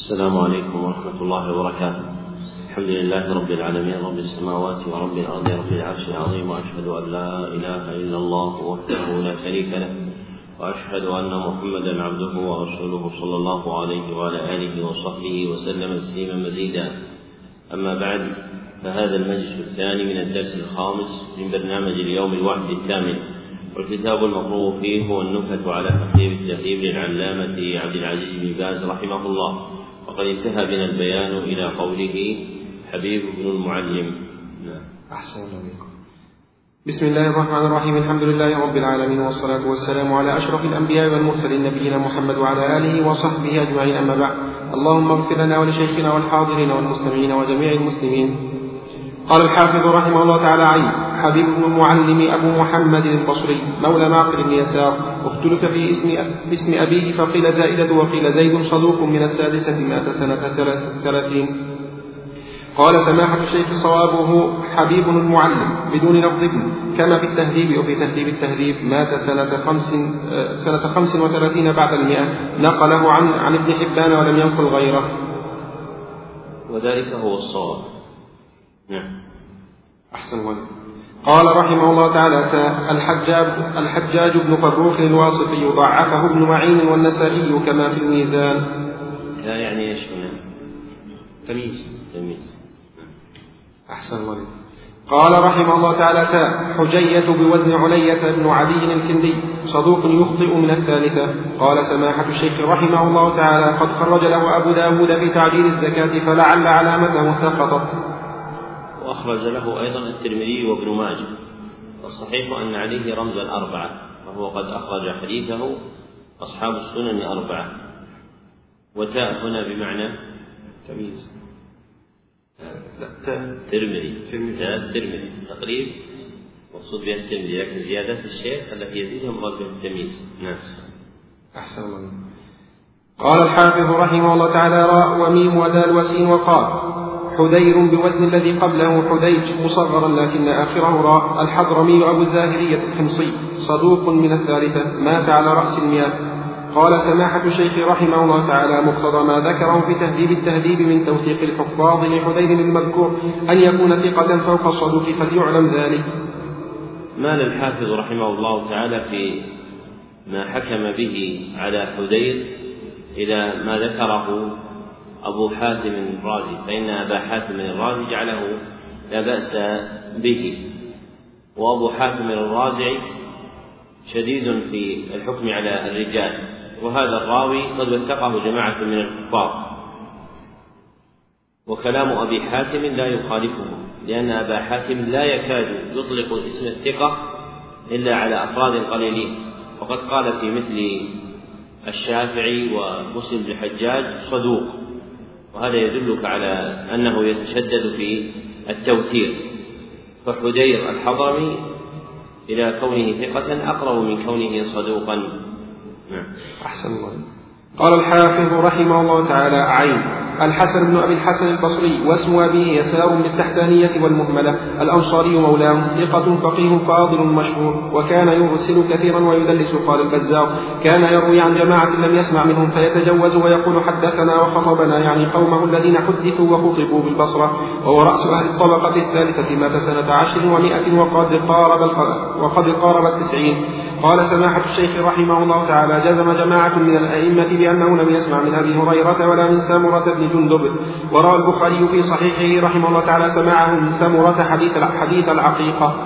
السلام عليكم ورحمة الله وبركاته. الحمد لله رب العالمين رب السماوات ورب الأرض رب العرش العظيم وأشهد أن لا إله إلا الله وحده لا شريك له وأشهد أن محمدا عبده ورسوله صلى الله عليه وعلى آله وصحبه وسلم تسليما مزيدا. أما بعد فهذا المجلس الثاني من الدرس الخامس من برنامج اليوم الواحد الثامن والكتاب المقروء فيه هو النكت على تقريب التهذيب للعلامة عبد العزيز بن باز رحمه الله وقد انتهى بنا البيان إلى قوله حبيب بن المعلم. نعم. أحسن الله بسم الله الرحمن الرحيم. الحمد لله رب العالمين والصلاة والسلام على أشرف الأنبياء والمرسلين نبينا محمد وعلى آله وصحبه أجمعين. أما بعد اللهم اغفر لنا ولشيخنا والحاضرين والمستمعين وجميع المسلمين. قال الحافظ رحمه الله تعالى عين حبيب بن المعلم أبو محمد البصري مولى معقل بن يسار. اختلف في اسم اسم أبيه فقيل زائدة وقيل زيد صدوق من السادسة مائة سنة ثلاثين. قال سماحة الشيخ صوابه حبيب المعلم بدون لفظ ابن. كما في التهذيب وفي تهذيب التهذيب مات سنة خمس سنة خمس وثلاثين بعد المئة. نقله عن عن ابن حبان ولم ينقل غيره. وذلك هو الصواب. نعم. أحسن ولد قال رحمه الله تعالى الحجاج الحجاج بن فروخ الواصفي ضعفه ابن معين والنسائي كما في الميزان. لا يعني إيش؟ تمييز. تمييز. أحسن الله قال رحمه الله تعالى تاء حجية بوزن علية بن عدي الكندي صدوق يخطئ من الثالثة قال سماحة الشيخ رحمه الله تعالى قد خرج له أبو داود في تعجيل الزكاة فلعل علامته سقطت وأخرج له أيضا الترمذي وابن ماجه والصحيح أن عليه رمز الأربعة وهو قد أخرج حديثه أصحاب السنن أربعة. وتاء هنا بمعنى تمييز. ترمذي. تاء الترمذي تقريب. مقصود بها الترمذي. لكن زيادات الشيخ التي يزيدها مراد بها التمييز. نعم. أحسن الله. قال الحافظ رحمه الله تعالى راء وميم ودال وسين وقال حذير بوزن الذي قبله حديج مصغرا لكن آخره راء الحضرمي أبو الزاهرية الحمصي صدوق من الثالثة مات على رأس المئة قال سماحة الشيخ رحمه الله تعالى مقتضى ما ذكره في تهذيب التهذيب من توثيق الحفاظ لحذير المذكور أن يكون ثقة فوق الصدوق قد يعلم ذلك. مال الحافظ رحمه الله تعالى في ما حكم به على حذير إلى ما ذكره أبو حاتم الرازي فإن أبا حاتم الرازي جعله لا بأس به. وأبو حاتم الرازي شديد في الحكم على الرجال. وهذا الراوي قد وثقه جماعة من الكفار. وكلام أبي حاتم لا يخالفه لأن أبا حاتم لا يكاد يطلق اسم الثقة إلا على أفراد قليلين. وقد قال في مثل الشافعي ومسلم بن الحجاج صدوق. وهذا يدلك على أنه يتشدد في التوثيق فحدير الحضرمي إلى كونه ثقة أقرب من كونه صدوقا. نعم. أحسن الله قال الحافظ رحمه الله تعالى عين. الحسن بن أبي الحسن البصري واسم أبيه يسار بالتحتانية والمهملة. الأنصاري مولاه ثقة فقيه فاضل مشهور. وكان يرسل كثيرا ويدلس قال البزار كان يروي عن جماعة لم يسمع منهم فيتجوز ويقول حدثنا وخطبنا يعني قومه الذين حدثوا وخطبوا بالبصرة. وهو رأس أهل الطبقة الثالثة مات سنة عشر ومائة وقد قارب وقد قارب التسعين. قال سماحة الشيخ رحمه الله تعالى جزم جماعة من الأئمة بأنه لم يسمع من أبي هريرة ولا من سامرة بن جندب. وروى البخاري في صحيحه رحمه الله تعالى سماعه من سامرة حديث حديث العقيقة.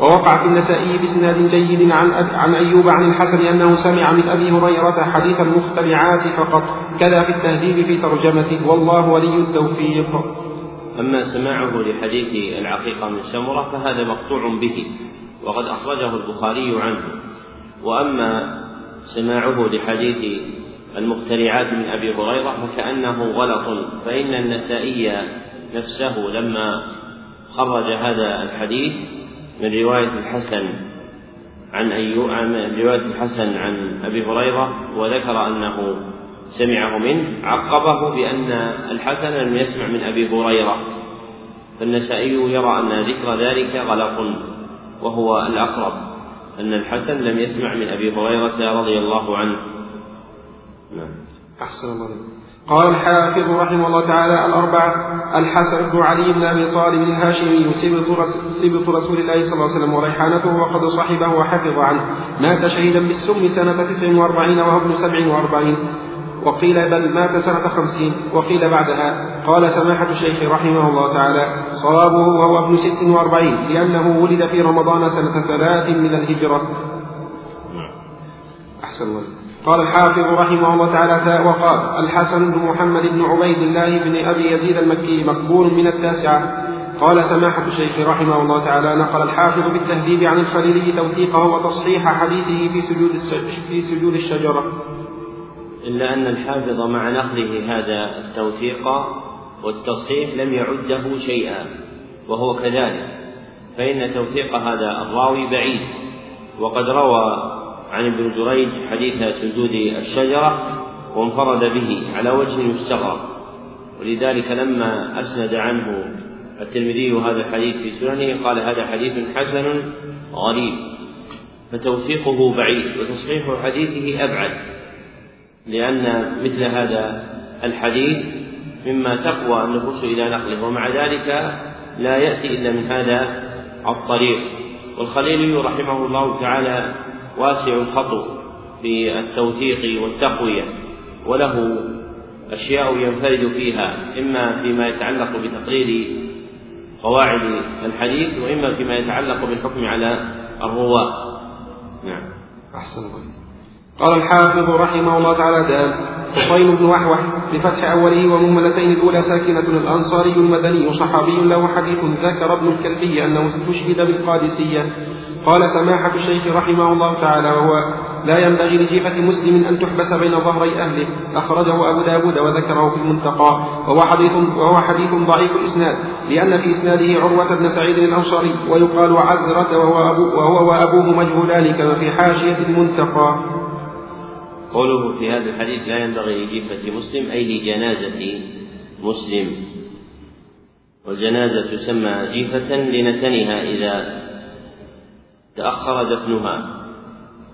ووقع في النسائي بإسناد جيد عن عن أيوب عن الحسن أنه سمع من أبي هريرة حديث المخترعات فقط. كذا في التهذيب في ترجمته. والله ولي التوفيق. أما سماعه لحديث العقيقة من سمرة فهذا مقطوع به وقد أخرجه البخاري عنه. وأما سماعه لحديث المخترعات من أبي هريرة فكأنه غلط فإن النسائي نفسه لما خرج هذا الحديث من رواية الحسن عن أيوب عن رواية الحسن عن أبي هريرة وذكر أنه سمعه منه عقبه بأن الحسن لم يسمع من أبي هريرة. فالنسائي يرى أن ذكر ذلك غلط وهو الأقرب. أن الحسن لم يسمع من أبي هريرة رضي الله عنه. نعم. أحسن الله قال الحافظ رحمه الله تعالى الأربعة الحسن بن علي بن أبي طالب الهاشمي سبط رسول الله صلى الله عليه وسلم وريحانته وقد صحبه وحفظ عنه. مات شهيدا بالسم سنة تسع وأربعين وهو ابن سبع وأربعين. وقيل بل مات سنة خمسين وقيل بعدها قال سماحة الشيخ رحمه الله تعالى صوابه وهو ابن ست وأربعين لأنه ولد في رمضان سنة ثلاث من الهجرة. أحسن الله. قال الحافظ رحمه الله تعالى وقال الحسن بن محمد بن عبيد الله بن أبي يزيد المكي مقبول من التاسعة. قال سماحة الشيخ رحمه الله تعالى نقل الحافظ بالتهذيب عن الخليلي توثيقه وتصحيح حديثه في سجود في سجود الشجرة. إلا أن الحافظ مع نقله هذا التوثيق والتصحيح لم يعده شيئا وهو كذلك فإن توثيق هذا الراوي بعيد. وقد روى عن ابن جريج حديث سجود الشجرة وانفرد به على وجه يستغرب ولذلك لما أسند عنه الترمذي هذا الحديث في سننه قال هذا حديث حسن غريب فتوثيقه بعيد وتصحيح حديثه أبعد. لأن مثل هذا الحديث مما تقوى النفوس إلى نقله ومع ذلك لا يأتي إلا من هذا الطريق. والخليلي رحمه الله تعالى واسع الخطو في التوثيق والتقوية وله أشياء ينفرد فيها إما فيما يتعلق بتقرير قواعد الحديث وإما فيما يتعلق بالحكم على الرواة. نعم. أحسن قال الحافظ رحمه الله تعالى دال حصين بن وحوح بفتح أوله ومهملتين الأولى ساكنة الأنصاري المدني صحابي له حديث ذكر ابن الكلبي أنه استشهد بالقادسية. قال سماحة الشيخ رحمه الله تعالى وهو لا ينبغي لجيفة مسلم أن تحبس بين ظهري أهله. أخرجه أبو داود وذكره في المنتقى. وهو حديث, وهو حديث ضعيف الإسناد لأن في إسناده عروة بن سعيد الأنصاري ويقال عزرة وهو, أبو وهو وأبوه مجهولان كما في حاشية المنتقى. قوله في هذا الحديث لا ينبغي لجيفة مسلم أي لجنازة مسلم. والجنازة تسمى جيفة لنتنها إذا تأخر دفنها.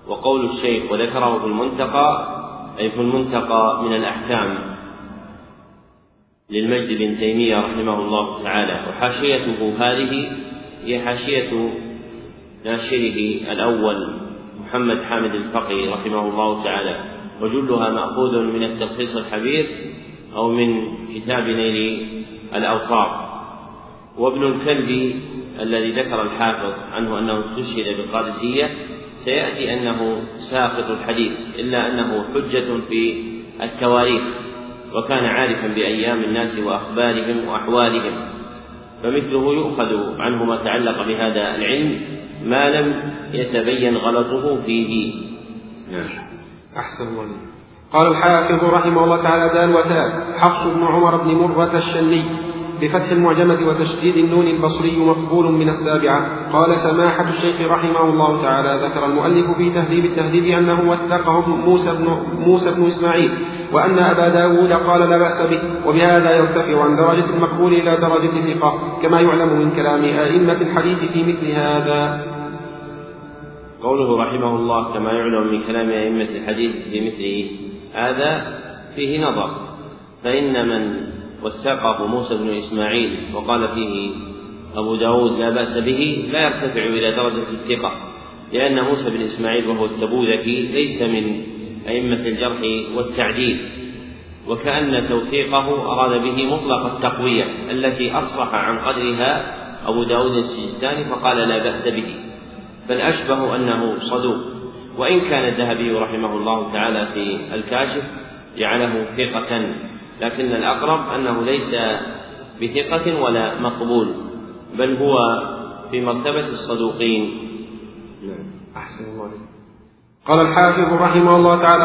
وقول الشيخ وذكره في المنتقى أي في المنتقى من الأحكام للمجد بن تيمية رحمه الله تعالى. وحاشيته هذه هي حاشية ناشره الأول محمد حامد الفقي رحمه الله تعالى. وجلها مأخوذ من التخصيص الحبير أو من كتاب نيل الأوطار وابن الكلب الذي ذكر الحافظ عنه أنه استشهد بالقادسية سيأتي أنه ساقط الحديث إلا أنه حجة في التواريخ وكان عارفا بأيام الناس وأخبارهم وأحوالهم. فمثله يؤخذ عنه ما تعلق بهذا العلم ما لم يتبين غلطه فيه. نعم. أحسن الله قال الحافظ رحمه الله تعالى دال وتال حفص بن عمر بن مرة الشني بفتح المعجمة وتشديد النون البصري مقبول من السابعة. قال سماحة الشيخ رحمه الله تعالى ذكر المؤلف في تهذيب التهذيب أنه وثقه موسى بن, موسى بن إسماعيل وأن أبا داود قال لا بأس به وبهذا يرتفع عن درجة المقبول إلى درجة الثقة كما يعلم من كلام أئمة الحديث في مثل هذا. قوله رحمه الله كما يعلم من كلام أئمة الحديث في مثل هذا فيه نظر. فإن من وثقه موسى بن إسماعيل وقال فيه أبو داود لا بأس به لا يرتفع إلى درجة الثقة لأن موسى بن إسماعيل وهو التبوذكي ليس من أئمة الجرح والتعديل وكأن توثيقه أراد به مطلق التقوية التي أفصح عن قدرها أبو داود السجستاني فقال لا بأس به. فالأشبه أنه صدوق. وإن كان الذهبي رحمه الله تعالى في الكاشف جعله ثقة لكن الأقرب أنه ليس بثقة ولا مقبول بل هو في مرتبة الصدوقين. نعم. أحسن الله قال الحافظ رحمه الله تعالى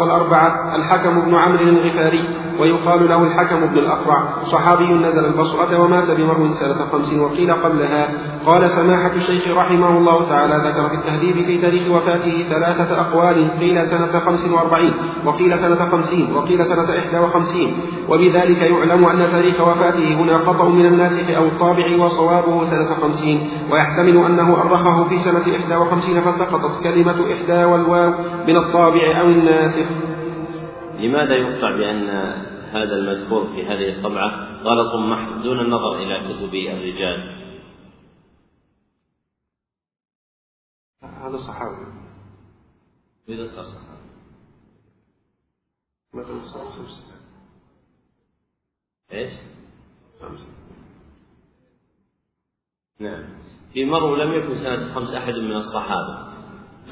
والأربعة الحكم بن عمرو الغفاري. ويقال له الحكم بن الأقرع. صحابي نزل البصرة ومات بمرو سنة خمس وقيل قبلها. قال سماحة الشيخ رحمه الله تعالى ذكر في التهذيب في تاريخ وفاته ثلاثة أقوال. قيل سنة خمس وأربعين وقيل سنة خمسين وقيل سنة إحدى وخمسين. وبذلك يعلم أن تاريخ وفاته هنا خطأ من الناسخ أو الطابع وصوابه سنة خمسين. ويحتمل أنه أرخه في سنة إحدى وخمسين فسقطت كلمة إحدى والواو من الطابع أو الناسخ. لماذا يقطع بأن هذا المذكور في هذه الطبعة غلط محض دون النظر إلى كتب الرجال. هذا صحابي. إذا صار صحابي؟ مثلا صار خمسة؟ إيش؟ خمسة. نعم. في مرو لم يكن سنة خمس أحد من الصحابة.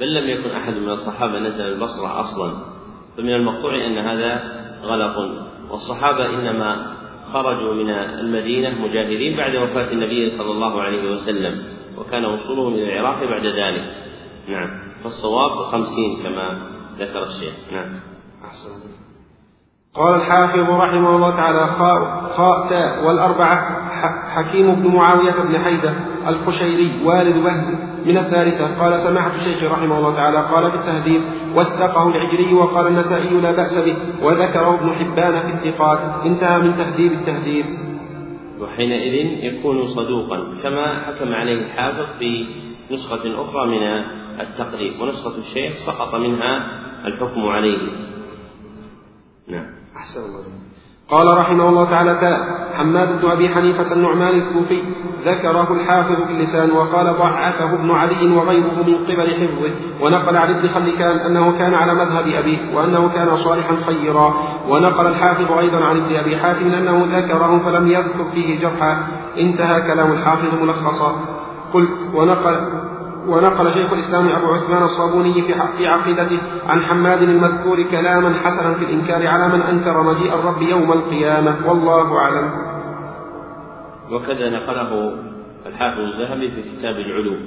بل لم يكن أحد من الصحابة نزل البصرة أصلا. فمن المقطوع أن هذا غلط. والصحابة إنما خرجوا من المدينة مجاهدين بعد وفاة النبي صلى الله عليه وسلم وكان وصولهم إلى العراق بعد ذلك. نعم. فالصواب خمسين كما ذكر الشيخ. نعم. أحسن. قال الحافظ رحمه الله تعالى خاء خاء تاء والأربعة حكيم بن معاوية بن حيدة القشيري والد بهز من الثالثة. قال سماحة الشيخ رحمه الله تعالى قال في التهذيب وثقه العجري وقال النسائي لا بأس به. وذكره ابن حبان في الثقات. انتهى من تهذيب التهذيب. وحينئذ يكون صدوقا كما حكم عليه الحافظ في نسخة أخرى من التقريب ونسخة الشيخ سقط منها الحكم عليه. نعم. أحسن الله قال رحمه الله تعالى حماد بن أبي حنيفة النعمان الكوفي ذكره الحافظ في اللسان وقال ضعفه ابن علي وغيره من قبل حفظه ونقل عن ابن خلكان أنه كان على مذهب أبيه وأنه كان صالحا خيرا. ونقل الحافظ أيضا عن ابن أبي حاتم أنه ذكره فلم يذكر فيه جرحا. انتهى كلام الحافظ ملخصا. قلت ونقل ونقل شيخ الإسلام أبو عثمان الصابوني في في عقيدته عن حماد المذكور كلاما حسنا في الإنكار على من أنكر مجيء الرب يوم القيامة. والله أعلم. وكذا نقله الحافظ الذهبي في كتاب العلوم.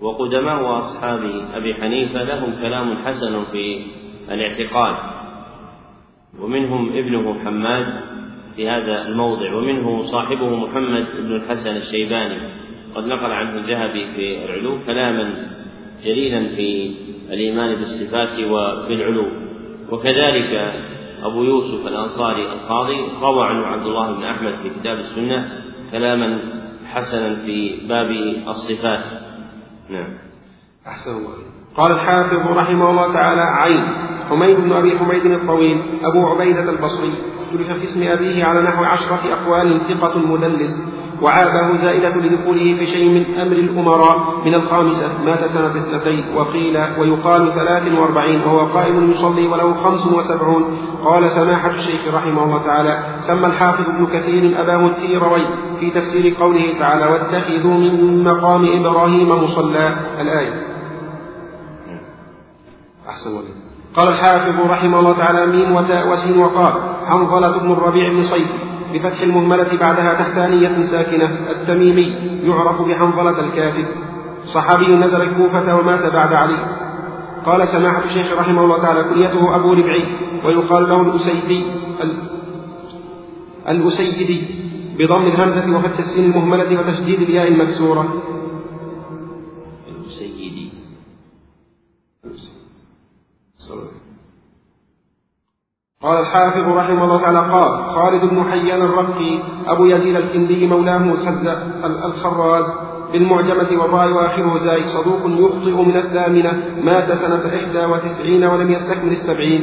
وقدماء أصحاب أبي حنيفة لهم كلام حسن في الاعتقاد. ومنهم ابنه حماد في هذا الموضع ومنه صاحبه محمد بن الحسن الشيباني. قد نقل عنه الذهبي في العلو كلاما جليلا في الإيمان بالصفات وبالعلو وكذلك أبو يوسف الأنصاري القاضي روى عنه عبد الله بن أحمد في كتاب السنة كلاما حسنا في باب الصفات. نعم. أحسن الله. قال الحافظ رحمه الله تعالى عين حميد بن أبي حميد الطويل أبو عبيدة البصري اختلف في اسم أبيه على نحو عشرة أقوال ثقة مدلس وعابه زائدة لدخوله في شيء من أمر الأمراء من الخامسة مات سنة اثنتين وقيل ويقال ثلاث وأربعين وهو قائم يصلي وله خمس وسبعون. قال سماحة الشيخ رحمه الله تعالى سمى الحافظ ابن كثير أباه التيروي في تفسير قوله تعالى واتخذوا من مقام إبراهيم مصلى. الآية. أحسن قال الحافظ رحمه الله تعالى ميم وتاء وسين وقاف. حنظلة بن الربيع بن صيف. بفتح المهملة بعدها تحتانية ساكنة التميمي يعرف بحنظلة الكافر صحابي نزل الكوفة ومات بعد علي. قال سماحة الشيخ رحمه الله تعالى كنيته أبو ربعي ويقال له الأسيدي الأسيدي بضم الهمزة وفتح السين المهملة وتشديد الياء المكسورة. قال الحافظ رحمه الله تعالى قال خالد بن حيان الرقي أبو يزيد الكندي مولاه الخراز بالمعجمة والراء وآخره زاي صدوق يخطئ من الثامنة مات سنة إحدى وتسعين ولم يستكمل السبعين.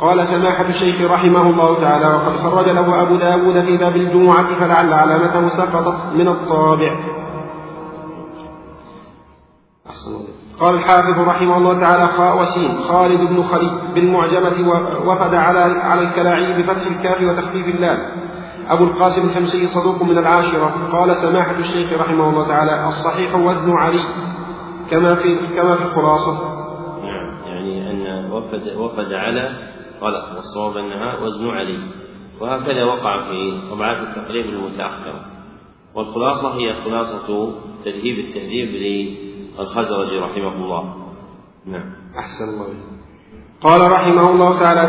قال سماحة الشيخ رحمه الله تعالى وقد خرج له أبو داود في باب الجمعة فلعل علامته سقطت من الطابع. أحسن قال الحافظ رحمه الله تعالى خاء وسين خالد بن خليل بالمعجمة وفد على على الكلاعي بفتح الكاف وتخفيف اللام أبو القاسم الحمصي صدوق من العاشرة. قال سماحة الشيخ رحمه الله تعالى الصحيح وزن علي كما في كما في الخلاصة. نعم يعني أن وفد وفد على غلط والصواب أنها وزن علي. وهكذا وقع في طبعات التقريب المتأخرة. والخلاصة هي خلاصة تذهيب التهذيب الخزرجي رحمه الله. نعم. أحسن الله قال رحمه الله تعالى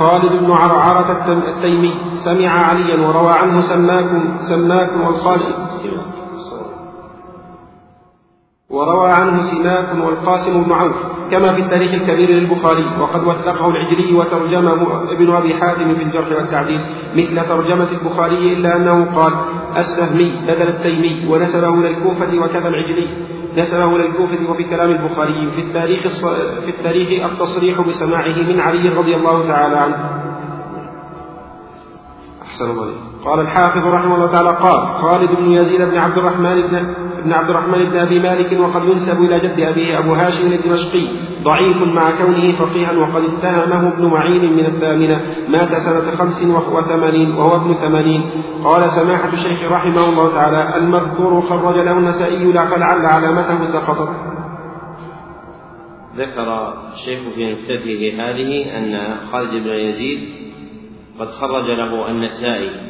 خالد بن عرعرة التيمي سمع عليا وروى عنه سماكم سماكم والقاسم. وروى عنه سماك والقاسم بن عوف كما في التاريخ الكبير للبخاري وقد وثقه العجلي وترجمه ابن أبي حاتم في الجرح والتعديل مثل ترجمة البخاري إلا أنه قال السهمي بدل التيمي ونسبه إلى الكوفة وكذا العجلي. نسبه للكوفة وفي كلام البخاري في التاريخ في التاريخ التصريح بسماعه من علي رضي الله تعالى عنه. أحسن الله قال الحافظ رحمه الله تعالى قال خالد بن يزيد بن عبد الرحمن بن بن عبد الرحمن بن أبي مالك وقد ينسب إلى جد أبيه أبو هاشم الدمشقي ضعيف مع كونه فقيها وقد اتهمه ابن معين من الثامنة مات سنة خمس وثمانين وهو ابن ثمانين. قال سماحة الشيخ رحمه الله تعالى المذكور خرج له النسائي فلعل علامته سقطت ذكر الشيخ في نكتته هذه أن خالد بن يزيد قد خرج له النسائي.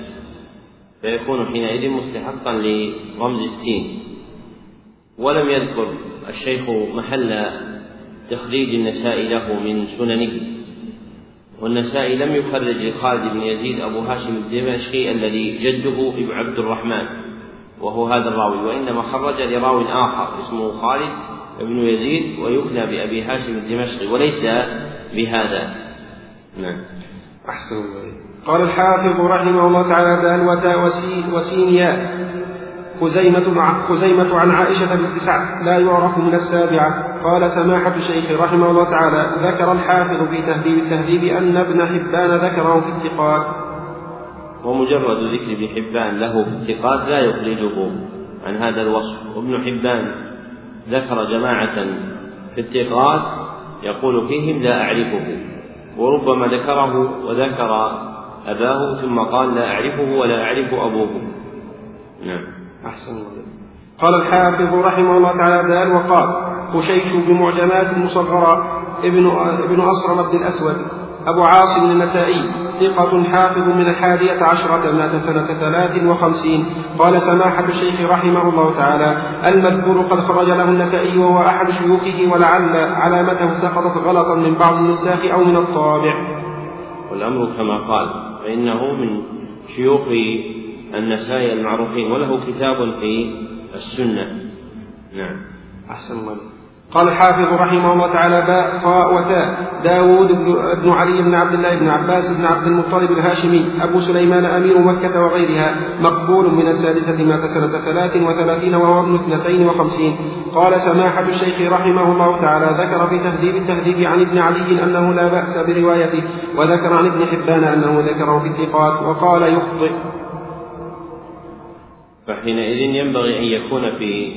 فيكون حينئذ مستحقا لرمز السين. ولم يذكر الشيخ محل تخريج النسائي له من سننه. والنسائي لم يخرج لخالد بن يزيد أبو هاشم الدمشقي الذي جده عبد الرحمن وهو هذا الراوي. وإنما خرج لراو آخر اسمه خالد بن يزيد ويكنى بأبي هاشم الدمشقي وليس بهذا. نعم. أحسن الله قال الحافظ رحمه الله تعالى دال وتاء وسين ياء خزيمة مع خزيمة عن عائشة بنت سعد. لا يعرف من السابعة. قال سماحة الشيخ رحمه الله تعالى ذكر الحافظ في تهذيب التهذيب أن ابن حبان ذكره في الثقات. ومجرد ذكر ابن حبان له في الثقات لا يخرجه. عن هذا الوصف. وابن حبان ذكر جماعة في الثقات يقول فيهم لا أعرفه. وربما ذكره وذكر أباه ثم قال لا أعرفه ولا أعرف أبوه. نعم. أحسن الله قال الحافظ رحمه الله تعالى دال وقال خشيش بمعجمات مصغرة ابن ابن أصرم بن الأسود أبو عاصم النسائي ثقة حافظ من الحادية عشرة مات سنة ثلاث وخمسين. قال سماحة الشيخ رحمه الله تعالى المذكور قد خرج له النسائي وهو أحد شيوخه ولعل علامته سقطت غلطا من بعض النساخ أو من الطابع. والأمر كما قال فإنه من شيوخ النسائي المعروفين وله كتاب في السنة. نعم. أحسن الله قال الحافظ رحمه الله تعالى باء خاء وتاء. داود بن علي بن عبد الله بن عباس بن عبد المطلب الهاشمي أبو سليمان أمير مكة وغيرها مقبول من السادسة مات سنة ثلاث وثلاثين وهو ابن اثنتين وخمسين. قال سماحة الشيخ رحمه الله تعالى ذكر في تهذيب التهذيب عن ابن علي أنه لا بأس بروايته وذكر عن ابن حبان أنه ذكره في الثقات وقال يخطئ. فحينئذ ينبغي أن يكون في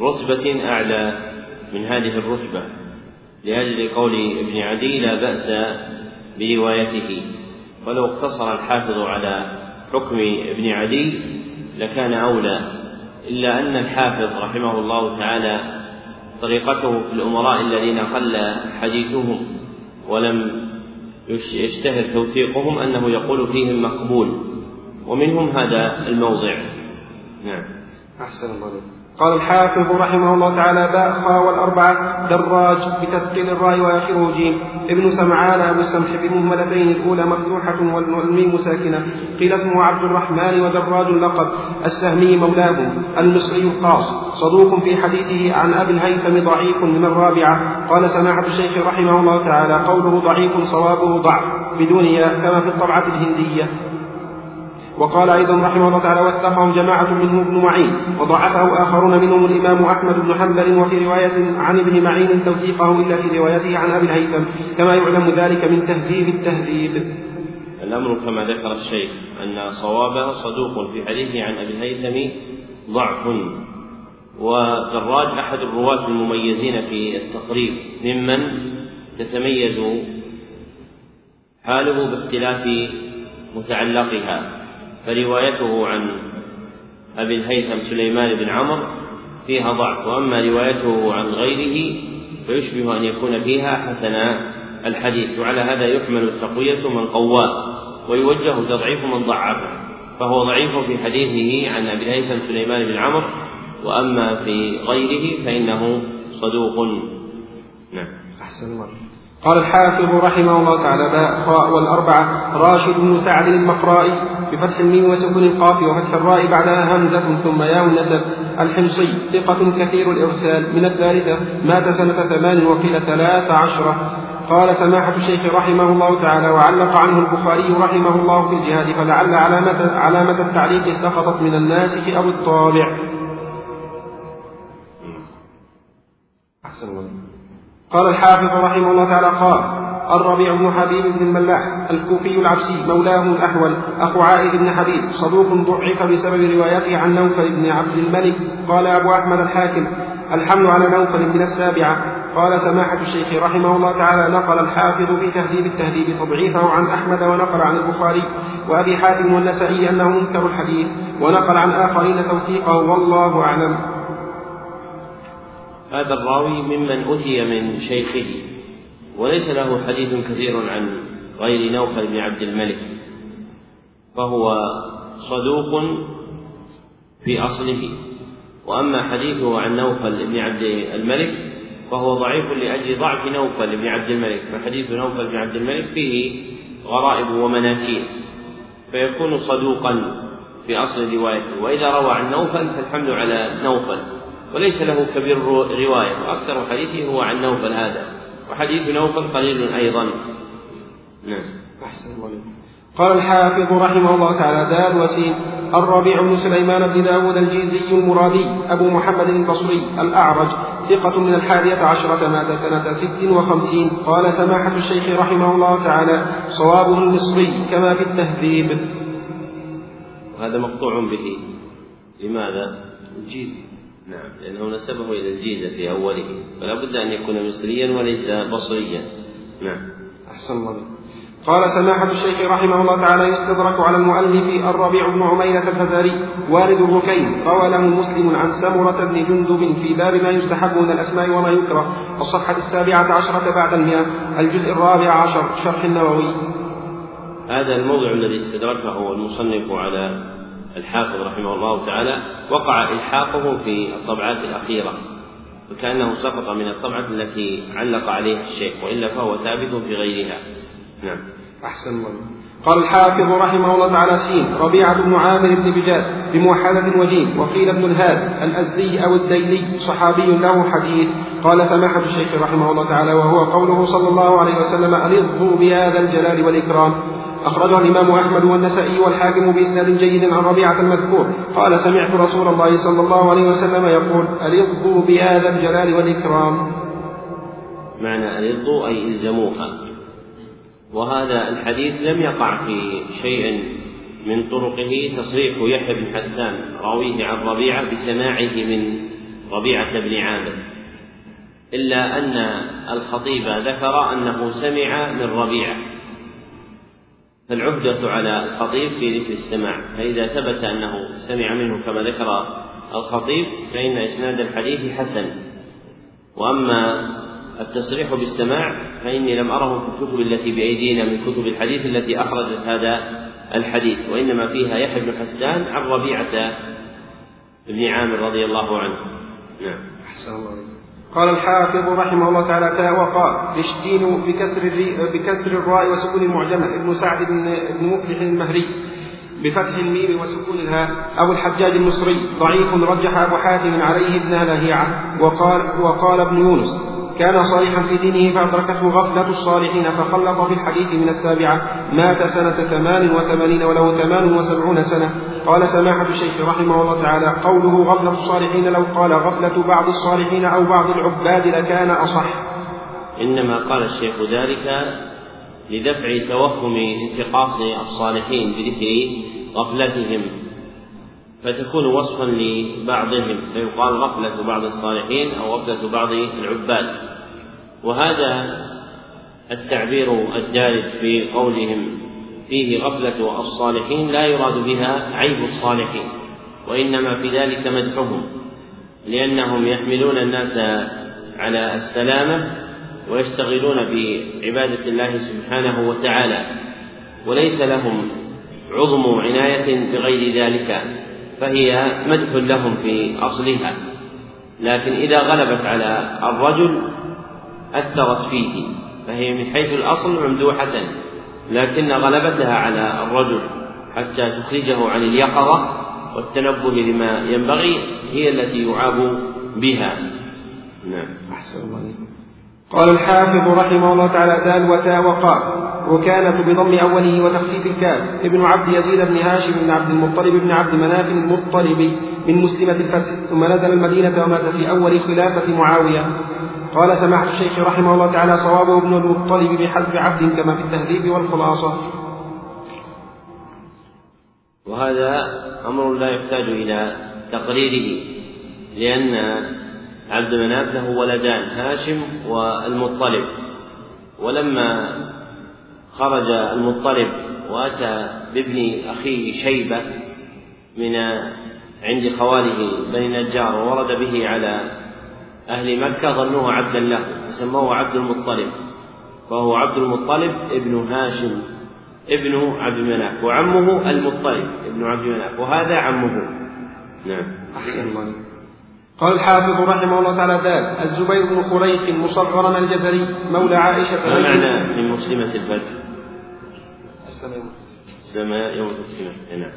رتبة أعلى من هذه الرتبة. لأجل قول ابن عدي لا بأس بروايته. ولو اقتصر الحافظ على حكم ابن عدي لكان أولى. إلا أن الحافظ رحمه الله تعالى طريقته في الأمراء الذين قل حديثهم ولم يشتهر توثيقهم أنه يقول فيهم مقبول. ومنهم هذا الموضع. نعم. أحسن الله قال الحافظ رحمه الله تعالى باء خاء والأربعة دراج بتثقيل الراء وآخره جيم. ابن سمعان أبو السمح بمهملتين الأولى مفتوحة والميم ساكنة قيل اسمه عبد الرحمن ودراج اللقب السهمي مولاه. المصري الخاص صدوق في حديثه عن أبي الهيثم ضعيف من الرابعة. قال سماحة الشيخ رحمه الله تعالى قوله ضعيف صوابه ضعف. بدون ياء كما في الطبعة الهندية. وقال أيضا رحمه الله تعالى واتقه جماعة منهم ابن معين وضعفه آخرون منهم الإمام أحمد بن حنبل وفي رواية عن ابن معين توثيقه إلا في روايته عن أبي الهيثم كما يعلم ذلك من تهذيب التهذيب. الأمر كما ذكر الشيخ أن صوابه صدوق في حديثه عن أبي الهيثم ضعف. ودراج أحد الرواة المميزين في التقريب ممن تتميز حاله باختلاف متعلقها. فروايته عن أبي الهيثم سليمان بن عمرو فيها ضعف وأما روايته عن غيره فيشبه أن يكون فيها حسن الحديث وعلى هذا يحمل التقوية من قواه ويوجه تضعيف من ضعفه فهو ضعيف في حديثه عن أبي الهيثم سليمان بن عمرو وأما في غيره فإنه صدوق. نعم. أحسن الله. قال الحافظ رحمه الله تعالى باء والأربعة راشد بن سعد المقرائي بفتح الميم وسكون القاف وفتح الراء بعدها همزة ثم ياء النسب. الحمصي ثقة كثير الإرسال. من الثالثة مات سنة ثمان وقيل ثلاث عشرة. قال سماحة الشيخ رحمه الله تعالى وعلق عنه البخاري رحمه الله في الجهاد فلعل علامة علامة التعليق سقطت من الناسخ أو الطابع أحسن الله. قال الحافظ رحمه الله تعالى قال الربيع بن حبيب بن الملاح الكوفي العبسي مولاه الأحول أخو عائد بن حبيب صدوق ضعف بسبب روايته عن نوفل بن عبد الملك. قال أبو أحمد الحاكم الحمل على نوفل من السابعة. قال سماحة الشيخ رحمه الله تعالى نقل الحافظ في تهذيب التهذيب تضعيفه عن أحمد ونقل عن البخاري وأبي حاتم والنسائي أنه منكر الحديث ونقل عن آخرين توثيقه والله أعلم. هذا الراوي ممن أتي من شيخه وليس له حديث كثير عن غير نوفل بن عبد الملك فهو صدوق في أصله. وأما حديثه عن نوفل بن عبد الملك فهو ضعيف لأجل ضعف نوفل بن عبد الملك فحديث نوفل بن عبد الملك فيه غرائب ومناكير فيكون صدوقا في أصل روايته. وإذا روى عن نوفل فالحمد على نوفل. وليس له كبير رواية وأكثر حديثه هو عن نوفل هذا وحديث نوفل قليل أيضا. نعم. أحسن الله قال الحافظ رحمه الله تعالى دال وسين. الربيع بن سليمان بن داود الجيزي المرادي أبو محمد البصري الأعرج ثقة من الحادية عشرة مات سنة ست وخمسين. قال سماحة الشيخ رحمه الله تعالى صوابه المصري كما في التهذيب. وهذا مقطوع به. لماذا؟ الجيزي. نعم لأنه نسبه إلى الجيزة في أوله فلا بد أن يكون مصريا وليس بصريا. نعم. أحسن الله. قال سماحة الشيخ رحمه الله تعالى يستدرك على المؤلف الربيع بن عميرة الفزاري والد الركين روى له مسلم عن سمرة بن جندب في باب ما يستحب من الأسماء وما يكره الصفحة السابعة عشرة بعد المئة الجزء الرابع عشر شرح النووي. هذا الموضع الذي استدركه المصنف على الحافظ رحمه الله تعالى وقع إلحاقه في الطبعات الأخيرة وكأنه سقط من الطبعة التي علق عليها الشيخ وإلا فهو ثابت في غيرها. نعم. أحسن الله. قال الحافظ رحمه الله تعالى سين ربيعة بن عامر بن بجاد بموحدة وجيم وقيل ابن الهاد الأزدي أو الديلي صحابي له حديث قال سماحة الشيخ رحمه الله تعالى وهو قوله صلى الله عليه وسلم ألظوا بهذا الجلال والإكرام. أخرجه الإمام أحمد والنسائي والحاكم بإسناد جيد عن ربيعة المذكور. قال سمعت رسول الله صلى الله عليه وسلم يقول ألظوا بهذا الجلال والإكرام. معنى ألظوا أي إلزموها. وهذا الحديث لم يقع في شيء من طرقه. تصريح يحيى بن حسان راويه عن ربيعة بسماعه من ربيعة بن عامر. إلا أن الخطيب ذكر أنه سمع من ربيعة. فالعهدة على الخطيب في ذكر السماع فإذا ثبت أنه سمع منه كما ذكر الخطيب فإن إسناد الحديث حسن. وأما التصريح بالسماع فإني لم أره في الكتب التي بأيدينا من كتب الحديث التي أخرجت هذا الحديث وإنما فيها يحيى بن حسان عن ربيعة بن عامر رضي الله عنه. نعم. أحسن الله قال الحافظ رحمه الله تعالى وقال رشدين بكسر بكسر الراء وسكون المعجمة. ابن سعد بن مفلح المهري بفتح الميم وسكون الهاء. أبو الحجاج المصري ضعيف رجح أبو حاتم عليه ابن لهيعة وقال وقال ابن يونس كان صالحا في دينه فأدركته غفلة الصالحين فخلط في الحديث من السابعة مات سنة ثمان وثمانين وله ثمان وسبعون سنة. قال سماحة الشيخ رحمه الله تعالى قوله غفلة الصالحين لو قال غفلة بعض الصالحين أو بعض العباد لكان أصح. إنما قال الشيخ ذلك لدفع توهم انتقاص الصالحين بذكر غفلتهم. فتكون وصفا لبعضهم فيقال غفلة بعض الصالحين أو غفلة بعض العباد. وهذا التعبير الدارج في قولهم فيه غفلة الصالحين لا يراد بها عيب الصالحين وإنما في ذلك مدحهم لأنهم يحملون الناس على السلامة ويشتغلون بعبادة الله سبحانه وتعالى وليس لهم عظم عناية بغير ذلك. فهي مدح لهم في أصلها. لكن إذا غلبت على الرجل أثرت فيه فهي من حيث الأصل ممدوحة لكن غلبتها على الرجل حتى تخرجه عن اليقظة والتنبه لما ينبغي هي التي يعاب بها. نعم. أحسن الله قال الحافظ رحمه الله تعالى دال وتاء وقال ركانة بضم أوله وتخفيف الكاف. ابن عبد يزيد بن هاشم بن عبد المطلب بن عبد مناف المطلب من مسلمة الفتح. ثم نزل المدينة ومات في أول خلافة معاوية. قال سماحة الشيخ رحمه الله تعالى صوابه ابن المطلب بحذف عبد كما في التهذيب والخلاصة. وهذا أمر لا يحتاج إلى تقريره لأن عبد مناف له ولدان هاشم والمطلب. ولما خرج المطلب وأتى بابن أخيه شيبة من عند خواله بني نجار وورد به على أهل مكة ظنوه عبدا له فسموه عبد المطلب فهو عبد المطلب ابن هاشم ابن عبد مناف وعمه المطلب ابن عبد مناف وهذا عمه. نعم. أحسن الله قال الحافظ رحمه الله تعالى دال الزبير بن خريق مصغرا الجزري مولى عائشة ما معنى من مسلمة الفتح؟ أسلم يوم الفتح نعم.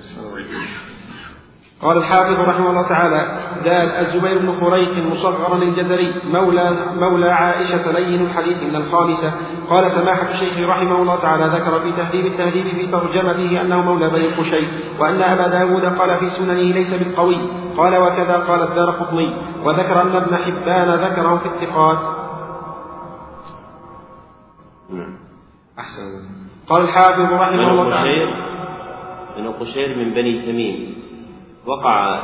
قال الحافظ رحمه الله تعالى دال الزبير بن خريق مصغرا الجزري مولى مولى عائشة لين الحديث من الخامسة. قال سماحة الشيخ رحمه الله تعالى ذكر في تهذيب التهذيب في ترجمته أنه مولى بني قشي وأن أبا داود قال في سننه ليس بالقوي قال وكذا قال الدار قطني وذكر أن ابن حبان ذكره في الثقات. نعم. أحسن قال الحافظ رحمه الله تعالى. بنو قشير من بني تميم. وقع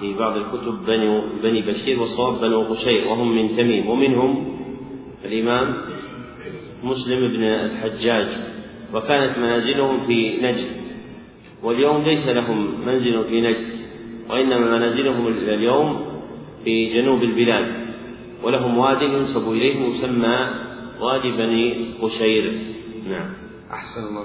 في بعض الكتب بني بني بشير والصواب بنو قشير وهم من تميم. ومنهم الإمام مسلم بن الحجاج وكانت منازلهم في نجد. واليوم ليس لهم منزل في نجد وإنما منازلهم اليوم في جنوب البلاد. ولهم واد ينسب إليه يسمى وادي بني قشير. نعم. أحسن الله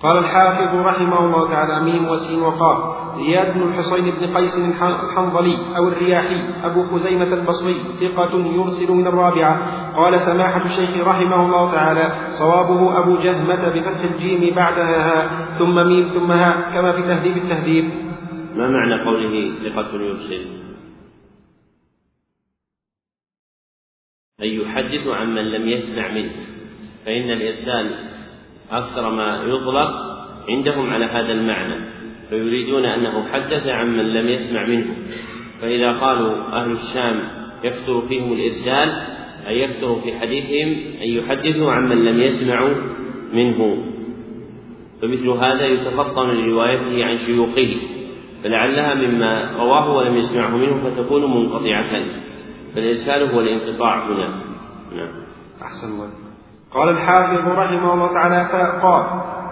قال الحافظ رحمه الله تعالى ميم وسين وقاف زياد بن الحصين بن قيس الحنظلي أو الرياحي أبو خزيمة البصري ثقة يرسل من الرابعة. قال سماحة الشيخ رحمه الله تعالى صوابه أبو جهمة بفتح الجيم بعدها ها ثم ميم ثم ها كما في تهذيب التهذيب. ما معنى قوله ثقة يرسل؟ أن يحدث عن من لم يسمع منه. فإن الإرسال أكثر ما يطلق عندهم على هذا المعنى فيريدون أنه حدث عن من لم يسمع منه فإذا قالوا أهل الشام يكثر فيهم الإرسال أي يكثر في حديثهم أن يحدثوا عن من لم يسمعوا منه. فمثل هذا يتفطن لروايته عن شيوخه فلعلها مما رواه ولم يسمعه منه فتكون منقطعة. فالإرسال هو الانقطاع هنا. نعم. أحسن الله. قال الحافظ رحمه الله تعالى قال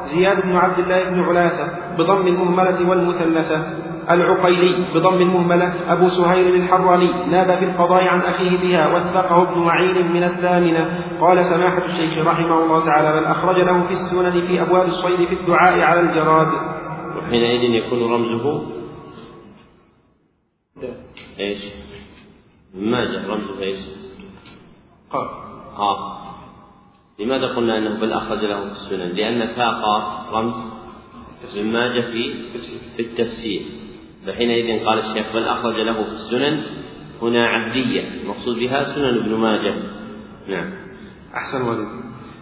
زياد بن عبد الله بن علاثة بضم المهملة والمثلثة العقيلي بضم المهملة أبو سهيل الحراني ناب في القضاء عن أخيه بها وثقه ابن معين من الثامنة قال سماحة الشيخ رحمه الله تعالى بل أخرج له في السنن في أبواب الصيد في الدعاء على الجراد وحينئذ يكون رمزه إيش؟ ما جاء رمزه إيش؟ قاف قاف لماذا قلنا أنه بل أخرج له في السنن؟ لأن فاق رمز ابن ماجه في في التفسير. فحينئذ قال الشيخ بل أخرج له في السنن هنا عبديه المقصود بها سنن ابن ماجه. نعم. أحسن ولد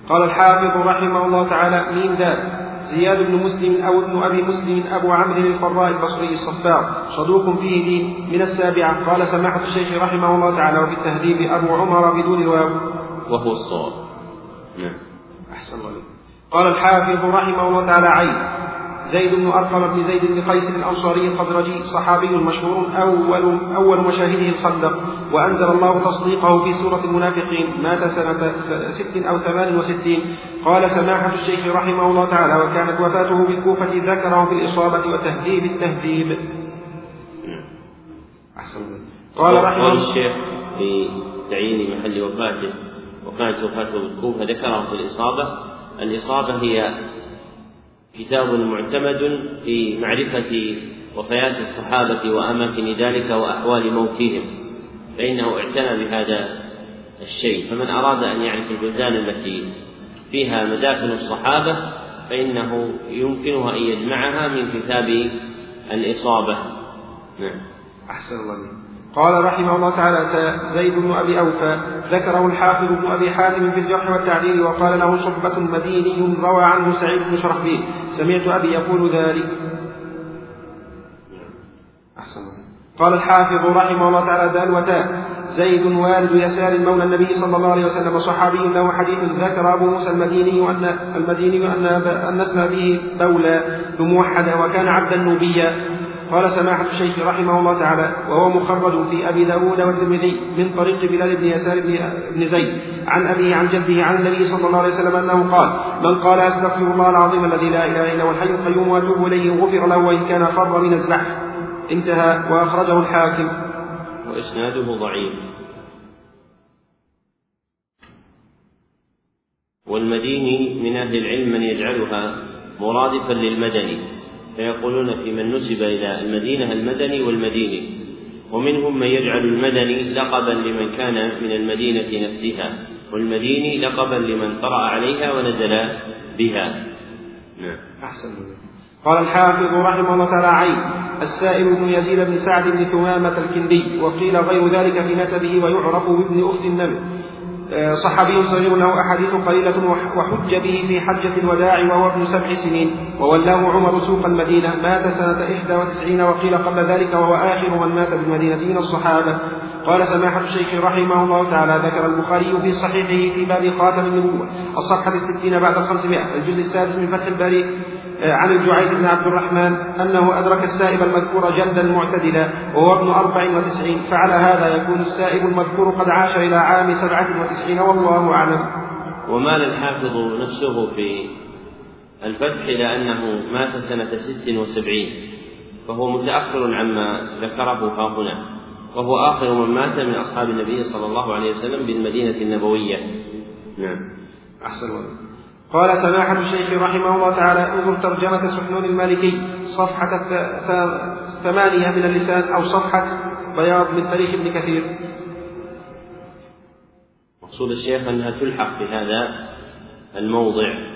قال الحافظ رحمه الله تعالى مين ذا زياد بن مسلم أو ابن أبي مسلم أبو عمرو الفراء البصري الصفار صدوق فيه دين من السابعة. قال سماحة الشيخ رحمه الله تعالى وفي التهذيب أبو عمر بدون الواو. وهو الصواب. نعم. أحسن الله قال الحافظ رحمه الله تعالى عين. زيد بن أرقم بن زيد بن قيس الأنصاري الخزرجي صحابي مشهور أول أول مشاهده الخندق وأنزل الله تصديقه في سورة المنافقين. مات سنة ست أو ثمان وستين. قال سماحة الشيخ رحمه الله تعالى وكانت وفاته بالكوفة ذكره في الإصابة وتهذيب التهذيب أحسن قال رحمه الله الشيخ في تعيين محل وفاته وكانت وفاته بالكوفة ذكره في الإصابة. الإصابة هي كتاب معتمد في معرفة وفيات الصحابة وأماكن ذلك وأحوال موتهم فإنه اعتنى بهذا الشيء. فمن أراد أن يعرف البلدان التي فيها مدافن الصحابة فإنه يمكنه أن يجمعها من كتاب الإصابة. نعم. أحسن الله قال رحمه الله تعالى زيد بن أبي أوفى ذكره الحافظ بن أبي حاتم في الجرح والتعديل وقال له صحبة مديني روى عنه سعيد بن شرحبيل. سمعت أبي يقول ذلك. أحسن. قال الحافظ رحمه الله تعالى دال وتاء. زيد والد يسار مولى النبي صلى الله عليه وسلم صحابي له حديث ذكر أبو موسى المديني أن المديني أن أن اسم به بولى بموحدة وكان عبدا نوبيا. قال سماحة الشيخ رحمه الله تعالى وهو مخرج في أبي داود والترمذي من طريق بلال بن يسار بن زيد عن أبيه عن جده عن النبي صلى الله عليه وسلم أنه قال من قال أستغفر الله العظيم الذي لا إله إلا هو الحي القيوم وأتوب إليه غفر له وإن كان خر من الزحف. انتهى وأخرجه الحاكم. وإسناده ضعيف. والمديني من أهل العلم من يجعلها مرادفا للمدني. فيقولون في من نسب إلى المدينة المدني والمديني ومنهم من يجعل المدني لقبا لمن كان من المدينة نفسها والمديني لقبا لمن طرأ عليها ونزل بها. نعم. أحسن. قال الحافظ رحمه الله تعالى عين. السائل بن يزيد بن سعد بن ثمامة الكندي وقيل غير ذلك في نسبه ويعرف بابن أخت النبي. آه، صحابي صغير له أحاديث قليلة وحج به في حجة الوداع وهو ابن سبع سنين وولاه عمر سوق المدينة مات سنة إحدى وتسعين وقيل قبل ذلك وهو آخر من مات بالمدينة من الصحابة. قال سماحة الشيخ رحمه الله تعالى ذكر البخاري في صحيحه في باب خاتم النبوة الصفحة الستين بعد الخمسمائة الجزء السادس من فتح الباري. عن الجعيد بن عبد الرحمن أنه أدرك السائب المذكور جلدا معتدلا وهو ابن أربع وتسعين فعلى هذا يكون السائب المذكور قد عاش إلى عام سبعة وتسعين والله أعلم. ومال الحافظ نفسه في الفتح إلى أنه مات سنة ست وسبعين فهو متأخر عما ذكره ها هنا وهو آخر من مات من أصحاب النبي صلى الله عليه وسلم بالمدينة النبوية. نعم. أحسن الله. قال سماحة الشيخ رحمه الله تعالى انظر ترجمة سحنون المالكي صفحة ثمانية من اللسان أو صفحة بياض من تاريخ ابن كثير. مقصود الشيخ أنها تلحق في هذا الموضع.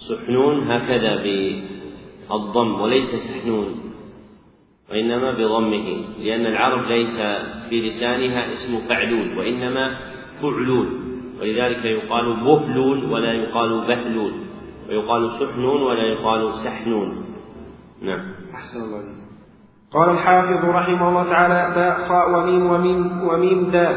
وسحنون هكذا بالضم وليس سحنون وإنما بضمه لأن العرب ليس في لسانها اسم فعلول وإنما فعلول ولذلك يقال بهلول ولا يقال بهلول. ويقال سحنون ولا يقال سحنون. نعم. أحسن الله قال الحافظ رحمه الله تعالى باء خاء وميم وميم وميم دال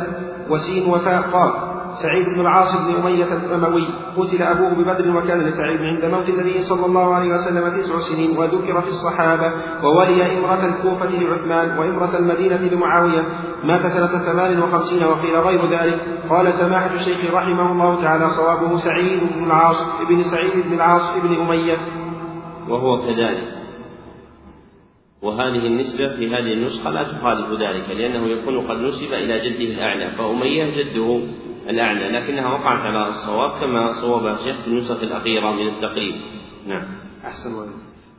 وسين وفاء قاف. سعيد بن العاص بن أمية الأموي قتل أبوه ببدر وكان لسعيد عند موت النبي صلى الله عليه وسلم تسع سنين وذكر في الصحابة وولي إمرة الكوفة لعثمان وإمرة المدينة لمعاوية مات سنة ثمان وخمسين وقيل غير ذلك. قال سماحة الشيخ رحمه الله تعالى صوابه سعيد بن العاص بن سعيد بن العاص بن أمية. وهو كذلك. وهذه النسبة في هذه النسخة لا تخالف ذلك لأنه يكون قد نسب إلى جده الأعلى فأمية جده الأعلى لكنها وقعت على الصواب كما صوب الشيخ في النسخ الأخيرة من التقريب. نعم. أحسن الله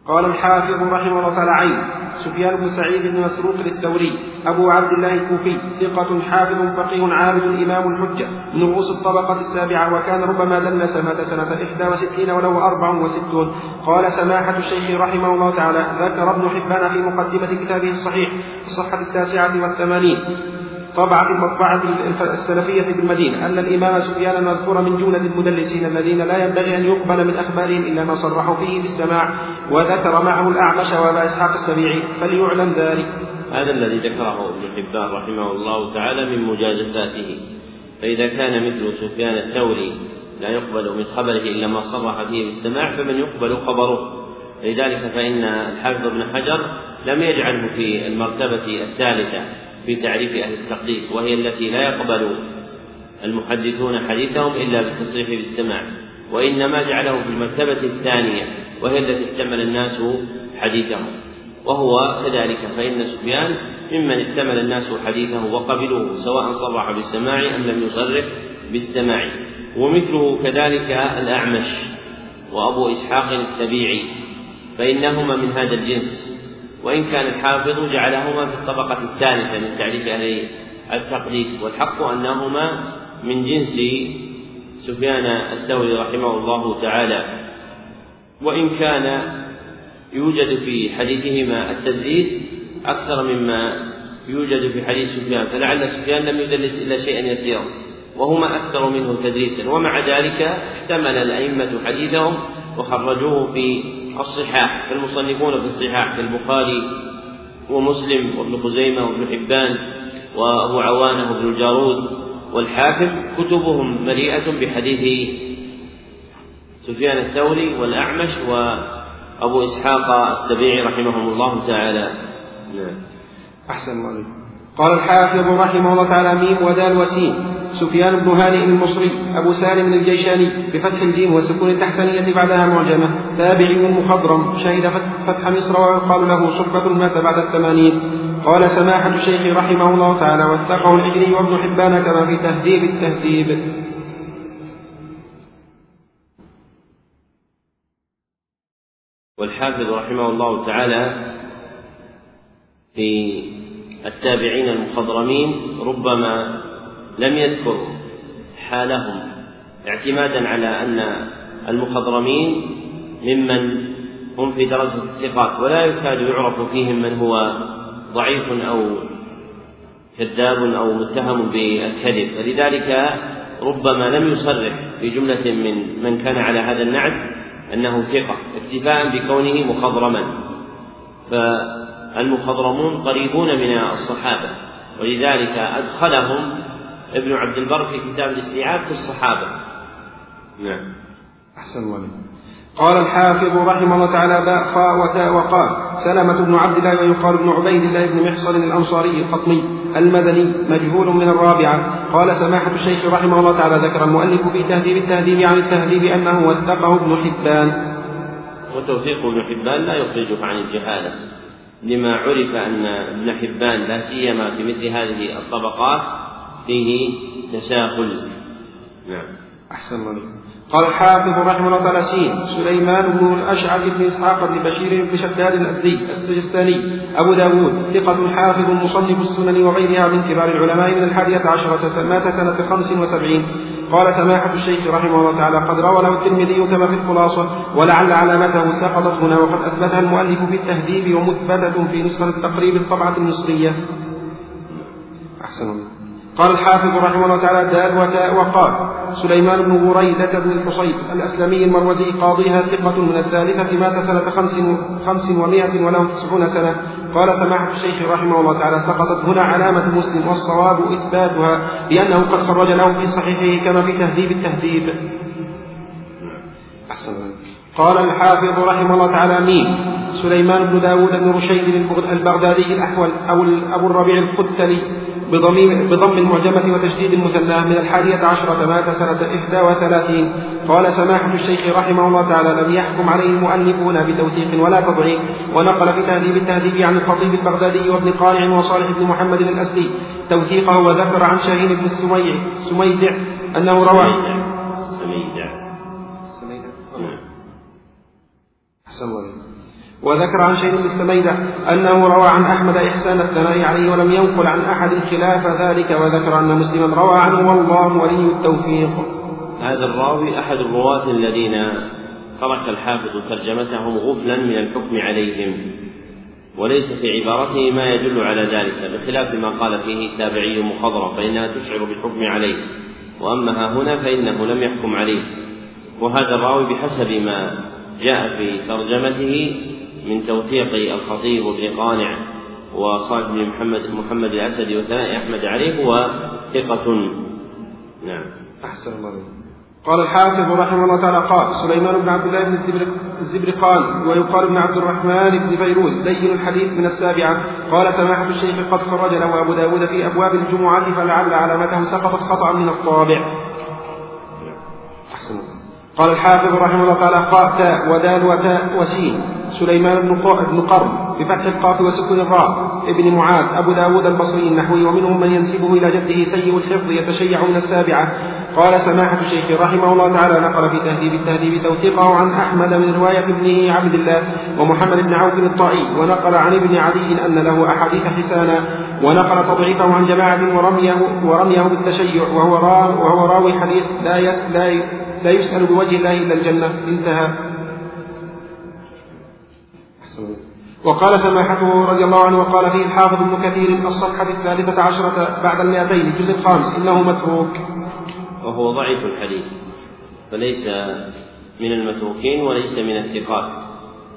قال الحافظ رحمه الله تعالى عين سفيان بن سعيد بن مسروق الثوري أبو عبد الله الكوفي ثقة حافظ فقيه عابد إمام الحجة من رؤوس الطبقة السابعة وكان ربما دلس مات سنة إحدى وستين وله أربع وستون. قال سماحة الشيخ رحمه الله تعالى ذكر ابن حبان في مقدمة كتابه الصحيح في الصفحة التاسعة والثمانين. طبعة المطبعة السلفية بالمدينة أن الإمام سفيان مذكور من جملة المدلسين الذين لا ينبغي أن يقبل من أخبارهم إلا ما صرحوا فيه بالسماع وذكر معه الأعمش وأبا إسحاق السبيعي فليعلم ذلك. هذا الذي ذكره ابن حبان رحمه الله تعالى من مجازفاته. فإذا كان مثل سفيان الثوري لا يقبل من خبره إلا ما صرح فيه بالسماع فمن يقبل خبره. لذلك فإن الحافظ ابن حجر لم يجعله في المرتبة الثالثة. في تعريف أهل التقديس وهي التي لا يقبل المحدثون حديثهم إلا بالتصريح بالسماع وإنما جعله في المرتبة الثانية وهي التي احتمل الناس حديثهم وهو كذلك فإن سفيان ممن احتمل الناس حديثه وقبلوه سواء صرح بالسماع أم لم يصرح بالسماع ومثله كذلك الأعمش وأبو إسحاق السبيعي فإنهما من هذا الجنس. وإن كان الحافظ جعلهما في الطبقة الثالثة من تعريف أهل التقديس والحق أنهما من جنس سفيان الثوري رحمه الله تعالى. وإن كان يوجد في حديثهما التدليس أكثر مما يوجد في حديث سفيان فلعل سفيان لم يدلس إلا شيئا يسيرا وهما أكثر منه تدريسا ومع ذلك احتمل الأئمة حديثهم وخرجوه في الصحاح فالمصنفون في الصحاح كالبخاري ومسلم وابن خزيمة وابن حبان وأبو عوانة وابن الجارود والحاكم كتبهم مليئة بحديث سفيان الثوري والأعمش وأبو إسحاق السبيعي رحمهم الله تعالى. نعم. أحسن الله قال الحافظ رحمه الله تعالى ميم ودال وسين. سفيان بن هانئ المصري أبو سالم الجيشاني بفتح الجيم وسكون التحتانية بعدها معجمة تابعي مخضرم شهد فتح مصر ويقال له صحبة مات بعد الثمانين. قال سماحة الشيخ رحمه الله تعالى وثقه العجلي وابن حبان كما في تهذيب التهذيب. والحافظ رحمه الله تعالى في التابعين المخضرمين ربما لم يذكر حالهم اعتمادا على أن المخضرمين ممن هم في درجة الثقات ولا يكاد يعرف فيهم من هو ضعيف أو كذاب أو متهم بالكذب. فلذلك ربما لم يصرح في جملة من من كان على هذا النعت أنه ثقة اكتفاء بكونه مخضرما. فالمخضرمون قريبون من الصحابة ولذلك أدخلهم ابن عبد البر في كتاب الاستيعاب في الصحابة. نعم. أحسن الله قال الحافظ رحمه الله تعالى باء خاء وتاء وقال سلمة بن عبد الله ويقال ابن عبيد الله بن محصن الأنصاري الخطمي المدني مجهول من الرابعة. قال سماحة الشيخ رحمه الله تعالى ذكر المؤلف في تهذيب التهذيب عن التهذيب أنه وثقه ابن حبان. وتوثيق ابن حبان لا يخرجه عن الجهالة لما عرف أن ابن حبان لا سيما في مثل هذه الطبقات فيه تساهل. نعم. أحسن الله قال الحافظ رحمه الله تعالى سين سليمان بن الأشعث بن إسحاق بن بشير بن شداد الأزدي السجستاني أبو داود ثقة حافظ مصنف السنن وغيرها من كبار العلماء من الحادية عشرة مات سنة خمس وسبعين. قال سماحة الشيخ رحمه الله تعالى قد روى له الترمذي كما في الخلاصة ولعل علامته سقطت هنا وقد أثبتها المؤلف في التهذيب ومثبتة في نسخة التقريب الطبعة المصرية. أحسن الله قال الحافظ رحمه الله تعالى دال وتاء وقال سليمان بن بريدة بن الحصيب الأسلمي المروزي قاضيها ثقة من الثالثة مات سنة خمس, خمس ومائة وله تسعون سنة. قال سماحة الشيخ رحمه الله تعالى سقطت هنا علامة مسلم والصواب إثباتها لأنه قد خرج له في صحيحه كما في تهذيب التهذيب. أحسن قال الحافظ رحمه الله تعالى مين؟ سليمان بن داود بن رشيد البغدادي الأحول أو أبو الربيع القتلي. بضم بضم المعجمة وتشديد المثنى من الحادية عشرة مات سنة إحدى وثلاثين. قال سماحة الشيخ رحمه الله تعالى لم يحكم عليه المؤلفون بتوثيق ولا تضعيف. ونقل في تهذيب التهذيب عن الخطيب البغدادي وابن قانع وصالح بن محمد الأسدي توثيقه وذكر عن شاهين بن السميع السميدع أنه روى السميدع السميدع أحسن الله وذكر عن شيخ السميدة أنه روى عن أحمد إحسان الثناء عليه ولم ينقل عن أحد خلاف ذلك وذكر أن مسلما روى عنه والله ولي التوفيق. هذا الراوي أحد الرواة الذين ترك الحافظ ترجمتهم غفلا من الحكم عليهم وليس في عبارته ما يدل على ذلك بخلاف ما قال فيه تابعي مخضرم فإنها تشعر بالحكم عليه وأما ها هنا فإنه لم يحكم عليه. وهذا الراوي بحسب ما جاء في ترجمته من توثيق الخطيب بن قانع وصالح بن محمد محمد الأسدي وثناء أحمد عليه هو ثقة. نعم. أحسن الله قال الحافظ رحمه الله تعالى قال سليمان بن عبد الله بن الزبرقان ويقال ابن عبد الرحمن بن فيروز دين الحديث من السابعة. قال سماحة الشيخ قد خرج له أبو داود في أبواب الجمعة فلعل علامته سقطت خطأ من الطابع. قال الحافظ رحمه الله تعالى قاء تاء ودال وتاء وسين. سليمان بن بن قرن بفتح القاف وسكن الراء. ابن معاذ أبو داود البصري النحوي ومنهم من ينسبه إلى جده سيء الحفظ يتشيع من السابعة. قال سماحة الشيخ رحمه الله تعالى نقل في تهذيب التهذيب توثيقه عن أحمد من رواية ابنه عبد الله ومحمد بن عوف الطائي. ونقل عن ابن علي أن له أحاديث حسانا ونقل تضعيفه عن جماعة ورميه ورميه بالتشيع. وهو وهو راوي حديث لا لا لا يسأل بوجه الله إلا الجنة. انتهى. وقال سماحته رضي الله عنه وقال فيه الحافظ ابن كثير الصفحة الثالثة عشرة بعد المئتين الجزء الخامس إنه متروك. وهو ضعيف الحديث فليس من المتروكين وليس من الثقات.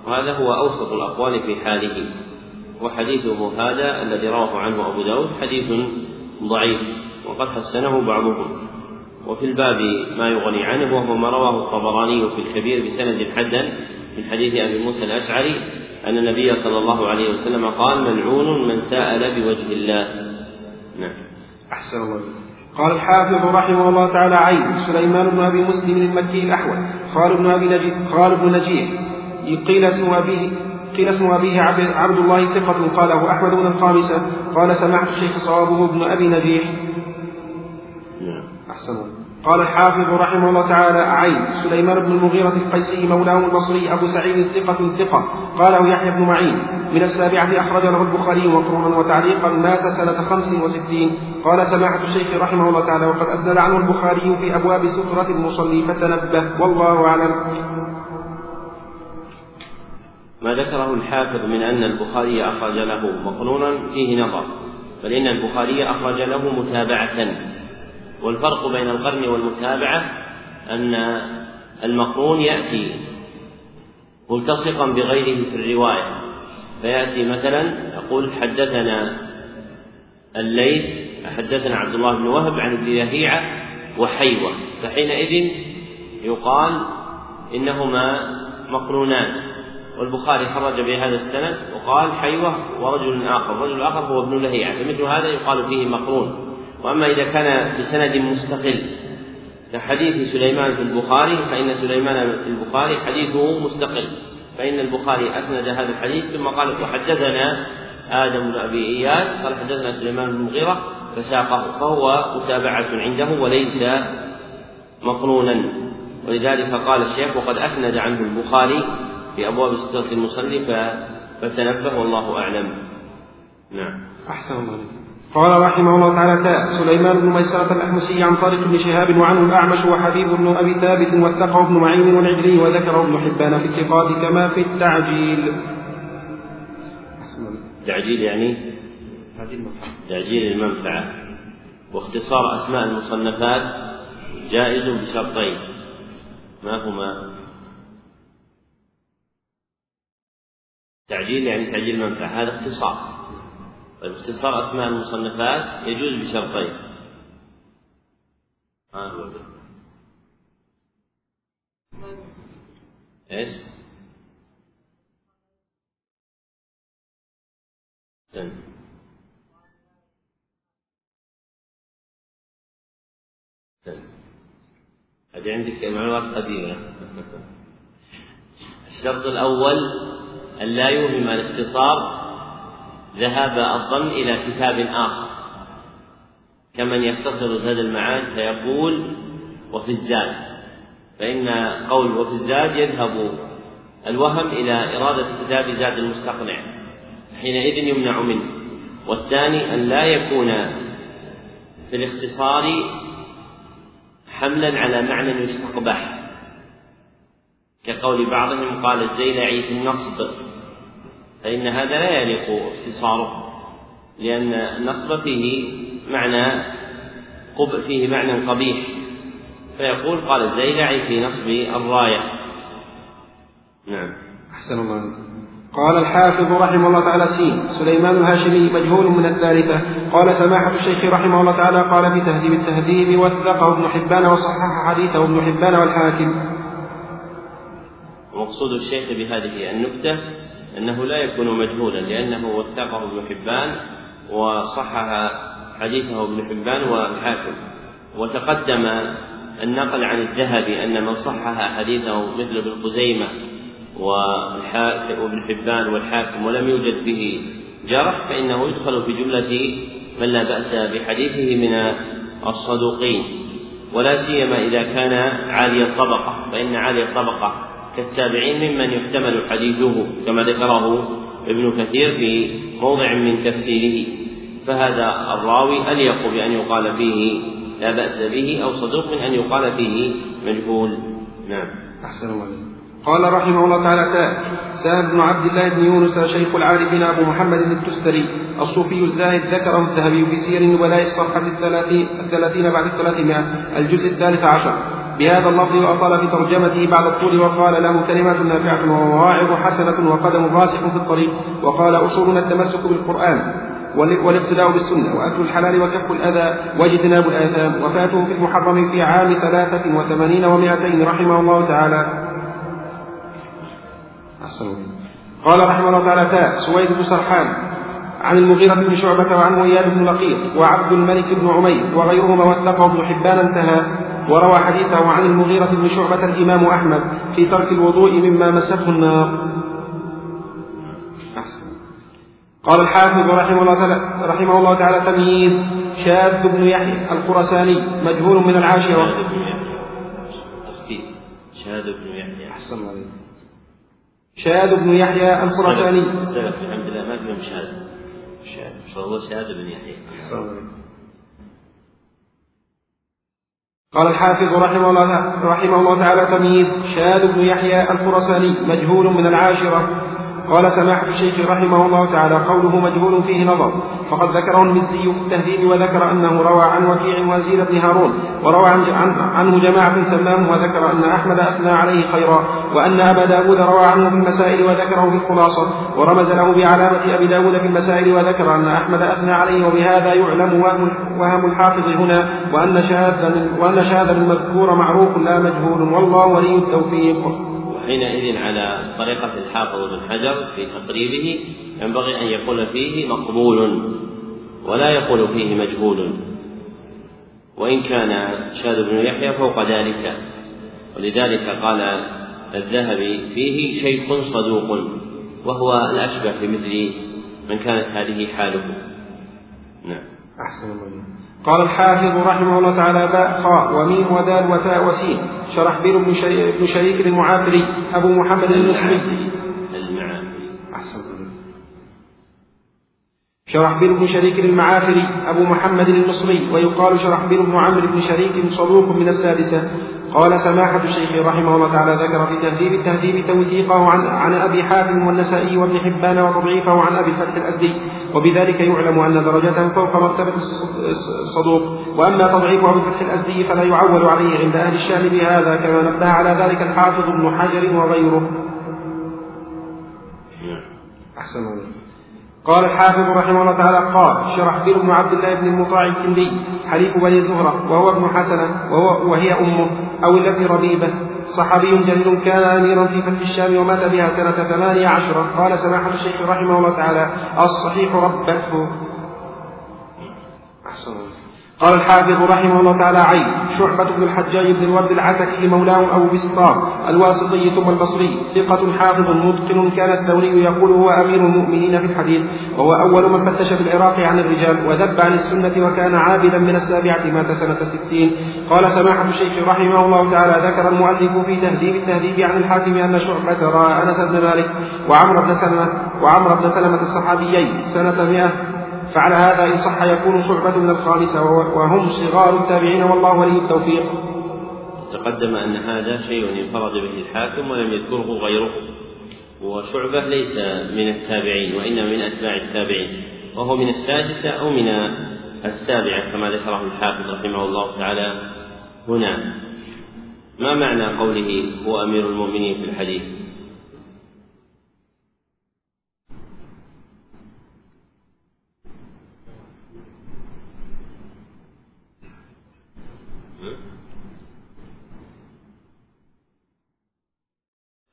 وهذا هو أوسط الأقوال في حاله. وحديثه هذا الذي رواه عنه أبو داود حديث ضعيف وقد حسنه بعضهم. وفي الباب ما يغني عنه وهو ما رواه الطبراني في الكبير بسند حسن من حديث أبي موسى الأشعري أن النبي صلى الله عليه وسلم قال ملعون من سأل بوجه الله. نعم. أحسن الله. قال الحافظ رحمه الله تعالى عين سليمان بن أبي مسلم المكي الأحول خالد بن أبي نجيح خالد بن نجيح قيل اسم أبيه قيل اسم أبيه عبد الله ثقة قاله أحمد بن الخامسة قال سمعت الشيخ صوابه بن أبي نجيح نعم. أحسن الله. قال الحافظ رحمه الله تعالى عين سليمان بن المغيرة القيسي مولاه البصري أبو سعيد ثقة ثقة قاله يحيى بن معين من السابعة أخرج له البخاري مقرونا وتعليقا مات سنة خمس وستين. قال سماحة الشيخ رحمه الله تعالى وقد أسند عنه البخاري في أبواب سترة المصلي فتنبه والله أعلم. ما ذكره الحافظ من أن البخاري أخرج له مقرونا فيه نظر بل إن البخاري أخرج له متابعة. والفرق بين القرن والمتابعة أن المقرون يأتي ملتصقا بغيره في الرواية. فيأتي مثلا يقول حدثنا الليث حدثنا عبد الله بن وهب عن ابن لهيعة وحيوة. فحينئذ يقال إنهما مقرونان. والبخاري خرج بهذا السند وقال حيوة ورجل آخر. رجل آخر هو ابن لهيعة فمثل هذا يقال فيه مقرون. وأما إذا كان بسند مستقل كحديث سليمان في البخاري فإن سليمان في البخاري حديثه مستقل فإن البخاري أسند هذا الحديث ثم قال وحدثنا آدم بن أبي إياس قال حدثنا سليمان بن المغيرة فساقه فهو متابعة عنده وليس مقرونا. ولذلك قال الشيخ وقد أسند عنه البخاري في أبواب سترة المصلي فتنبه والله أعلم. نعم. أحسن الله قال رحمه الله تعالى تاء سليمان بن ميسرة الأحمسي عن طارق بن شهاب وعنه الأعمش وحبيب بن أبي ثابت واتقه ابن معين والعجلي وذكره ابن حبان في الثقات كما في التعجيل. تعجيل يعني؟ تعجيل المنفعة. واختصار أسماء المصنفات جائز بشرطين. ما هما؟ تعجيل يعني تعجيل المنفعة هذا اختصار. طيب اختصار أسماء المصنفات يجوز بشرطين ها إيش؟ سن. سن. هذه عندك معلومات قديمة الشرط الأول أن لا يوهم الاختصار ذهاب الظن إلى كتاب آخر. كمن يختصر زاد المعاد فيقول وفي الزاد. فإن قول وفي الزاد يذهب الوهم إلى إرادة كتاب زاد المستقنع. حينئذ يمنع منه. والثاني أن لا يكون في الاختصار حملا على معنى يستقبح. كقول بعضهم قال الزيلعي في النصب. فإن هذا لا يليق اختصاره لأن النصب فيه معنى قب فيه معنى قبيح. فيقول قال الزيلعي في نصب الراية. نعم. أحسن الله قال الحافظ رحمه الله تعالى سين. سليمان الهاشمي مجهول من الثالثة. قال سماحة الشيخ رحمه الله تعالى قال في تهذيب التهذيب وثقه ابن حبان وصحح حديثه ابن حبان والحاكم. ومقصود الشيخ بهذه النكتة أنه لا يكون مجهولا لأنه وثقه ابن حبان وصحح حديثه ابن حبان والحاكم وتقدم النقل عن الذهبي أن من صحح حديثه مثل ابن خزيمة وابن حبان والحاكم ولم يوجد به جرح فإنه يدخل في جملة من لا بأس بحديثه من الصدوقين. ولا سيما إذا كان عالي الطبقة فإن عالي الطبقة كالتابعين ممن يحتمل حديثه كما ذكره ابن كثير في موضع من تفسيره فهذا الراوي أليق بأن يقال فيه لا بأس به أو صدوق من أن يقال فيه مجهول. نعم. أحسن الله قال رحمه الله تعالى سهل بن عبد الله بن يونس شيخ العارفين أبو محمد التستري الصوفي الزاهد ذكره الذهبي في سير النبلاء الصفحة الثلاثين, الثلاثين بعد الثلاثمائة الجزء الثالث عشر. بهذا اللفظ وأطال في ترجمته بعد الطول وقال له كلمات نافعة ومواعظ حسنة وقدم راسخ في الطريق وقال أصولنا التمسك بالقرآن والاقتداء بالسنة وأكل الحلال وكف الأذى واجتناب الآثام وفاته في المحرم في عام ثلاثة وثمانين ومائتين رحمه الله تعالى. قال رحمه الله تعالى تاء سويد بن سرحان عن المغيرة بن شعبة وعن وياد بن لقيط وعبد الملك بن عمير وغيرهما وثقه ابن حبان انتهى. وروى حديثه عن المغيرة بن شعبة الإمام أحمد في ترك الوضوء مما مسته النار. قال الحافظ رحمه الله تعالى رحمه الله تعالى تمييز شاذ بن يحيى الخرساني مجهول من العاشرة. شاذ بن يحيى. أحسن الله شاذ بن يحيى الخرساني السلف الحمد لله ما فيهم شاذ. شاذ. فهو شاذ بن يحيى. قال الحافظ رحمه الله رحمه الله تعالى تمييز شاذ بن يحيى الخرساني مجهول من العاشرة قال سماحة الشيخ رحمه الله تعالى قوله مجهول فيه نظر فقد ذكره المزي في التهذيب وذكر أنه روى عن وكيع وزيد بن هارون وروى عن عنه جماعة سماه وذكر أن أحمد أثنى عليه خيرا وأن أبا داود روى عنه في المسائل وذكره في الخلاصة ورمز له بعلامة أبي داود في المسائل وذكر أن أحمد أثنى عليه وبهذا يعلم وهم الحافظ هنا وأن وأن شاذ المذكور معروف لا مجهول والله ولي التوفيق. حينئذ على طريقة الحافظ بن حجر في تقريبه ينبغي أن يقول فيه مقبول ولا يقول فيه مجهول. وإن كان شاذ بن يحيى فوق ذلك. ولذلك قال الذهبي فيه شيخ صدوق وهو الأشبه في مثل من كانت هذه حاله. نعم. أحسن الله قال الحافظ رحمه الله تعالى باء خاء وميم ودال وتاء وسين. شرحبيل بن بن شريك المعافري أبو محمد المصري. شرحبيل بن شريك المعافري أبو محمد المصري ويقال شرحبيل بن عمرو بن شريك صدوق من السادسة. قال سماحة الشيخ رحمه الله تعالى ذكر في تهذيب التهذيب توثيقه عن عن أبي حاتم والنسائي وابن حبان وتضعيفه عن أبي الفتح الأزدي. وبذلك يعلم أن درجته فوق مرتبة الصدوق. وأما تضعيف أبي الفتح الأزدي فلا يعول عليه عند أهل الشام بهذا كما نبه على ذلك الحافظ ابن حجر وغيره. نعم. أحسن الله قال الحافظ رحمه الله تعالى قال شرحبيل بن عبد الله بن المطاع الكندي حليف بني زهرة وهو ابن حسنة وهو وهي أمه أو التي ربيبة. صحابي جليل كان أميرا في فتح الشام ومات بها سنة ثمانية عشرة. قال سماحة الشيخ رحمه الله تعالى الصحيح ربته. أحسن قال الحافظ رحمه الله تعالى عين شعبة بن الحجاج بن الورد العتكي مولاه أبو بسطام الواسطي ثم البصري ثقة حافظ متقن كان الثوري يقول هو أمير المؤمنين في الحديث وهو أول من فتش في العراق عن الرجال وذب عن السنة وكان عابدا من السابعة مات سنة ستين. قال سماحة الشيخ رحمه الله تعالى ذكر المؤلف في تهذيب التهذيب عن الحاكم أن شعبة رأى أنس بن مالك وعمر بن سلمة وعمر بن سلمة الصحابيين سنة مئة فعلى هذا إن صح يكون شعبة من الخامسة وهم صغار التابعين والله ولي التوفيق. تقدم أن هذا شيء انفرد به الحاكم ولم يذكره غيره. وشعبة ليس من التابعين وإنما من أتباع التابعين وهو من السادسة أو من السابعة كما ذكره الحافظ رحمه الله تعالى هنا. ما معنى قوله هو أمير المؤمنين في الحديث؟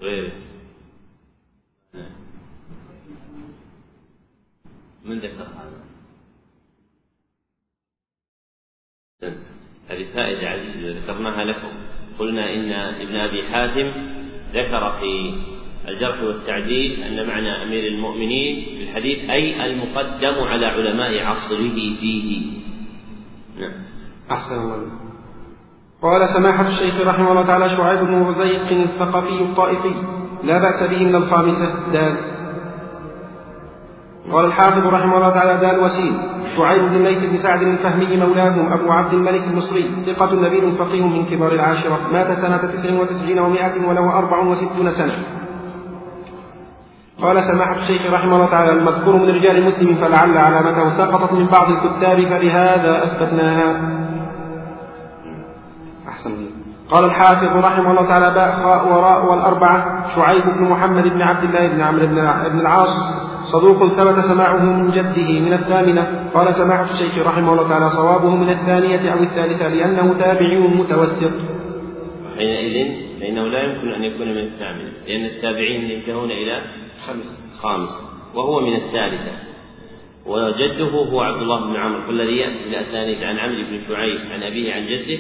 غيره. من ذكر هذا هذه فائدة عزيزة ذكرناها لكم. قلنا إن ابن أبي حاتم ذكر في الجرح والتعديل أن معنى أمير المؤمنين في الحديث أي المقدم على علماء عصره فيه. نعم. أحسن الله قال سماحة الشيخ رحمه الله تعالى شعيب بن رزيق الثقفي الطائفي لا بأس به من الخامسة دال. قال الحافظ رحمه الله تعالى دال وسيم شعيب بن الليث بن سعد الفهمي مولاهم أبو عبد الملك المصري ثقة نبيل فقيه من كبار العاشرة مات سنة تسع وتسعين ومائة وله أربع وستون سنة. قال سماحة الشيخ رحمه الله تعالى المذكور من رجال مسلم فلعل علامته سقطت من بعض الكتاب فلهذا أثبتناها. أحسن. قال الحافظ رحمه الله تعالى باء خاء وراء والأربعة شعيب بن محمد بن عبد الله بن عمرو بن العاص. صدوق ثبت سماعه من جده من الثامنة. قال سماحة الشيخ رحمه الله تعالى صوابه من الثانية أو الثالثة لأنه تابعي متوسط. حينئذ فإنه لا يمكن أن يكون من الثامنة لأن التابعين ينتهون إلى خمس. خامس. وهو من الثالثة. وجده هو عبد الله بن عمرو والذي يأتي الأسانيد عن عمرو بن شعيب عن أبيه عن جده.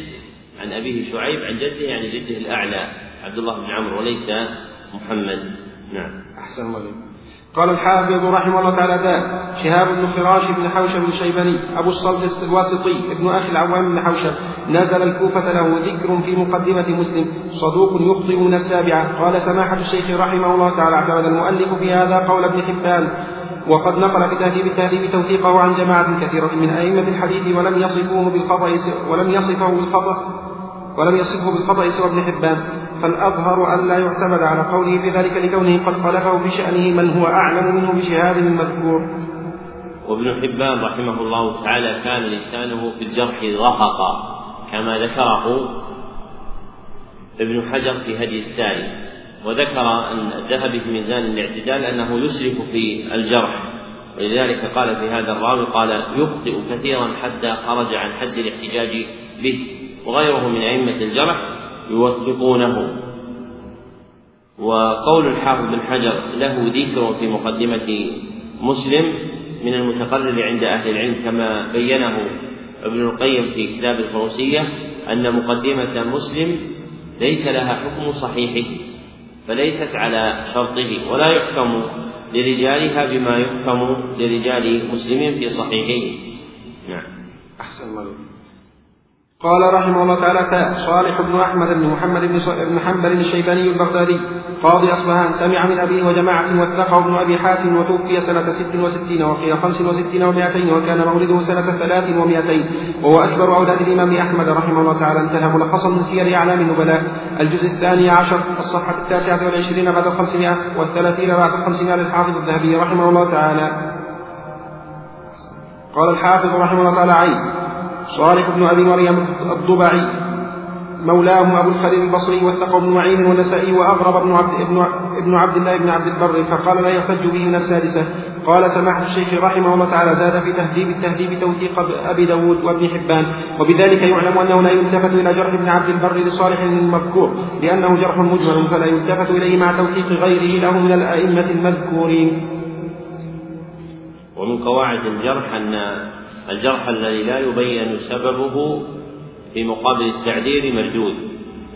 عن أبيه شعيب عن جده يعني جده الأعلى عبد الله بن عمرو وليس محمد. نعم. أحسن الله قال الحافظ رحمه الله تعالى ذا شهاب بن فراش بن حوشب الشيباني أبو الصلت الواسطي ابن أخي العوام بن حوشب نزل الكوفة له ذكر في مقدمة مسلم صدوق يخطئ من السابعة قال سماحة الشيخ رحمه الله تعالى أعتمد المؤلف في هذا قول ابن حبان وقد نقل في تهذيب التهذيب توثيقه عن جماعة كثيرة من أئمة الحديث ولم يصفوه بالخطأ ولم يصفه بالخطأ. ولم يصفه بالخطأ سوى ابن حبان فالأظهر أن لا يعتمد على قوله في ذلك لكونه قد خالفه في شأنه من هو أعلم منه بشهاب المذكور وابن حبان رحمه الله تعالى كان لسانه في الجرح رهقا كما ذكره ابن حجر في هدي الساري وذكر أن الذهبي في ميزان الاعتدال أنه يسرف في الجرح ولذلك قال في هذا الراوي قال يخطئ كثيرا حتى خرج عن حد الاحتجاج به. وغيره من أئمة الجرح يوثقونه. وقول الحافظ بن حجر له ذكر في مقدمة مسلم من المتقرر عند أهل العلم كما بينه ابن القيم في كتاب الفروسية أن مقدمة مسلم ليس لها حكم صحيحه فليست على شرطه ولا يحكم لرجالها بما يحكم لرجال مسلم في صحيحه. نعم. أحسن الله قال رحمه الله تعالى صالح بن أحمد بن محمد بن حنبل الشيباني البغدادي قاضي اصفهان سمع من أبيه وجماعة وثقه ابن أبي حاتم وتوفي سنة ست وستين وقيل خمس وستين ومائتين وكان مولده سنة ثلاث ومائتين وهو أكبر أولاد الإمام أحمد رحمه الله تعالى. انتهى ملخصا من سير إعلام النبلاء. الجزء الثاني عشر الصفحة التاسعة والعشرين بعد الخمسمائة والثلاثين بعد الخمسمائة للحافظ الذهبي رحمه الله تعالى. قال الحافظ رحمه الله تعالى عين. صالح بن أبي مريم الضبعي مولاه أبو الخليل البصري وثقة ابن معين والنسائي وأغرب ابن عبد, ابن, ابن عبد الله بن عبد البر فقال لا يحتج به من السادسة. قال سماحة الشيخ رحمه الله تعالى زاد في تهذيب التهذيب توثيق أبي داود وابن حبان. وبذلك يعلم أنه لا يلتفت إلى جرح ابن عبد البر لصالح المذكور لأنه جرح مجمل فلا يلتفت إليه مع توثيق غيره له من الأئمة المذكورين. ومن قواعد الجرح أن الجرح الذي لا يبين سببه في مقابل التعديل مردود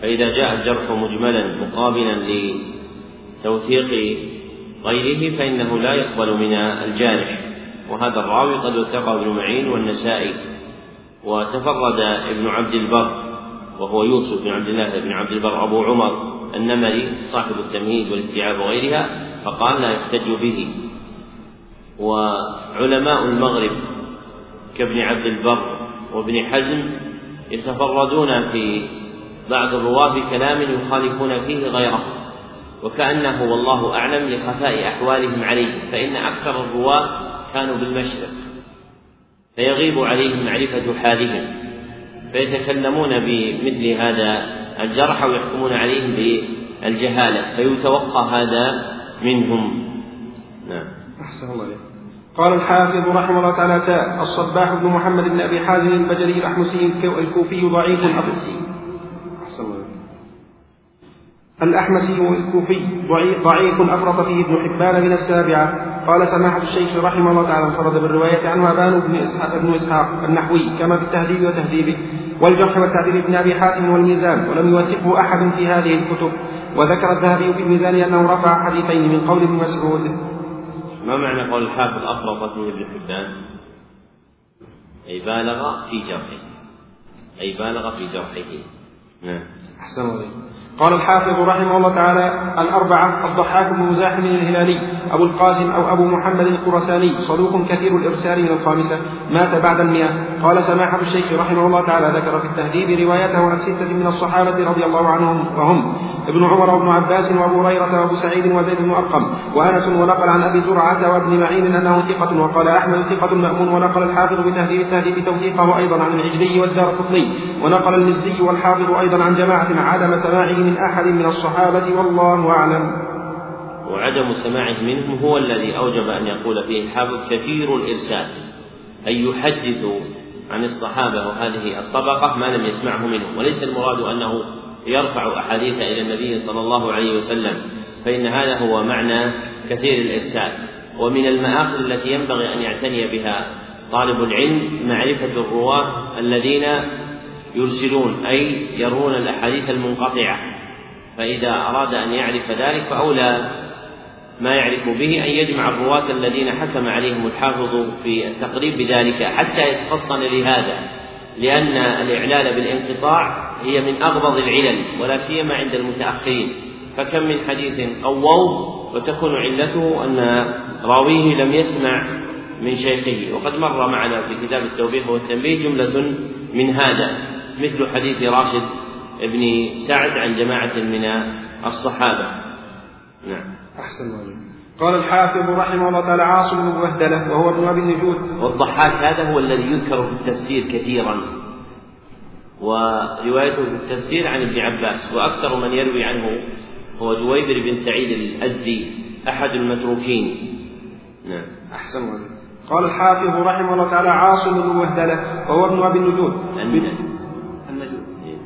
فإذا جاء الجرح مجملا مقابلا لتوثيق غيره فإنه لا يقبل من الجارح. وهذا الراوي قد وثقه ابن معين والنسائي. وتفرد ابن عبد البر وهو يوسف بن عبد الله بن عبد البر أبو عمر النمري صاحب التمهيد والاستيعاب وغيرها فقال لا يحتج به. وعلماء المغرب كابن عبد البر وابن حزم يتفردون في بعض الرواة بكلام يخالفون فيه غيره. وكأنه والله أعلم لخفاء أحوالهم عليه فإن أكثر الرواة كانوا بالمشرق فيغيب عليهم معرفة حالهم فيتكلمون بمثل هذا الجرح ويحكمون عليه بالجهالة فيتوقع هذا منهم. نعم. أحسن الله عليك قال الحافظ رحمه الله تعالى تاء الصباح بن محمد بن أبي حازم البجلي الأحمسي الكوفي ضعيف الأحمسي الأحمسي الكوفي ضعيف أفرط فيه ابن حبان من السابعة. قال سماحة الشيخ رحمه الله تعالى انفرد بالرواية عنه أبان بن إسحاق, بن إسحاق النحوي كما في التهذيب وتهذيبه. والجرح والتعديل ابن أبي حاتم والميزان ولم يوثقه أحد في هذه الكتب. وذكر الذهبي في الميزان أنه رفع حديثين من قول ابن مسعود. ما معنى قول الحافظ أفرط فيه ابن حبان؟ أي بالغ في جرحه. أي بالغ في جرحه. نعم. أحسن الله قال الحافظ رحمه الله تعالى الأربعة الضحاك بن مزاحم الهلالي أبو القاسم أو أبو محمد الخرساني صدوق كثير الإرسال من الخامسة. مات بعد المئة. قال سماحة الشيخ رحمه الله تعالى ذكر في التهذيب روايته عن ستة من الصحابة رضي الله عنهم وهم. ابن عمر وابن عباس وأبو هريرة وأبو سعيد وزيد بن أرقم وأنس ونقل عن أبي زرعة وابن معين أنه ثقة وقال أحمد ثقة مأمون ونقل الحافظ بتهذيب التهذيب توثيقه أيضا عن العجلي والدار قطني ونقل المزي والحافظ أيضا عن جماعة عدم سماعه من أحد من الصحابة والله أعلم. وعدم سماعه منهم هو الذي أوجب أن يقول فيه الحافظ كثير الإرسال أن يحدث عن الصحابة وهذه الطبقة ما لم يسمعه منهم وليس المراد أنه يرفع أحاديث إلى النبي صلى الله عليه وسلم فإن هذا هو معنى كثير الإرسال. ومن المآخذ التي ينبغي أن يعتني بها طالب العلم معرفة الرواة الذين يرسلون أي يروون الأحاديث المنقطعة. فإذا أراد أن يعرف ذلك فأولى ما يعرف به أن يجمع الرواة الذين حكم عليهم الحافظ في التقريب بذلك حتى يتفطن لهذا. لأن الإعلال بالانقطاع هي من أغبض العلل ولا سيما عند المتأخرين. فكم من حديث قووه وتكون علته أن راويه لم يسمع من شيخه. وقد مر معنا في كتاب التوبيخ والتنبيه جملة من هذا مثل حديث راشد بن سعد عن جماعة من الصحابة. نعم. أحسن الله قال الحافظ رحمه الله تعالى عاصم بن بهدلة وهو ابن أبي النجود والضحاك هذا هو الذي يذكر في التفسير كثيرا وروايته في التفسير عن ابن عباس وأكثر من يروي عنه هو جويبر بن سعيد الأزدي أحد المتروكين. نعم. أحسن الله قال الحافظ رحمه الله تعالى عاصم بن وهدلة وهو ابن أبي النجود النجود إيه،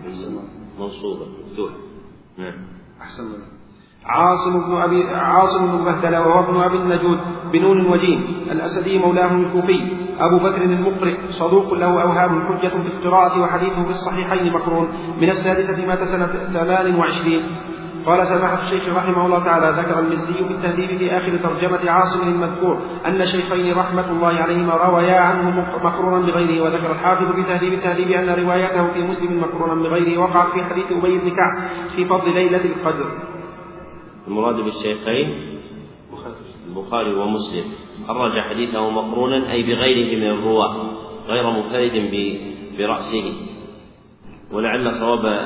منصوبة مفتوح نعم. أحسن الله عاصم بن أبي عاصم بن بهدلة وهو ابن أبي النجود بنون وجيم الأسدي مولاه الكوفي. أبو بكر المقرئ صدوق له أوهام حجة في القراءة وحديثه في الصحيحين مقرون. من السادسة مات سنة ثمان وعشرين. قال سماحة الشيخ رحمه الله تعالى ذكر المزي في التهذيب في آخر ترجمة عاصم المذكور أن شيخين رحمة الله عليهما روايا عنه مقرونا بغيره وذكر الحافظ في تهذيب التهذيب أن روايته في مسلم مقرونا بغيره وقعت في حديث أبي بن كعب في فضل ليلة القدر. المراد بالشيخين البخاري ومسلم. خرج حديثه مقرونا أي بغيره من الرواة غير منفرد برأسه. ولعل صواب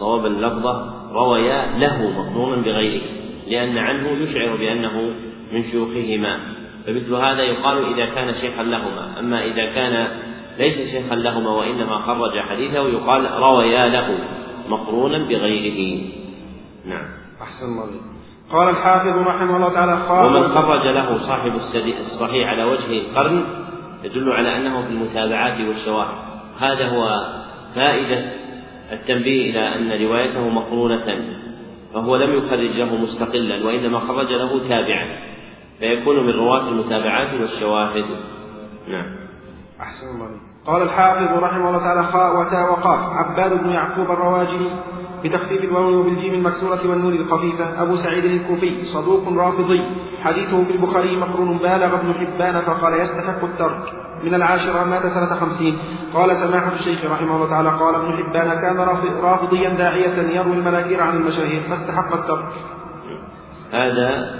صواب اللفظة رويا له مقرونا بغيره لأن عنه يشعر بأنه من شيوخهما. فمثل هذا يقال إذا كان شيخا لهما. أما إذا كان ليس شيخا لهما وإنما خرج حديثه يقال رويا له مقرونا بغيره. نعم. أحسن الله قال الحافظ رحمه الله تعالى ومن خرج له صاحب الصحيح على وجه القرن يدل على أنه في المتابعات والشواهد. هذا هو فائدة التنبيه إلى أن روايته مقرونة فهو لم يخرج له مستقلا وإنما خرج له تابعا فيكون من رواة المتابعات والشواهد. نعم. أحسن الله قال الحافظ رحمه الله تعالى خاء وتاء وقاف. عباد بن يعقوب الرواجلي بتخفيف الواو وبالجيم المكسورة والنون الخفيفة. أبو سعيد الكوفي صدوق رافضي. حديثه في البخاري مقرون بالغ ابن حبان فقال يستحق الترك. من العاشرة مات سنة خمسين. قال سماحة الشيخ رحمه الله تعالى قال ابن حبان كان رافضيا داعية يروي المناكير عن المشاهير. فاستحق الترك. هذا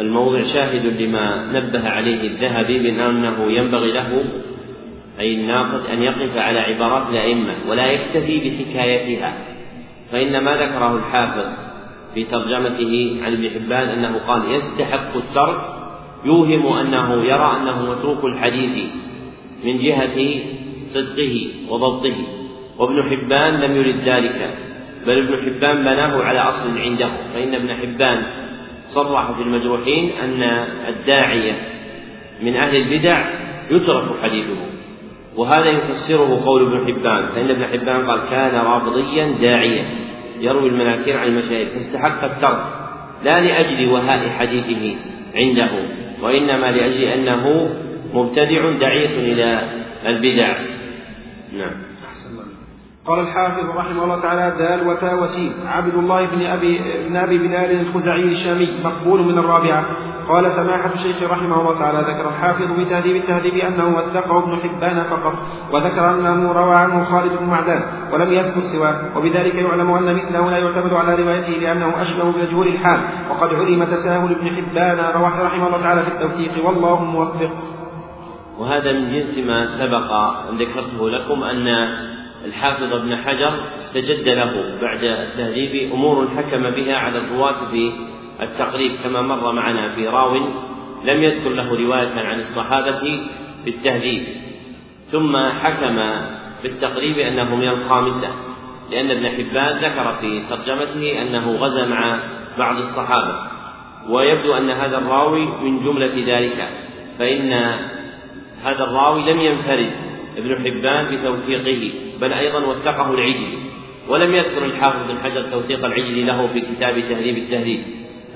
الموضع شاهد لما نبه عليه الذهبي من أنه ينبغي له أي الناقد أن يقف على عبارات الأئمة ولا يكتفي بحكايتها. فإن ما ذكره الحافظ في ترجمته عن ابن حبان أنه قال يستحق الترك يوهم أنه يرى أنه متروك الحديث من جهة صدقه وضبطه. وابن حبان لم يرد ذلك بل ابن حبان بناه على أصل عنده. فإن ابن حبان صرح في المجروحين أن الداعية من أهل البدع يترك حديثه. وهذا يفسره قول ابن حبان فإن ابن حبان قال كان رافضيا داعيا يروي المناكير عن المشاهير فاستحق الترك لا لأجل وهاء حديثه عنده وإنما لأجل أنه مبتدع دعية إلى البدع. نعم. قال الحافظ رحمه الله تعالى دال وتاء وسين. عبد الله بن أبي بن أبي بلال الخزاعي الشامي مقبول من الرابعة. قال سماحة الشيخ رحمه الله تعالى ذكر الحافظ بتهذيب التهذيب أنه وثقه ابن حبان فقط وذكر أنه روى عنه خالد بن معدان ولم يذكر سواه. وبذلك يعلم أن مثله لا يعتمد على روايته لأنه أشبه بمجهول الحال وقد علم تساهل ابن حبان رحمه الله تعالى في التوثيق والله موفق. وهذا من جنس ما سبق أن ذكرته لكم أن الحافظ ابن حجر استجد له بعد التهذيب. أمور حكم بها على الرواة في التقريب كما مر معنا في راو لم يذكر له رواية عن الصحابة في التهذيب ثم حكم بالتقريب أنه من الخامسة لأن ابن حبان ذكر في ترجمته أنه غزا مع بعض الصحابة. ويبدو أن هذا الراوي من جملة ذلك فإن هذا الراوي لم ينفرد ابن حبان بتوثيقه. بل أيضا وثقه العجلي ولم يذكر الحافظ بن حجر توثيق العجلي له في كتاب تهذيب التهذيب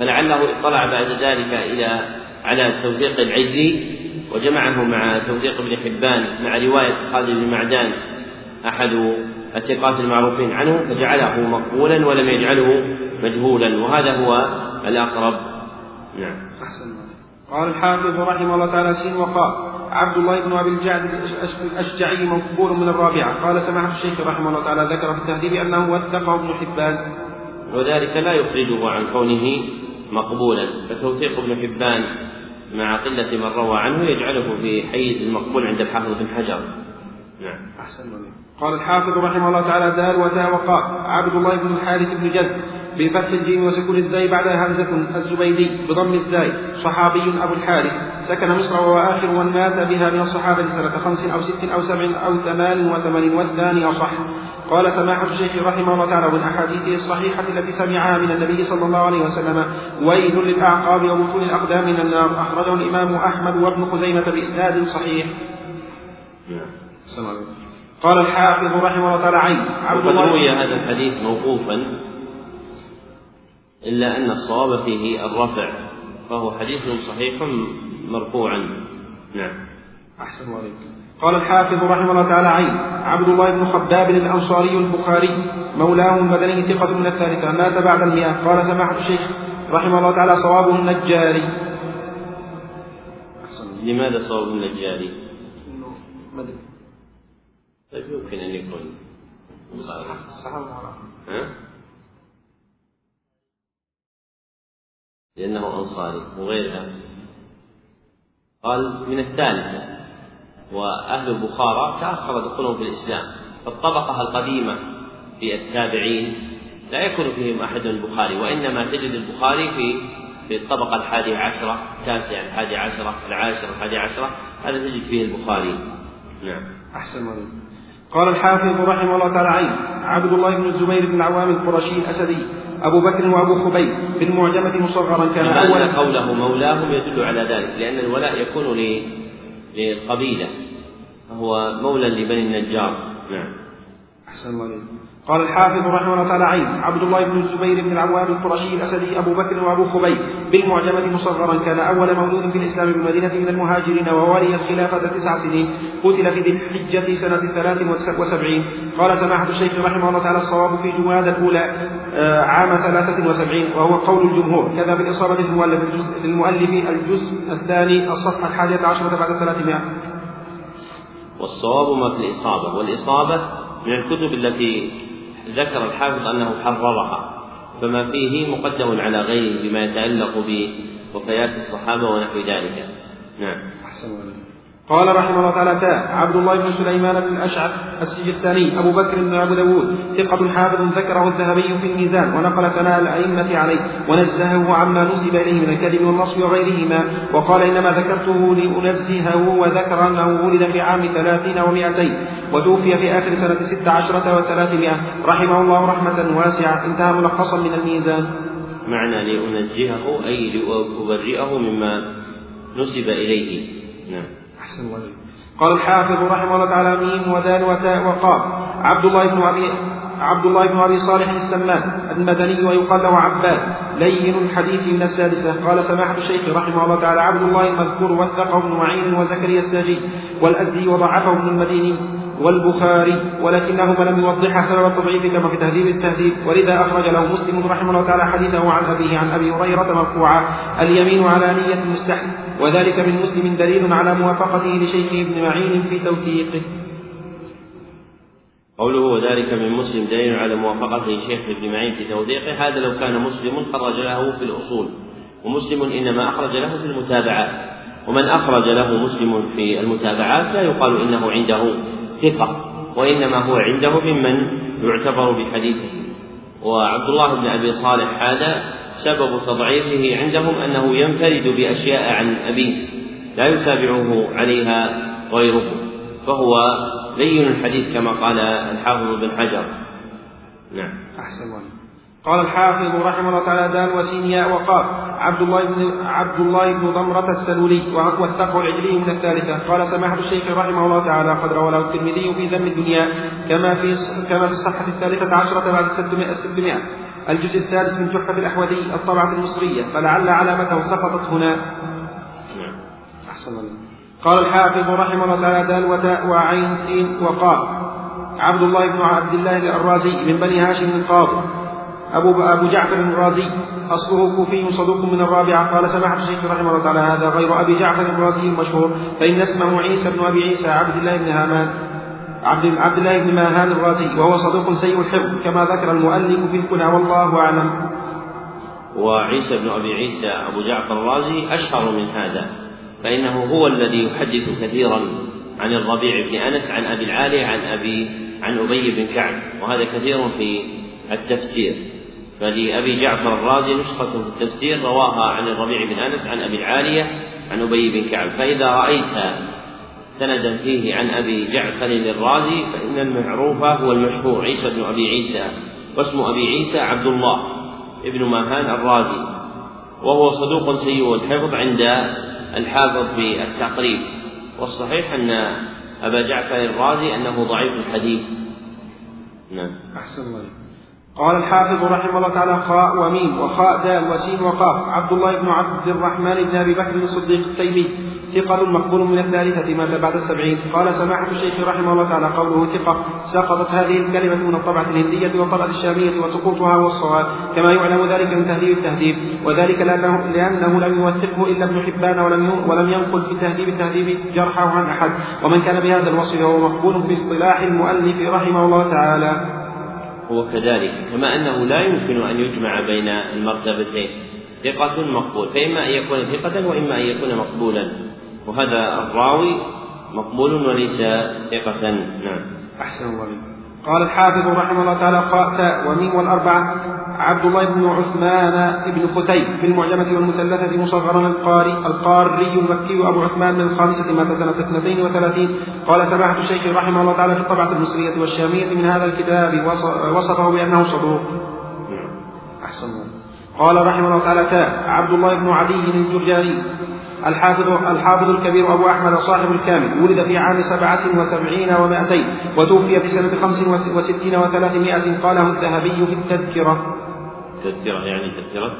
فلعله اطلع بعد ذلك إلى على توثيق العجلي وجمعه مع توثيق ابن حبان مع رواية خالد بن معدان أحد الثقات المعروفين عنه فجعله مقبولا ولم يجعله مجهولا وهذا هو الأقرب. نعم. أحسن قال الحافظ رحمه الله تعالى سين وقال عبد الله بن أبي الجعد الأشجعي مقبول من الرابعة. قال سمعت الشيخ رحمه الله تعالى ذكر في التهذيب أنه وثقه ابن حبان. وذلك لا يخرجه عن كونه مقبولا فتوثيق ابن حبان مع قلة من روى عنه يجعله في حيز المقبول عند الحافظ بن حجر. نعم. أحسن قال الحافظ رحمه الله تعالى دار وتاء وقاف عبد الله بن الحارث بن جد بفتح الجيم وسكون الزاي بعدها همزة الزبيدي بضم الزاي صحابي أبو الحارث. سكن مصر وهو آخر من مات بها من الصحابة سنة خمس أو ست أو سبع أو ثمان وثمان والثاني أصح. قال سماحة الشيخ رحمه الله تعالى من أحاديثه الصحيحة التي سمعها من النبي صلى الله عليه وسلم ويل للأعقاب وبطون الأقدام من النار. أخرجه الإمام أحمد وابن خزيمة بإسناد صحيح. قال الحافظ رحمه الله تعالى عين. عبد الله روي هذا الحديث موقوفا إلا أن الصواب فيه الرفع فهو حديث صحيح مرفوعا. نعم. أحسن عليك. قال الحافظ رحمه الله تعالى عين عبد الله بن خباب الأنصاري البخاري مولاه المدني ثقة من الثالثة مات بعد المئة. قال سماحة الشيخ رحمه الله تعالى صوابه النجاري. لماذا صواب النجاري؟ طيب يمكن أن يكون. ها؟ لأنه أنصاري وغيرها. قال من الثالثة وأهل البخارى تأخر دخولهم في الإسلام فالطبقة القديمة في التابعين لا يكون فيهم أحد البخاري وإنما تجد البخاري في في الطبقة الحادية عشرة التاسعة الحادية عشرة العاشرة الحادية عشرة هذا تجد فيه البخاري. نعم. أحسن قال. الحافظ رحمه الله تعالى عين عبد الله بن الزبير بن العوام القرشي الأسدي أبو بكر وأبو خبيب في المعجمة مصغرا كان أول قوله مولاهم يدل على ذلك لأن الولاء يكون للقبيلة فهو مولى لبني النجار. نعم. أحسن الله قال الحافظ رحمه الله تعالى عين عبد الله بن الزبير بن العوام القرشي الأسدي أبو بكر وأبو خبيب بالمعجمة مصغرا كان أول مولود في الإسلام بالمدينة من المهاجرين وولي الخلافة تسع سنين قتل في ذي الحجة سنة ثلاث وسبعين. قال سماحة الشيخ رحمه الله تعالى الصواب في جماد الأولى آه، عام ثلاثة وسبعين وهو قول الجمهور. كذا بالإصابة المؤلف الجزء الثاني الصفحة الحادية عشرة بعد ثلاثمائة والصواب ما في الإصابة والإصابة من الكتب التي ذكر الحافظ أنه حررها فما فيه مقدم على غيره بما يتعلق بوفيات الصحابة ونحو ذلك. نعم. أحسن قال رحمه الله تعالى عبد الله بن سليمان بن الأشعث السجستاني أبو بكر بن أبو داود ثقة حافظ ذكره الذهبي في الميزان ونقل ثناء الأئمة عليه ونزهه عما نسب إليه من الكذب والنصب وغيرهما وقال إنما ذكرته لأنزهه وذكر أنه ولد في عام ثلاثين ومائتين وتوفي في آخر سنة ست عشرة وثلاثمائة رحمه الله رحمة واسعة انتهى ملخصا من الميزان. معنى لأنزهه أي لأبرئه مما نسب إليه. نعم. أحسن الله قال الحافظ رحمه الله تعالى ميم ودال وتاء وقاف. عبد الله بن أبي عبد الله بن أبي صالح السمان المدني ويقال له عباد. لين الحديث من السادسة. قال سماحة الشيخ رحمه الله تعالى عبد الله المذكور وثقه ابن معين وزكريا الساجي والأزدي وضعفه ابن المديني والبخاري ولكنهما لم يوضحا سبب التضعيف كما في تهذيب التهذيب. ولذا أخرج له مسلم رحمه الله تعالى حديثه عن أبيه عن أبي هريرة مرفوعا اليمين على نية المستحي وذلك من مسلم دليل على موافقته لشيخه ابن معين في توثيقه. قوله وذلك من مسلم دليل على موافقته لشيخ ابن معين في توثيقه هذا لو كان مسلم خرج له في الأصول. ومسلم إنما أخرج له في المتابعات ومن أخرج له مسلم في المتابعات لا يقال إنه عنده ثقة وإنما هو عنده ممن يعتبر بحديثه. وعبد الله بن أبي صالح هذا سبب تضعيفه عندهم أنه ينفرد بأشياء عن أبيه لا يتابعه عليها غيره فهو لين الحديث كما قال الحافظ بن حجر. نعم. أحسن الله. قال الحافظ رحمه الله تعالى دال وسينياء وقال عبد الله بن عبد الله بن ضمرة السلولي. والثقه العجلي من الثالثة. قال سماحة الشيخ رحمه الله تعالى قد روى له الترمذي في ذم الدنيا كما في كما في الصحة الثالثة عشرة بعد الستمائة الجزء السادس من تحفة الأحوذي الطبعة المصرية فلعل علامته سقطت هنا. نعم. أحسن الله. قال الحافظ رحمه الله تعالى دال وتاء وعين سين وقاف. عبد الله بن عبد الله الرازي من بني هاشم القاضي أبو أبو جعفر الرازي أصله كوفي صدوق من الرابعة. قال سماحة الشيخ رحمه الله تعالى هذا غير أبي جعفر الرازي المشهور فإن اسمه عيسى بن أبي عيسى عبد الله بن هامان. عبد عبد الله بن ماهان الرازي وهو صدوق سيء الحفظ كما ذكر المؤلف في الكنى والله أعلم. وعيسى بن أبي عيسى أبو جعفر الرازي أشهر من هذا فإنه هو الذي يحدث كثيرا عن الربيع بن أنس عن أبي العالي عن أبي عن أبي بن كعب وهذا كثير في التفسير. فلأبي جعفر الرازي نسخة في التفسير رواها عن الربيع بن أنس عن أبي العالية عن أبي بن كعب. فإذا رأيت سندا فيه عن أبي جعفر الرازي فإن المعروف هو المشهور عيسى بن أبي عيسى واسم أبي عيسى عبد الله ابن ماهان الرازي وهو صدوق سيء الحفظ عند الحافظ في التقريب والصحيح أن أبا جعفر الرازي أنه ضعيف الحديث. نعم. أحسن الله قال الحافظ رحمه الله تعالى خاء وميم وخاء دال وسين وقاف. عبد الله بن عبد الرحمن بن أبي بكر الصديق التيمي. ثقل مقبول من الثالثة مات بعد السبعين. قال سماحة الشيخ رحمه الله تعالى قوله ثقة. سقطت هذه الكلمة من الطبعة الهندية والطبعة الشامية وسقوطها هو الصواب كما يعلم ذلك من تهذيب التهذيب. وذلك لأنه, لأنه لم يوثقه إلا ابن حبان ولم ولم ينقل في تهذيب التهذيب جرحه عن أحد. ومن كان بهذا الوصف فهو مقبول في اصطلاح المؤلف رحمه الله تعالى. هو كذلك كما أنه لا يمكن أن يجمع بين المرتبتين. ثقة مقبول فإما أن يكون ثقة وإما أن يكون مقبولا. وهذا الراوي مقبول وليس ثقة. نعم. أحسن الله قال الحافظ رحمه الله تعالى قاء وميم والأربعة. عبد الله بن عثمان بن ختيب في المعجمة والمثلثة مصغرا القاري القاري المكي أبو عثمان من الخامسة مات سنة اثنتين وثلاثين. قال سماحة الشيخ رحمه الله تعالى في الطبعة المصرية والشامية من هذا الكتاب وصفه بأنه صدوق. أحسن قال رحمه الله تعالى تاء عبد الله بن عدي الجرجاني. الحافظ الحافظ الكبير أبو أحمد صاحب الكامل ولد في عام سبعة وسبعين ومائتين وتوفي في سنة خمس وستين وثلاثمائة قاله الذهبي في التذكرة. تذكرة يعني تذكرة؟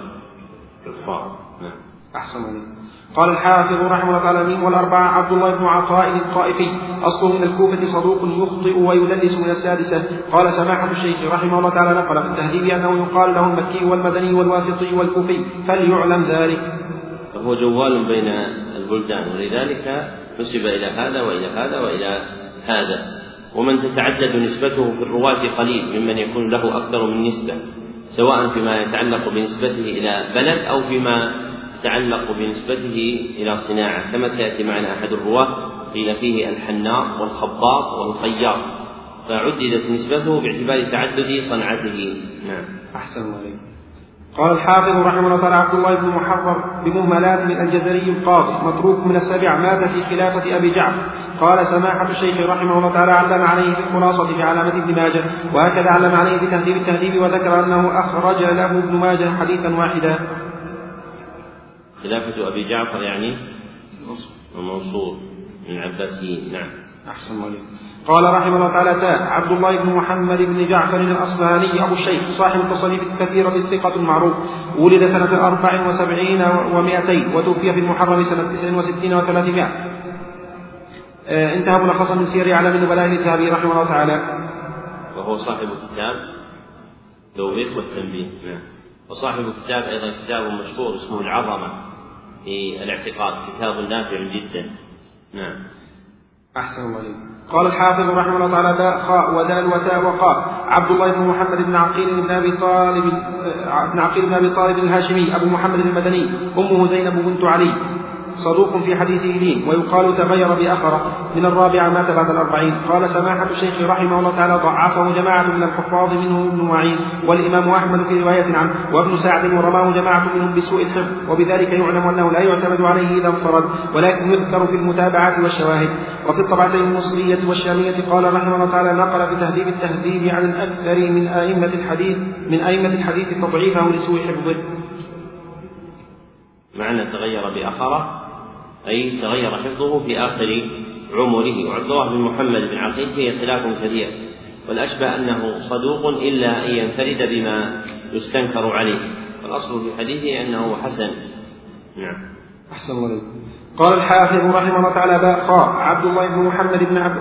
الفار نعم. أحسن عليك قال الحافظ رحمه الله تعالى مين والأربعة عبد الله بن عطاء الطائفي أصله من الكوفة صدوق يخطئ ويدلس من السادسة. قال سماحة الشيخ رحمه الله تعالى نقل في التهذيب أنه يقال له المكي والمدني والواسطي والكوفي فليعلم ذلك. فهو جوال بين البلدان ولذلك نسب إلى هذا وإلى هذا وإلى هذا. ومن تتعدد نسبته في الرواة قليل ممن يكون له أكثر من نسبة سواء فيما يتعلق بنسبته إلى بلد أو فيما يتعلق بنسبته إلى صناعة. كما سيأتي معنا أحد الرواة قيل فيه الحناء والخباط والخياط. فعددت نسبته باعتبار تعدد صنعته. نعم. أحسن الله قال الحافظ رحمه الله تعالى عبد الله بن محرر بمهملات من الجزري القاضي متروك من السبع مات في خلافة أبي جعفر. قال سماحة الشيخ رحمه الله تعالى علم عليه في الخلاصة في علامة ابن ماجه وهكذا علم عليه في تهذيب التهذيب وذكر أنه أخرج له ابن ماجه حديثا واحدا. خلافة أبي جعفر يعني؟ المنصور من العباسيين نعم. أحسن الله قال رحمه الله تعالى عبد الله بن محمد بن جعفر الأصبهاني أبو الشيخ صاحب التصانيف الكثيرة الثقة المعروف ولد سنة أربع وسبعين ومائتين وتوفي في المحرم سنة تسع وستين وثلاثمائة. آه انتهى ملخصا من سير أعلام النبلاء للذهبي رحمه الله تعالى. وهو صاحب كتاب توبيخ والتنبيه. نعم. وصاحب كتاب أيضا كتاب مشهور اسمه العظمة في الاعتقاد كتاب نافع جدا. نعم. أحسن الله قال الحافظ رحمه الله تعالى داء خاء ودال وتاء وقاف عبد الله بن محمد بن عقيل بن أبي طالب بن عقيل بن أبي طالب الهاشمي أبو محمد المدني أمه زينب بنت علي. صدوق في حديثه لين ويقال تغير بأخرة. من الرابعة مات بعد الأربعين. قال سماحة الشيخ رحمه الله تعالى ضعفه جماعة من الحفاظ منهم ابن معين والإمام أحمد في رواية عنه وابن سعد ورماه جماعة منهم بسوء الحفظ وبذلك يعلم أنه لا يعتمد عليه إذا انفرد ولكن يذكر في المتابعات والشواهد. وفي الطبعتين المصرية والشامية قال رحمه الله تعالى نقل في تهذيب التهذيب عن الأكثر من أئمة الحديث من أئمة الحديث تضعيفه لسوء حفظه. معنى تغير بآخره أي تغير حفظه في آخر عمره. وعبد الله بن محمد بن عقيل فيه خلاف كثير والأشبه أنه صدوق إلا أن ينفرد بما يستنكر عليه. والأصل في حديثه أنه حسن. نعم. أحسن الله قال الحافظ رحمه الله تعالى باء عبد الله بن محمد بن عبد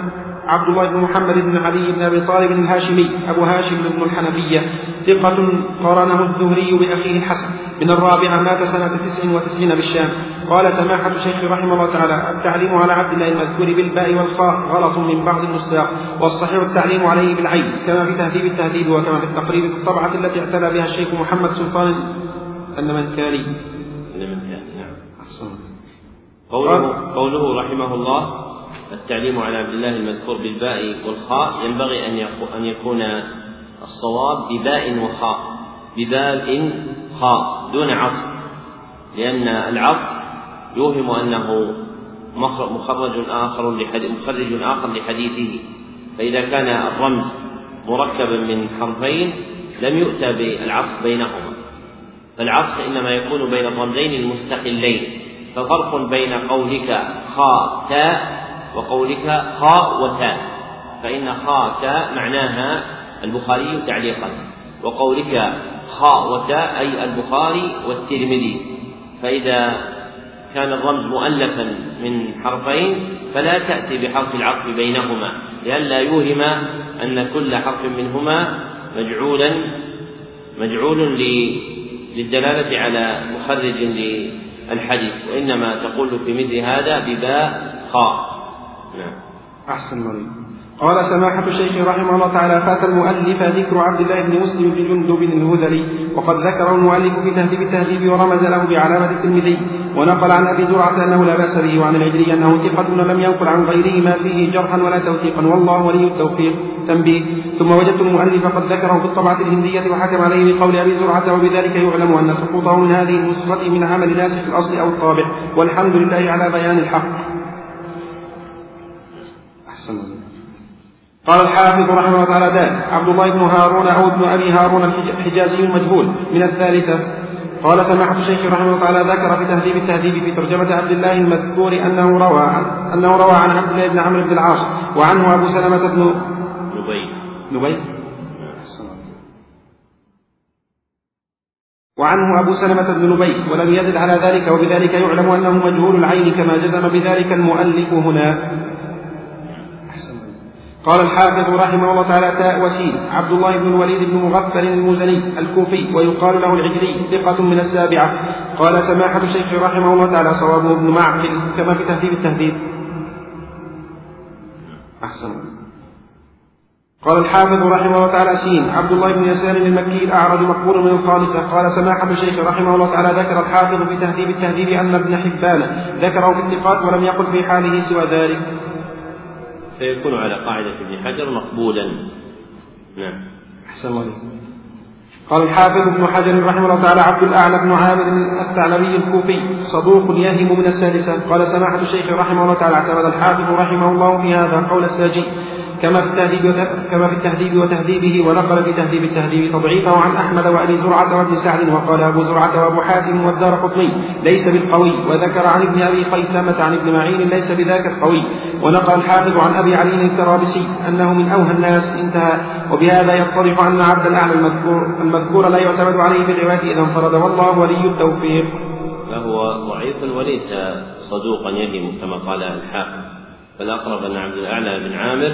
عبد الله بن محمد بن علي بن أبي طالب الهاشمي أبو هاشم بن الحنفية ثقة قرنه الزهري بأخيه الحسن. من الرابعة مات سنة تسع وتسعين بالشام. قال سماحة الشيخ رحمه الله تعالى التعليم على عبد الله المذكور بالباء والخاء غلط من بعض النساق والصحيح التعليم عليه بالعين كما في تهذيب التهذيب وكما في التقريب في الطبعة التي اعتنى بها الشيخ محمد سلطان النمنكاري النمنكاري نعم. قوله, قوله رحمه الله التعليم على عبد الله المذكور بالباء والخاء ينبغي أن أن يكون الصواب بباء وخاء. بباء خاء دون عطف. لأن العطف يوهم أنه مخرج آخر مخرج آخر لحديثه. فإذا كان الرمز مركبا من حرفين لم يؤتى بالعطف بينهما. فالعطف إنما يكون بين الرمزين المستقلين. ففرق بين قولك خاء تاء وقولك خاء وتاء فإن خاء تاء معناها البخاري تعليقا. وقولك خاء وتاء أي البخاري والترمذي. فإذا كان الرمز مؤلفا من حرفين فلا تأتي بحرف العطف بينهما لئلا يوهم أن كل حرف منهما مجعولا مجعول للدلالة على مخرج للحديث. وإنما تقول في مثل هذا بباء خاء. نعم. أحسن مريض قال سماحة الشيخ رحمه الله تعالى فات المؤلف ذكر عبد الله بن مسلم بن جندب الهذلي وقد ذكر المؤلف في تهذيب التهذيب ورمز له بعلامة الترمذي ونقل عن أبي زرعة أنه لا بأس به وعن العجلي أنه ثقة لم ينقل عن غيره ما فيه جرحا ولا توثيقا والله ولي التوفيق. تنبيه. ثم وجدت المؤلف قد ذكره في الطبعة الهندية وحكم عليه بقول أبي زرعة وبذلك يعلم أن سقوطه من هذه النسخة من عمل ناسخ الأصل أو الطابع والحمد لله على بيان الحق. قال الحافظ رحمه الله تعالى ذلك عبد الله بن هارون أو ابن أبي هارون الحجازي المجهول من الثالثة. قال سماحة الشيخ رحمه الله تعالى ذكر في تهذيب التهذيب في ترجمة عبد الله المذكور أنه روى عن أنه روى عن عبد الله بن عمرو بن العاص وعنه أبو سلمة بن نبي. نبي؟ وعنه أبو سلمة بن نبي ولم يزد على ذلك وبذلك يعلم أنه مجهول العين كما جزم بذلك المؤلف هنا. قال الحافظ رحمه الله تعالى تاء وسين عبد الله بن الوليد بن مغفر المزني الكوفي ويقال له العجلي ثقة من السابعة. قال سماحة الشيخ رحمه الله تعالى صوابه ابن معقل كما في تهذيب التهذيب. أحسن. قال الحافظ رحمه الله تعالى سين عبد الله بن يسار المكي الأعرج مقبول من الخامسة. قال سماحة الشيخ رحمه الله تعالى ذكر الحافظ في تهذيب التهذيب أن ابن حبان ذكره في الثقات ولم يقل في حاله سوى ذلك. فيكون على قاعدة ابن حجر مقبولا. نعم. أحسن الله قال الحافظ ابن حجر رحمه الله تعالى عبد الأعلى بن عامر الثعلبي الكوفي صدوق يهم من السادسة قال سماحة الشيخ رحمه الله تعالى اعتمد الحافظ رحمه الله في هذا قول الساجي. كما في التهذيب كما في التهذيب وتهذيبه ونقل في تهذيب التهذيب تضعيفه عن أحمد وابي زرعة وابن سعد وقال أبو زرعة وأبو حاتم والدار قطني ليس بالقوي وذكر عن ابن أبي قيثمة عن ابن معين ليس بذاك القوي ونقل الحافظ عن أبي علي الكرابسي أنه من أوهى الناس انتهى وبهذا يتضح أن عبد الأعلى المذكور المذكور لا يعتمد عليه في الرواية إذا انفرد والله ولي التوفيق. فهو ضعيف وليس صدوقا يهم كما قال الحافظ فالاقرب أن عبد الأعلى بن عامر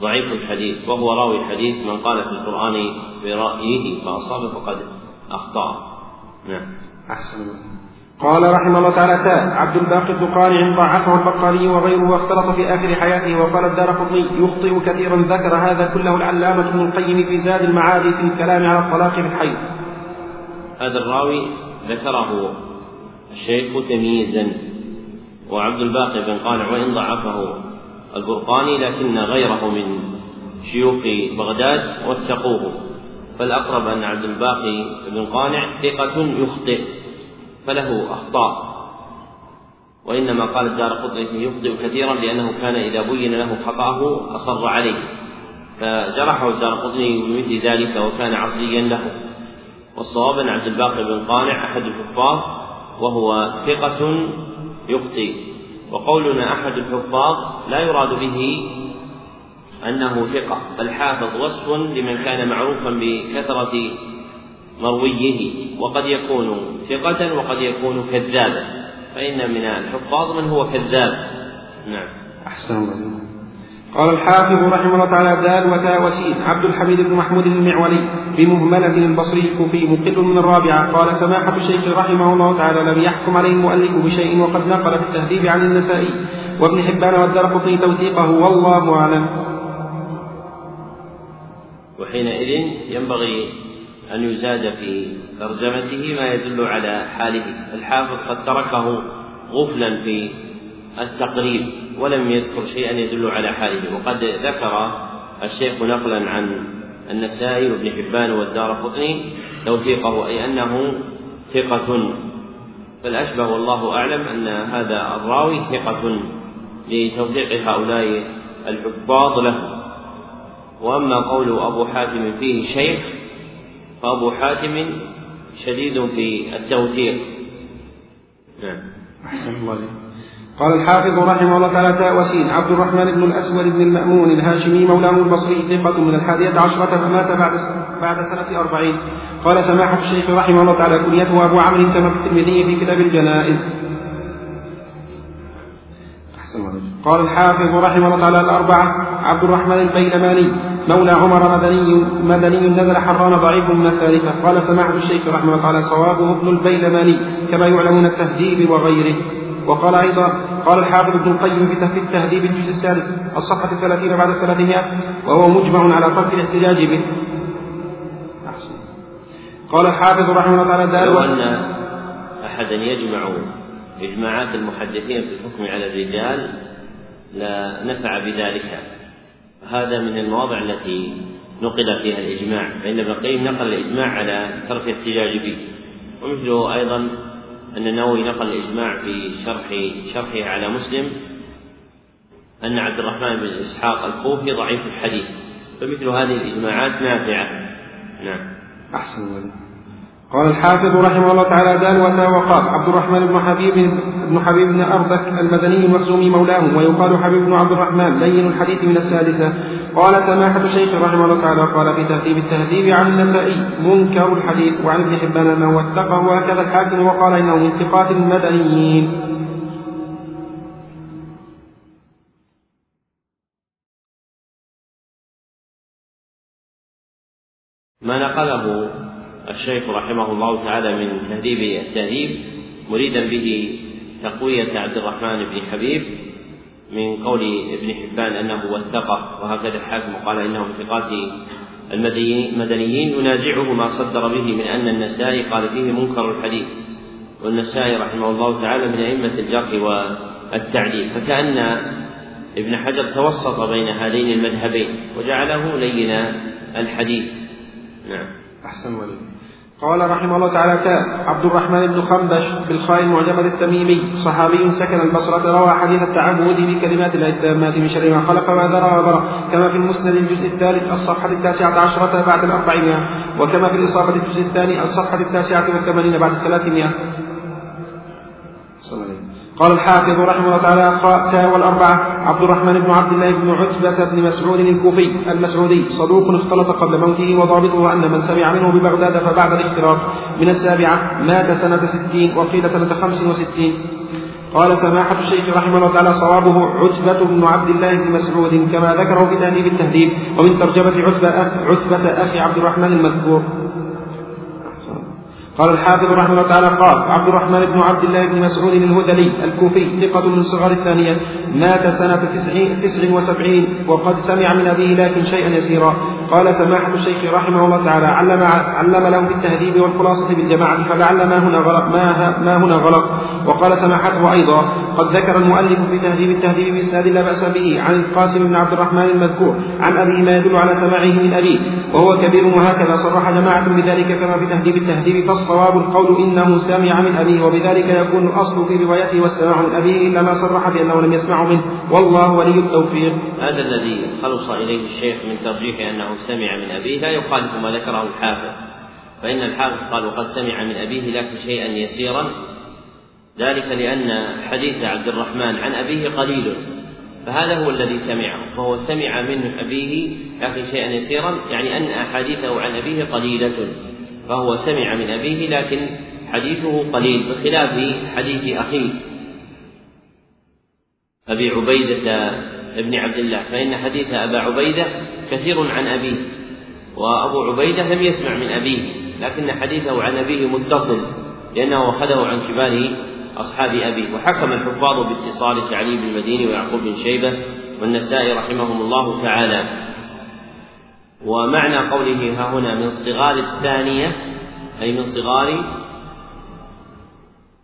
ضعيف الحديث وهو راوي الحديث من قال في القرآن برأيه فأصاب فقد أخطأ. نعم. أحسن. قال رحمه الله تعالى تاء عبد الباقي الدقاني ضعفه البقالي وغيره واختلط في آخر حياته وقال الدار قطني يخطئ كثيرا ذكر هذا كله العلامة ابن القيم في زاد المعاد في الكلام على الطلاق في الحي. هذا الراوي ذكره الشيخ تمييزا وعبد الباقي بن قانع وإن ضعفه. البرقاني لكن غيره من شيوخ بغداد وثقوه. فالأقرب أن عبد الباقي بن قانع ثقة يخطئ فله أخطاء. وإنما قال الدار قطني يخطئ كثيرا لأنه كان إذا بين له خطأه أصر عليه. فجرحه الدار قطني بمثل ذلك وكان عصيا له. والصواب أن عبد الباقي بن قانع أحد الحفاظ وهو ثقة يخطئ. وقولنا أحد الحفاظ لا يراد به أنه ثقة بل حافظ وصف لمن كان معروفا بكثرة مرويه. وقد يكون ثقة وقد يكون كذابا. فإن من الحفاظ من هو كذاب. نعم. أحسن الله قال الحافظ رحمه الله تعالى دال وتاء وسين عبد الحميد بن محمود المعولي بمهملة البصري الكوفي مقل من الرابعة قال سماحة الشيخ رحمه الله تعالى لم يحكم عليه المؤلف بشيء وقد نقل في التهذيب عن النسائي. وابن حبان والدرقطي توثيقه والله أعلم. وحينئذ ينبغي أن يزاد في ترجمته ما يدل على حاله. الحافظ قد تركه غفلا في التقريب ولم يذكر شيئا يدل على حاله. وقد ذكر الشيخ نقلا عن النسائي وابن حبان والدار قطني توثيقه أي أنه ثقة. فالأشبه والله أعلم أن هذا الراوي ثقة لتوثيق هؤلاء الحفاظ له. وأما قول أبو حاتم فيه شيخ فأبو حاتم شديد في التوثيق. نعم. أحسن الله قال الحافظ رحمه الله تعالى تاء وسين عبد الرحمن بن الأسود بن المأمون الهاشمي مولاه البصري ثقة من الحادية عشرة فمات بعد بعد سنة أربعين. قال سماحة الشيخ رحمه الله تعالى كنيته أبو عمرو كما في الترمذي في كتاب الجنائز. قال الحافظ رحمه الله تعالى الأربعة عبد الرحمن البيلماني مولى عمر مدني مدني نزل حران ضعيف من الثالثة. قال سماحة الشيخ رحمه الله تعالى صوابه ابن البيلماني كما يعلم من التهذيب وغيره. وقال أيضا قال الحافظ ابن القيم في التهذيب الجزء السادس الصفحة الثلاثين بعد الثلاثمائة وهو مجمع على ترك الاحتجاج به. أحسن. قال الحافظ رحمه الله تعالى لو أن أحدا يجمع إجماعات المحدثين في الحكم على الرجال لا نفع بذلك. هذا من المواضع التي نقل فيها الإجماع فإن ابن القيم نقل الإجماع على ترك الاحتجاج به. ومثله أيضا أن النووي نقل الإجماع في شرح شرحه على مسلم أن عبد الرحمن بن إسحاق الكوفي ضعيف الحديث فمثل هذه الإجماعات نافعة. نعم. أحسن قال الحافظ رحمه الله تعالى دان وقال عبد الرحمن بن حبيب بن حبيب بن أربك المدني المخزومي مولاه ويقال حبيب بن عبد الرحمن لين الحديث من السادسة. قال سماحة الشيخ رحمه الله تعالى قال في تهذيب التهذيب عن النسائي منكر الحديث وعن ابن حبان أنه وثقه وهكذا الحاكم وقال إنه من ثقات المدنيين. ما نقله الشيخ رحمه الله تعالى من تهذيب التهذيب مريدا به تقوية عبد الرحمن بن حبيب من قول ابن حبان أنه وثقه وهكذا الحاكم قال انه من ثقات المدنيين ينازعه ما صدر به من أن النسائي قال فيه منكر الحديث والنسائي رحمه الله تعالى من أئمة الجرح والتعديل فكأن ابن حجر توسط بين هذين المذهبين وجعله لين الحديث. نعم. أحسن ولي. قال رحمه الله تعالى تاء عبد الرحمن بن خنبش بالخاء المعجمة التميمي صحابي سكن البصرة روى حديث التعبد بكلمات التامات من شر ما خلق ما ذرى وبرى كما في المسند الجزء الثالث الصفحة التاسعة عشرة بعد الأربعمائة وكما في الإصابة الجزء الثاني الصفحة التاسعة والثمانين بعد الثلاثمائة. قال الحافظ رحمه الله تعالى تاء والأربعة عبد الرحمن بن عبد الله بن عتبة بن مسعود الكوفي المسعودي صدوق اختلط قبل موته وضابطه أن من سمع منه ببغداد فبعد الاختلاط من السابعة مات سنة ستين وقيل سنة خمس وستين. قال سماحة الشيخ رحمه الله تعالى صوابه عتبة بن عبد الله بن مسعود كما ذكره في تهذيب التهذيب ومن ترجمة عتبة أخ عتبة أخي عبد الرحمن المذكور. قال الحافظ رحمه الله تعالى قال عبد الرحمن بن عبد الله بن مسعود الهذلي الكوفي ثقة من صغار الثانية مات سنة تسع وسبعين وقد سمع من أبيه لكن شيئا يسيرا. قال سماحة الشيخ رحمه الله تعالى علم علم له في التهذيب والخلاصة بالجماعة فلعل ما هنا غلط ما, ما هنا غلط. وقال سماحته أيضا قد ذكر المؤلف في تهذيب التهذيب بإسناد لا بأس به عن القاسم بن عبد الرحمن المذكور عن أبيه ما يدل على سماعه من أبيه وهو كبير وهكذا. صرح جماعة بذلك كما في تهذيب التهذيب فالصواب القول إنه سمع من أبيه وبذلك يكون الأصل في روايته والسماع من أبيه إلا ما صرح بأنه لم يسمع منه. والله ولي التوفيق. هذا الذي خلص إليه الشيخ من ترجيح أنه سمع من أبيه لا يخالف ما ذكره الحافظ فإن الحافظ قال وقد سمع من أبيه لكن شيئا يسيرا ذلك لأن حديث عبد الرحمن عن أبيه قليل فهذا هو الذي سمعه فهو سمع من أبيه لكن شيئا يسيرا يعني أن أحاديثه عن أبيه قليلة فهو سمع من أبيه لكن حديثه قليل بخلاف حديث أخيه أبي عبيدة ابن عبد الله فإن حديث أبا عبيدة كثير عن أبيه وأبو عبيدة لم يسمع من أبيه لكن حديثه عن أبيه متصل لأنه أخذه عن كبار أصحاب أبيه. وحكم الحفاظ باتصال علي بن المديني ويعقوب بن شيبة والنسائي رحمهم الله تعالى. ومعنى قوله ها هنا من صغار الثانية أي من صغار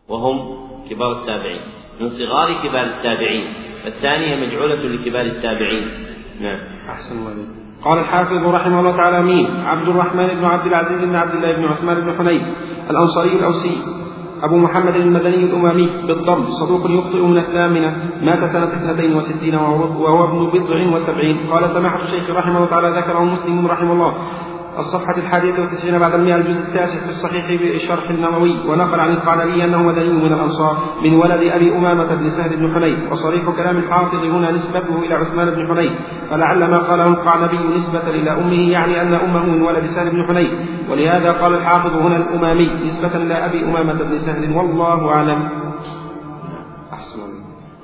وهم كبار التابعين من صغار كبار التابعين الثانية مجعولة لكبار التابعين. نعم. أحسن الله قال الحافظ رحمه الله تعالى مين؟ عبد الرحمن بن عبد العزيز بن عبد الله بن عثمان بن حنيف الأنصاري الأوسي أبو محمد المدني الأمامي بالضم صدوق يخطئ من الثامنة مات سنة اثنتين وستين وهو ابن بضع وسبعين. قال سماحة الشيخ رحمه الله تعالى ذكره مسلم رحمه الله. الصفحة الحادية والتسعين بعد المئة الجزء التاسع في الصحيح بالشرح النووي ونقل عن القعنبي أنه مدني من الأنصار من ولد أبي أمامة بن سهل بن حنيف وصريح كلام الحافظ هنا نسبته إلى عثمان بن حنيف فلعل ما قاله القعنبي نسبة إلى أمه يعني أن أمه من ولد سهل بن حنيف. ولهذا قال الحافظ هنا الأمامي نسبة إلى أبي أمامة بن سهل والله أعلم.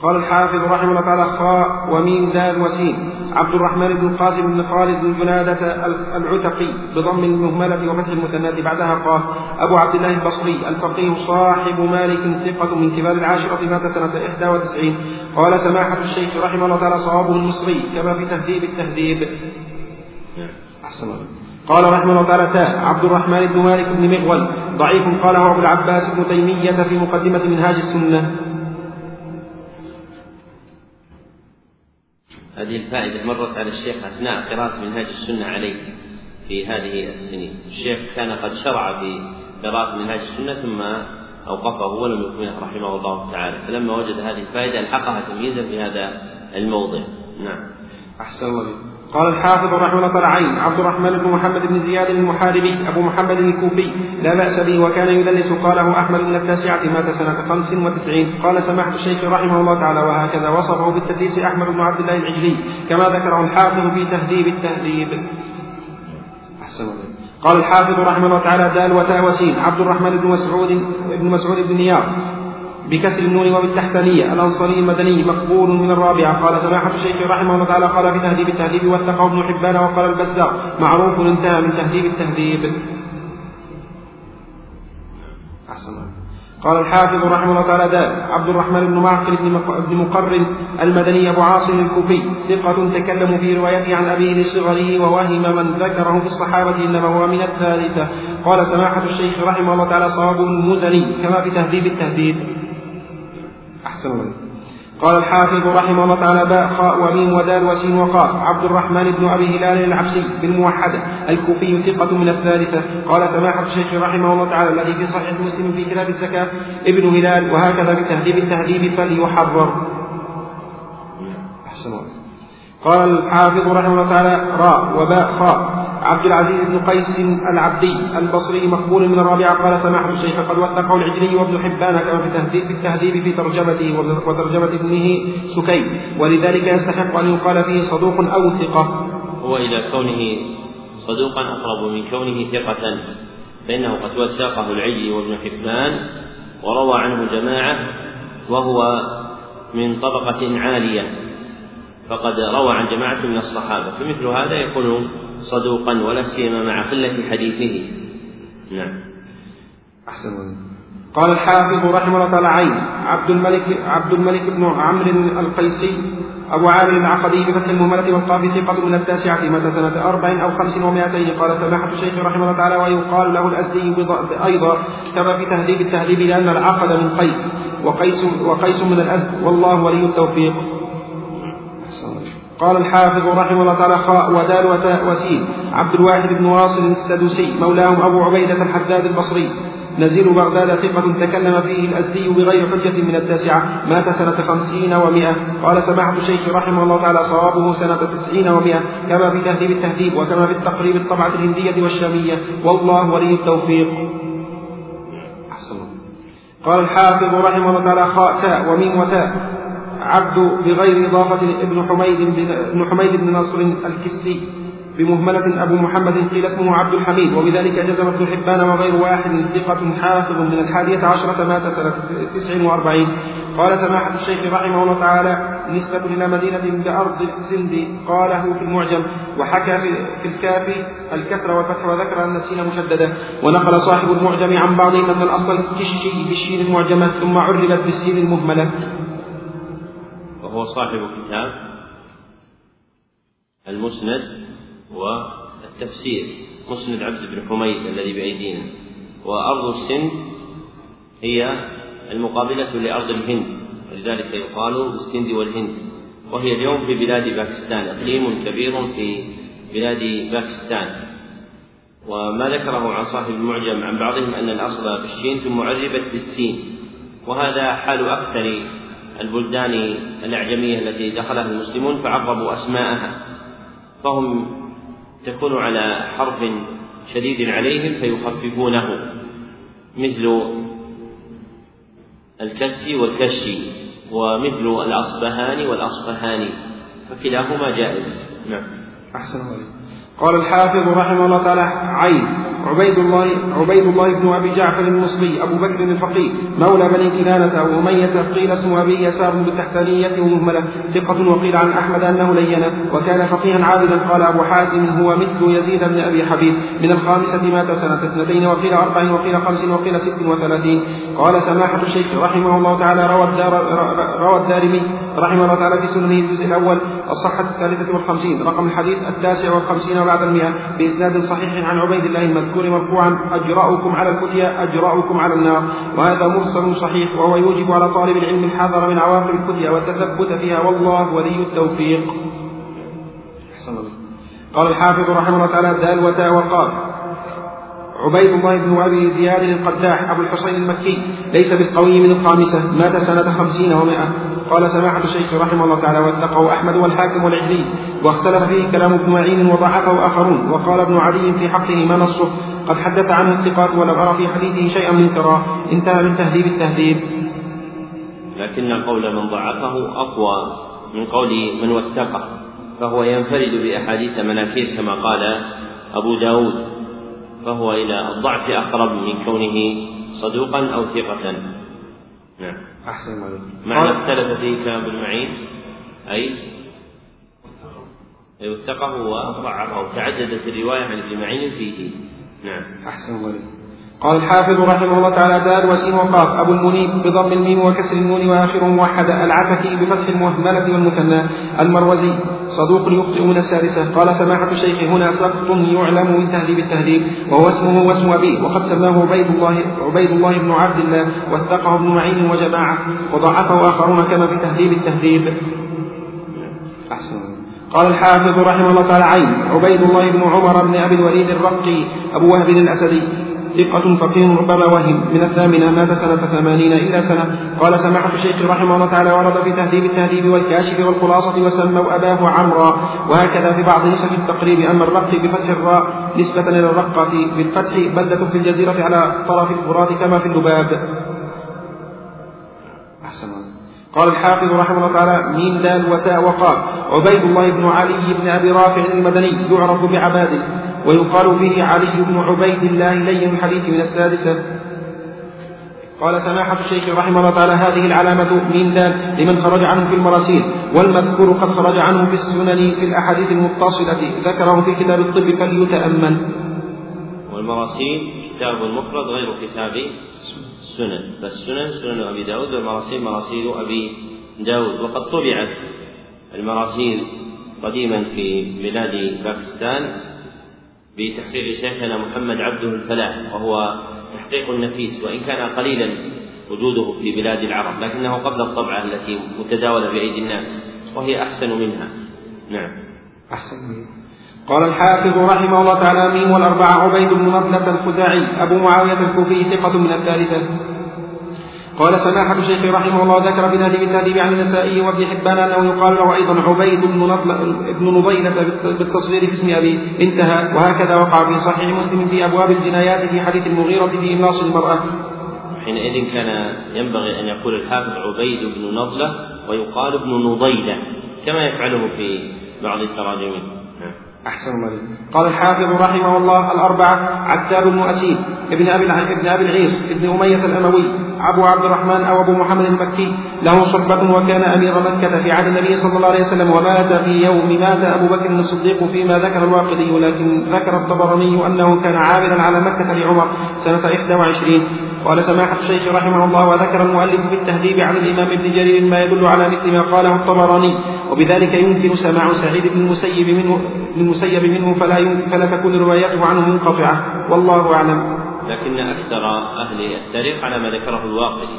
قال الحافظ رحمه الله تعالى خاء وميم دال وسين. عبد الرحمن بن القاسم بن خالد بن جنادة العتقي بضم المهملة وفتح المثنات بعدها قال أبو عبد الله البصري الفقيه صاحب مالك ثقة من كبار العاشرة مات سنة 91 قال سماحة الشيخ رحمه الله تعالى صوابه المصري كما في تهذيب التهذيب. أحسن قال رحمه الله تعالى تاء عبد الرحمن بن مالك بن مغول ضعيف قاله أبو العباس بن تيمية في مقدمة منهاج السنة. هذه الفائدة مرت على الشيخ أثناء قراءة منهاج السنة عليه في هذه السنين. الشيخ كان قد شرع في قراءة منهاج السنة ثم أوقفه ولم يكمله رحمه الله تعالى. فلما وجد هذه الفائدة ألحقها تمييزا في هذا الموضع. نعم. أحسن الله قال الحافظ رحمه الله تعالى عين عبد الرحمن بن محمد بن زياد المحاربي أبو محمد الكوفي. لا بأس به وكان يدلس قاله أحمد بن التاسعة مات سنة خمس وتسعين. قال سماحة الشيخ رحمه الله تعالى وهكذا وصفه بالتدليس أحمد بن عبد الله العجلي كما ذكره الحافظ في تهذيب التهذيب. أحسن قال الحافظ رحمه الله تعالى دال وتاء وسين عبد الرحمن بن مسعود بن مسعود بن نيار. بكسر النون وبالتحتانية الأنصاري المدني مقبول من الرابعة. قال سماحة الشيخ رحمه الله تعالى قال في تهذيب التهذيب وثقه ابن حبان وقال البزار معروف انتهى من تهذيب التهذيب. أحسن قال الحافظ رحمه الله تعالى دال عبد الرحمن بن معقل بن مقرن المدني أبو عاصم الكوفي ثقة تكلم في روايته عن أبيه لصغره ووهم من ذكره في الصحابة إنما هو من الثالثة. قال سماحة الشيخ رحمه الله تعالى صواب المزني كما في تهذيب التهذيب. أحسن الله قال الحافظ رحمه الله تعالى باء خاء وميم ودال وسين وقاف عبد الرحمن بن أبي هلال العبسي بالموحده الكوفي ثقة من الثالثة. قال سماحة الشيخ رحمه الله تعالى الذي في صحيح مسلم في كتاب الزكاة ابن هلال وهكذا بتهذيب التهذيب فليحرر. أحسن الله. قال الحافظ رحمه الله تعالى راء وباء خاء. عبد العزيز بن قيس العبدي البصري مقبول من الرابعة قال سماحة الشيخ قد وثقه العجلي وابن حبان كما في التهذيب في التهذيب في ترجمته وترجمة ابنه سكين ولذلك يستحق أن يقال فيه صدوق أو ثقة. هو إلى كونه صدوقا أقرب من كونه ثقة فإنه قد وثقه العجلي وابن حبان وروى عنه جماعة وهو من طبقة عالية فقد روى عن جماعة من الصحابة. فمثل هذا يكون صدوقا ولا سيما مع قلة حديثه. نعم. أحسن. قال الحافظ رحمه الله تعالى عين عبد الملك عبد الملك بن عمرو القيسي أبو عامر العقدي بفتح المهملة والقاف ثقة من التاسعة مات سنة أربع أو خمس ومائتين. قال سماحة الشيخ رحمه الله تعالى ويقال له الأزدي أيضا كما في تهذيب التهذيب لأن العقد من قيس وقيس وقيس من الأزد. والله ولي التوفيق. قال الحافظ رحمه الله تعالى خاء ودال وسين عبد الواحد بن واصل السدوسي مولاهم أبو عبيدة الحداد البصري. نزيل بغداد ثقة تكلم فيه الأزدي بغير حجة من التاسعة. مات سنة خمسين ومائة. قال سماحة الشيخ رحمه الله تعالى صوابه سنة تسعين ومائة. كما في تهذيب التهذيب وكما في التقريب الطبعة الهندية والشامية. والله ولي التوفيق. قال الحافظ رحمه الله تعالى خاء تاء وميم وتاء. عبد بغير إضافة ابن حميد بن حميد بن نصر الكسي بمهملة أبو محمد قيل اسمه عبد الحميد وبذلك جزم ابن حبان وغير واحد ثقة حافظ من الحادية عشرة مات سنة تسع وأربعين. قال سماحة الشيخ رحمه الله تعالى نسبة إلى مدينة بأرض السند قاله في المعجم وحكى في الكافي الكسر والفتح وذكر أن السين مشددة. ونقل صاحب المعجم عن بعضهم أن الأصل كشي بالشين المعجمة ثم عربت بالسين المهملة. وهو صاحب كتاب المسند والتفسير مسند عبد بن حميد الذي بأيدينا. وأرض السند هي المقابلة لأرض الهند ولذلك يقال بالسند والهند. وهي اليوم في بلاد باكستان إقليم كبير في بلاد باكستان. وما ذكره عن صاحب المعجم عن بعضهم أن الأصل بالشين ثم عربت بالسين. وهذا حال أكثر البلدان الأعجمية التي دخلها المسلمون فعربوا أسماءها فهم تكون على حرف شديد عليهم فيخففونه مثل الكسي والكشي ومثل الأصبهاني والأصفهاني فكلاهما جائز. نعم. أحسن الله قال الحافظ رحمه الله تعالى عين. عبيد الله عبيد الله بن أبي جعفر المصري أبو بكر الفقيه مولى بني كنانة وأمية قيل اسم أبي يسار بالتحتانيه ومهملة ثقة وقيل عن أحمد أنه لين وكان فقيها عابدا قال أبو حاتم هو مثل يزيد بن أبي حبيب. من الخامسة مات سنة اثنتين وقيل أربع وقيل خمس وقيل ست وثلاثين. قال سماحة الشيخ رحمه الله تعالى روى الدار روى الدارمي رحمه الله تعالى في سننه الجزء الأول الصحه الثالثة والخمسين رقم الحديث التاسع والخمسين بعد المئة بإسناد صحيح عن عبيد الله المذكور مرفوعا أجرأكم على الفتيا أجرأكم على النار. وهذا مرسل صحيح وهو يوجب على طالب العلم الحذر من عواقب الفتيا والتثبت فيها والله ولي التوفيق. قال الحافظ رحمه الله تعالى دال وتاء وقاف عبيد الله بن أبي زياد القداح أبو الحسين المكي ليس بالقوي من الخامسه مات سنة خمسين ومائة. قال سماحة الشيخ رحمه الله تعالى واتقوا أحمد والحاكم والعجلي. واختلف فيه كلام ابن معين وضعفه آخرون. وقال ابن علي في حقه ما نصه قد حدث عنه الثقات ولم أرى في حديثه شيئا منكرا انتهى من تهذيب التهذيب. لكن قول من ضعفه أقوى من قول من وثقه فهو ينفرد بأحاديث مناكير كما قال أبو داود. فهو إلى الضعف أقرب من كونه صدوقا أو ثقة. نعم. أحسن عليك. معنى اختلف فيه كلام ابن معين أي؟ وثقه وضعفه تعددت الرواية عن ابن معين فيه. نعم. أحسن عليك. قال الحافظ رحمه الله تعالى دال وسين وقاف. أبو المنيب بضم الميم وكسر النون وآخره موحدة العتكي بفتح المهملة والمثنى المروزي. صدوق يخطئ من السادسة قال سماحة الشيخ هنا سقط يعلم من تهذيب التهذيب وهو اسمه واسم أبيه وقد سماه عبيد الله عبيد الله بن عبد الله وثقه ابن معين وجماعة وضعفه آخرون كما في تهذيب التهذيب. أحسن قال الحافظ رحمه الله تعالى عين عبيد الله بن عمر بن أبي الوليد الرقي أبو وهب الأسدي. ثقة فقيه ربما وهم. من الثامنة مات سنة ثمانين إلا سنة. قال سماحة الشيخ رحمه الله تعالى ورد في تهذيب التهذيب والكاشف والخلاصة وسموا أباه عمرا. وهكذا في بعض نسخ التقريب أما الرقي بفتح الراء نسبة إلى الرقة بالفتح بلدة في الجزيرة على طرف الفرات كما في اللباب. أحسن قال الحافظ رحمه الله تعالى ميم دال وتاء وقاف عبيد الله بن علي بن أبي رافع المدني يعرف بعباده. ويقال فيه علي بن عبيد الله لين الحديث من السادسة. قال سماحة الشيخ رحمه الله تعالى هذه العلامة من دال لمن خرج عنه في المراسيل والمذكور قد خرج عنه في السنن في الأحاديث المتصلة ذكره في كتاب الطب فليتأمن والمراسيل كتاب مفرد غير كتاب السنن فالسنن سنن أبي داود والمراسيل مراسيل أبي داود. وقد طبعت المراسيل قديما في بلاد باكستان بتحقيق شيخنا محمد عبده الفلاح وهو تحقيق نفيس وإن كان قليلا وجوده في بلاد العرب لكنه قبل الطبعة التي متداولة بأيدي الناس وهي أحسن منها. نعم. أحسن منها. قال الحافظ رحمه الله تعالى ميم والأربعة عبيد بن نضلة الخزاعي أبو معاوية الكوفي ثقة من الثالثة قال سماحة الشيخ رحمه الله ذكر في تهذيب التهذيب عن النسائي وابن حبان أنه يقال له أيضا عبيد بن بن نضيلة بالتصغير في اسم أبيه انتهى وهكذا وقع في صحيح مسلم في أبواب الجنايات في حديث المغيرة في إملاص المرأة. حينئذ كان ينبغي أن يقول الحافظ عبيد بن نضلة ويقال ابن نضيلة كما يفعله في بعض التراجم أحسن الله قال الحافظ رحمه الله الأربعة عتاب بن أسيد ابن أبي ابن أبي العيص ابن أمية الأموي أبو عبد الرحمن أو أبو محمد المكي له صحبة وكان أمير مكة في عهد النبي صلى الله عليه وسلم ومات في يوم مات أبو بكر الصديق فيما ذكر الواقدي لكن ذكر الطبراني أنه كان عاملا على مكة لعمر سنة 21 قال سماحة الشيخ رحمه الله وذكر المؤلف في التهذيب عن الإمام ابن جرير ما يدل على مثل ما قاله الطبراني. وبذلك يمكن سماع سعيد بن المسيب منه بن المسيب منه فلا فلا تكون روايته عنه منقطعة. والله أعلم. لكن أكثر أهل التاريخ على ما ذكره الواقدي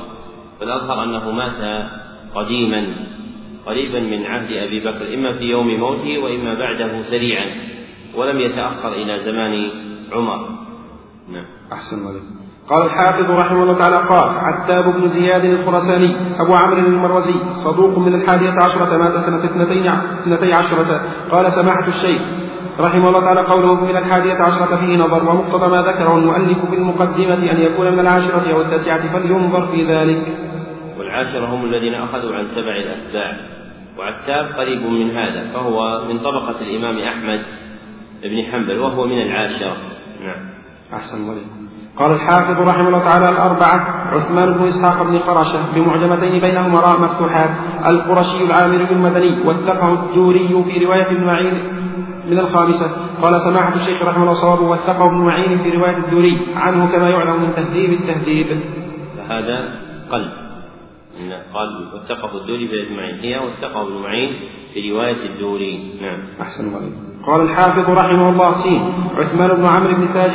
فالأظهر أنه مات قديما قريبا من عهد أبي بكر إما في يوم موته وإما بعده سريعا ولم يتأخر إلى زمان عمر. نعم. أحسن عليكم قال الحافظ رحمه الله تعالى قال عتاب بن زياد الخرساني أبو عمرو المروزي صدوق من الحادية عشرة مات سنة اثنتين اثنتي عشرة. قال سماحة الشيخ. رحمه الله تعالى قوله من الحادية عشرة فيه نظر ومقتضى ما ذكره المؤلف في المقدمة أن يكون من العاشرة أو التاسعة فلينظر في ذلك. والعاشرة هم الذين أخذوا عن سبع الأتباع وعتاب قريب من هذا فهو من طبقة الإمام أحمد بن حنبل وهو من العاشرة نعم. أحسن الله قال الحافظ رحمه الله تعالى الأربعة عثمان بن إسحاق بن قرشة بمعجمتين بينهما راء مفتوحات القرشي العامري المدني واتقه الجوري في رواية ابن معين من الخامسة قال سماحة الشيخ رحمه الله صواب واتقه ابن معين في رواية الدوري عنه كما يعلم من تهذيب التهذيب. فهذا قلب. إن قال واتقه الدوري في ابن معين هي واتقه ابن معين في رواية الدوري نعم. أحسن الله قال الحافظ رحمه الله سين عثمان بن عمرو بن ساج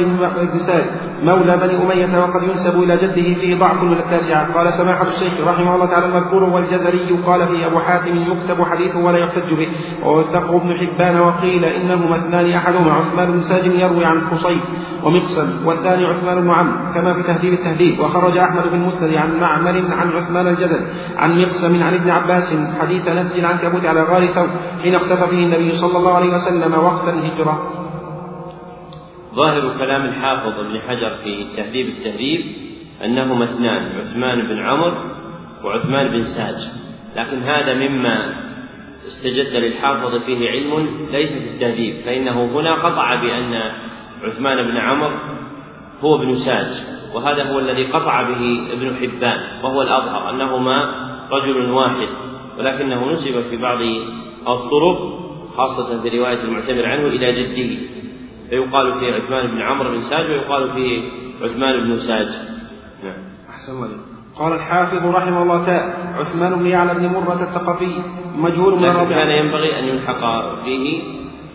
بن ساج مولى بني أمية وقد ينسب إلى جده فيه ضعف من التاسعة. قال سماحة الشيخ رحمه الله تعالى المذكور والجزري قال فيه أبو حاتم يكتب حديثه ولا يحتج به ووثقه ابن حبان وقيل إنهما اثنان أحدهما عثمان بن ساج يروي عن خصيف ومقسم والثاني عثمان بن عمرو كما في تهذيب التهذيب وخرج أحمد بن مسند عن معمر عن عثمان الجزل عن مقسم عن ابن عباس حديث نسج العنكبوت على غار ثور حين اختفى فيه النبي صلى الله عليه وسلم وقت الهجرة. ظاهر كلام الحافظ ابن حجر في تهذيب التهذيب أنهما اثنان عثمان بن عمرو وعثمان بن ساج. لكن هذا مما استجد للحافظ فيه علم ليس في التهذيب فإنه هنا قطع بأن عثمان بن عمرو هو ابن ساج وهذا هو الذي قطع به ابن حبان وهو الأظهر أنهما رجل واحد ولكنه نسب في بعض الطرق خاصة في رواية المعتمر عنه إلى جده. فيقال في عثمان بن عمرو بن ساج ويقال في عثمان بن ساج. نعم. أحسن الله قال الحافظ رحمه الله تعالى عثمان بن يعلى بن مرة الثقفي مجهول من لكن كان ينبغي أن يلحق فيه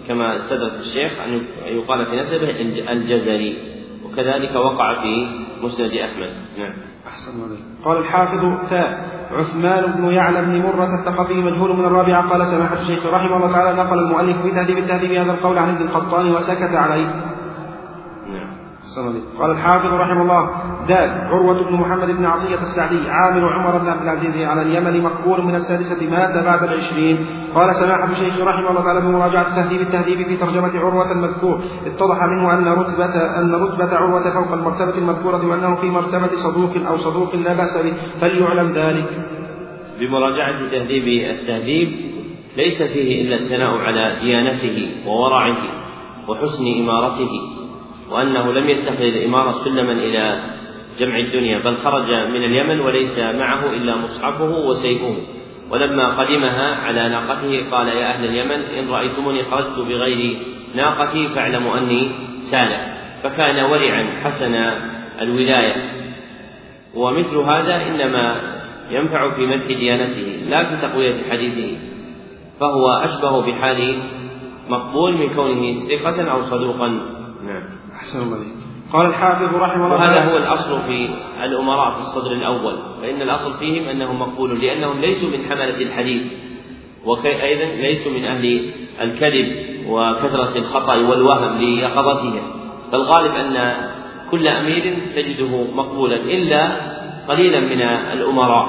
كما استدرك الشيخ أن يقال في نسبه الجزري وكذلك وقع في مسند أحمد. نعم. أحسن قال الحافظ تاء عثمان بن يعلى بن مرة الثقفي مجهول من الرابعة. قال سماحة الشيخ رحمه الله تعالى نقل المؤلف في تهذيب التهذيب هذا القول عن ابن القطان وسكت عليه. قال الحافظ رحمه الله دال عروة بن محمد بن عطية السعدي عامل عمر بن عبد العزيز على اليمن مقبول من السادسة مات بعد العشرين. قال سماحة الشيخ رحمه الله تعالى بمراجعة تهذيب التهذيب في ترجمة عروة المذكور. اتضح منه أن رتبة أن رتبة عروة فوق المرتبة المذكورة وأنه في مرتبة صدوق أو صدوق لا بأس به فليعلم ذلك. بمراجعة تهذيب التهذيب ليس فيه إلا الثناء على ديانته وورعه وحسن إمارته. وأنه لم يتخذ الإمارة سلما إلى جمع الدنيا بل خرج من اليمن وليس معه إلا مصحفه وسيفه. ولما قدمها على ناقته قال يا أهل اليمن إن رأيتموني خرجت بغير ناقتي فاعلموا أني سالم فكان ورعا حسن الولاية. ومثل هذا إنما ينفع في مدح ديانته لا في تقوية حديثه فهو أشبه بحال مقبول من كونه ثقة أو صدوقا. نعم. أحسن الله قال الحافظ رحمه الله وهذا هو الأصل في الأمراء في الصدر الأول فإن الأصل فيهم أنهم مقبول لأنهم ليسوا من حملة الحديث وأيضا ليسوا من أهل الكذب وكثرة الخطأ والوهم ليقظتهم. فالغالب أن كل أمير تجده مقبولا إلا قليلا من الأمراء.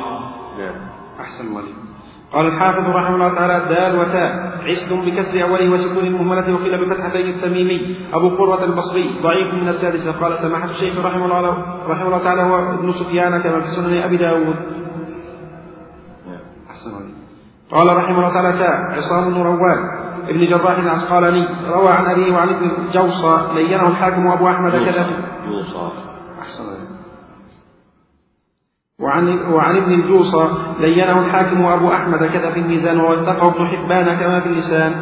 نعم. أحسن الله قال الحافظ رحمه الله تعالى دال وتاء عسل بكسر أوله وسكون المهملة وقيل بفتحتين التميمي. أبو قرة البصري ضعيف من السادسة. قال سماحة الشيخ رحمه الله رحمه الله تعالى هو ابن سفيان كما في سنن أبي داود. قال رحمه الله تعالى تاء عصام بن روان ابن جراح العسقلاني روى عن أبيه وعن ابن جوصى لينه الحاكم أبو أحمد كذا. جوصى أحسن وعن وعن ابن الجوصى لينه الحاكم أبو أحمد كذا في الميزان ووثقه ابن حبان كما في اللسان.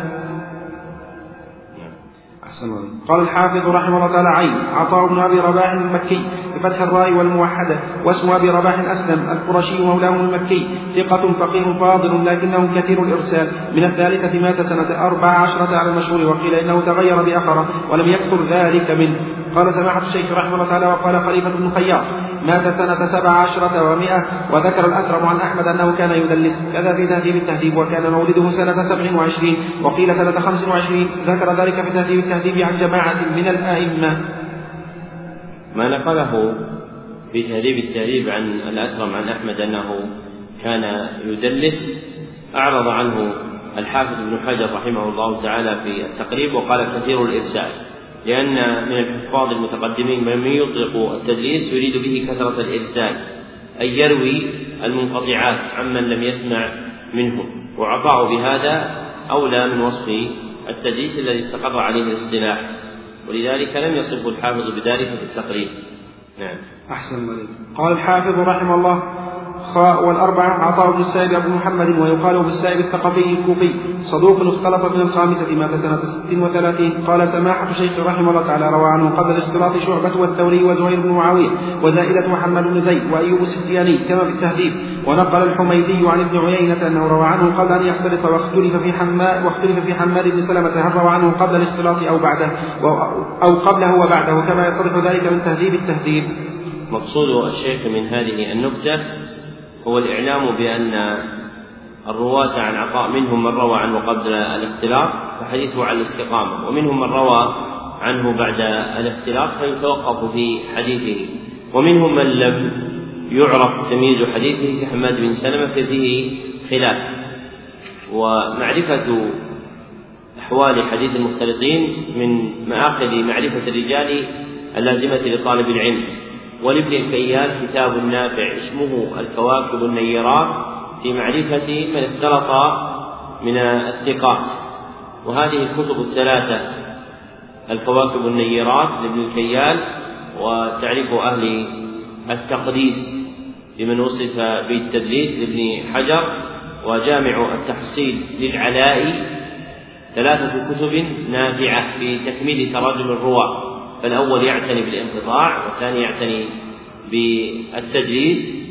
قال الحافظ رحمه الله تعالى عين عطاء بن أبي رباح المكي بفتح الراء والموحدة واسم أبي رباح أسلم القرشي مولاه المكي ثقة فقيه فاضل لكنه كثير الإرسال. من الثالثة مات سنة أربع عشرة على المشهور وقيل إنه تغير بأخره ولم يكثر ذلك منه. قال سماحة الشيخ رحمه الله تعالى وقال خليفة بن خياط مات سنة سبع عشرة ومائة وذكر الأكرم عن أحمد أنه كان يدلس كذا في تهذيب التهذيب وكان مولده سنة سبع وعشرين وقيل سنة خمس وعشرين ذكر ذلك في تهذيب التهذيب عن جماعة من الأئمة. ما نقله في تهذيب التهذيب عن الأكرم عن أحمد أنه كان يدلس أعرض عنه الحافظ ابن حجر رحمه الله تعالى في التقريب وقال كثير الإرسال. لأن من الحفاظ المتقدمين من يطلق التدليس يريد به كثرة الإرسال أي يروي المنقطعات عمن لم يسمع منه وعطاء بهذا أولى من وصف التدليس الذي استقر عليه الاصطلاح ولذلك لم يصفه الحافظ بذلك في التقريب نعم. أحسن الله قال الحافظ رحمه الله خاء والأربعة عطاء بن السائب أبو محمد ويقال بالسائب الثقفي الكوفي. صدوق اختلط من الخامسة مات سنة ست وثلاثين. قال سماحة شيخ رحمه الله تعالى روى عنه قبل الاختلاط شعبة والثوري وزهير بن معاوية وزائدة محمد بن زيد وأيوب السفتياني كما في التهذيب. ونقل الحميدي عن ابن عيينة أنه روى عنه قبل أن يختلط واختلف في حماد واختلف في حماد بن سلمة هل روى عنه قبل الاختلاط أو بعده؟ أو قبله وبعده كما يتضح ذلك من تهذيب التهذيب. مقصود الشيخ من هذه النكتة هو الإعلام بأن الرواة عن عطاء منهم من روى عنه قبل الاختلاط فحديثه على الاستقامة. ومنهم من روى عنه بعد الاختلاط فيتوقف في حديثه. ومنهم من لم يعرف تمييز حديثه كحماد بن سلمة فيه خلاف. ومعرفة أحوال حديث المختلطين من مآخذ معرفة الرجال اللازمة لطالب العلم. ولابن الكيال كتاب نافع اسمه الكواكب النيرات في معرفة من اختلط من الثقات. وهذه الكتب الثلاثة الكواكب النيرات لابن الكيال وتعريف أهل التقديس لمن وصف بالتدليس لابن حجر وجامع التحصيل للعلاء ثلاثة كتب نافعة في تكميل تراجم الرواة. فالأول يعتني بالانقطاع والثاني يعتني بالتدليس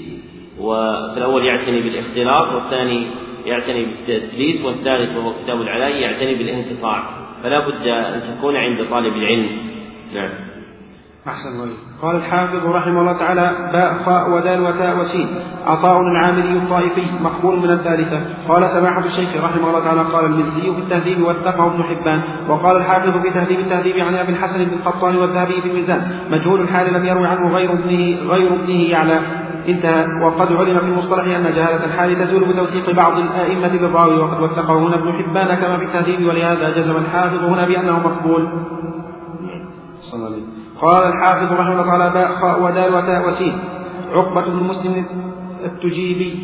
فالأول يعتني بالاختلاط والثاني يعتني بالتدليس والثالث وهو كتاب العلاء يعتني بالانقطاع. فلا بد أن تكون عند طالب العلم. نعم. أحسن الله قال الحافظ رحمه الله تعالى باء خاء ودال وتاء وسين. عطاء العامري الطائفي مقبول من الثالثة. قال سماحة الشيخ رحمه الله تعالى قال المزي في التهذيب واتقه ابن حبان. وقال الحافظ في تهذيب التهذيب عن أبي الحسن بن القطان والذهبي في الميزان. مجهول الحال لم يروي عنه غير ابنه غير ابنه يعلى. انتهى. وقد علم في المصطلح أن جهالة الحال تزول بتوثيق بعض الآئمة بالراوي. وقد وثقه هنا ابن حبان كما في التهذيب. ولهذا جزم الحافظ هنا بأنه مقبول. صلى الله قال الحافظ رحمه الله تعالى باء خاء ودال وتاء وسين. عقبة بن مسلم التجيبي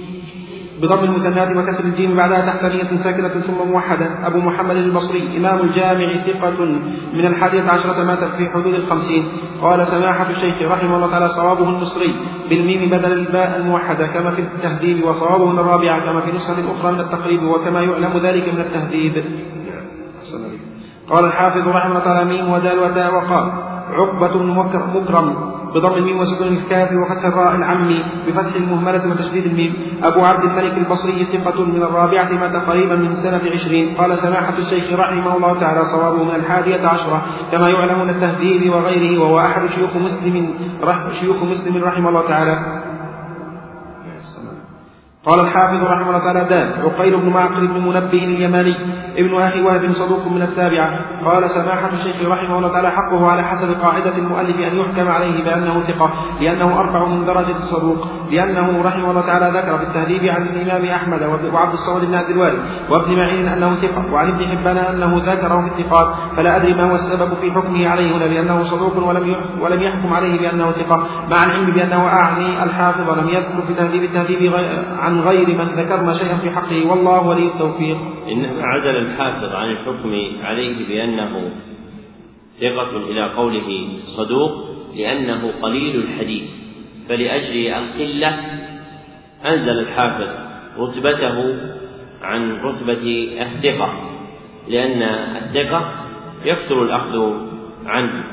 بضم المثنات وكسر الجيم بعدها تحتانية ساكنة ثم موحدة. أبو محمد البصري إمام الجامع ثقة من الحادية عشرة مات في حدود الخمسين. قال سماحة الشيخ رحمه الله تعالى صوابه المصري بالميم بدل الباء الموحدة كما في التهذيب وصوابه الرابعة كما في نسخة أخرى من التقريب وكما يعلم ذلك من التهذيب. قال الحافظ رحمه الله تعالى ميم ودال وتاء وقال عقبة مكرم بضم الميم وسكون الكاف وفتح الراء العمي بفتح المهملة وتشديد الميم. أبو عبد الملك البصري ثقة من الرابعة مات قريبا من سنة عشرين. قال سماحة الشيخ رحمه الله تعالى صوابه من الحادية عشرة. كما يعلم من التهذيب وغيره وهو أحد شيوخ مسلم شيوخ مسلم رحمه الله تعالى. قال الحافظ رحمه الله تعالى دان عقيل بن معقل بن منبه اليماني ابن أخي وهب صدوق من السابعة قال سماحة الشيخ رحمه الله تعالى حقه على حسب قاعدة المؤلف أن يحكم عليه بأنه ثقة لأنه أرفع من درجة الصدوق لأنه رحمه الله تعالى ذكر في التهذيب عن الإمام أحمد وعبد الصمد بن عبد الوارث وابن معين أنه ثقة وعن ابن حبان أنه ذكره في الثقات فلا أدري ما هو السبب في حكمه عليه هنا لأنه صدوق ولم ولم يحكم عليه بأنه ثقة مع العلم بأنه أعني الحافظ لم يذكر في تهذيب التهذيب عن عن غير من ذكرنا شيئا في حقه والله ولي التوفيق. إنما عدل الحافظ عن الحكم عليه بأنه ثقة إلى قوله صدوق لأنه قليل الحديث. فلأجل القلة أنزل الحافظ رتبته عن رتبة الثقة لأن الثقة يكثر الأخذ عنه.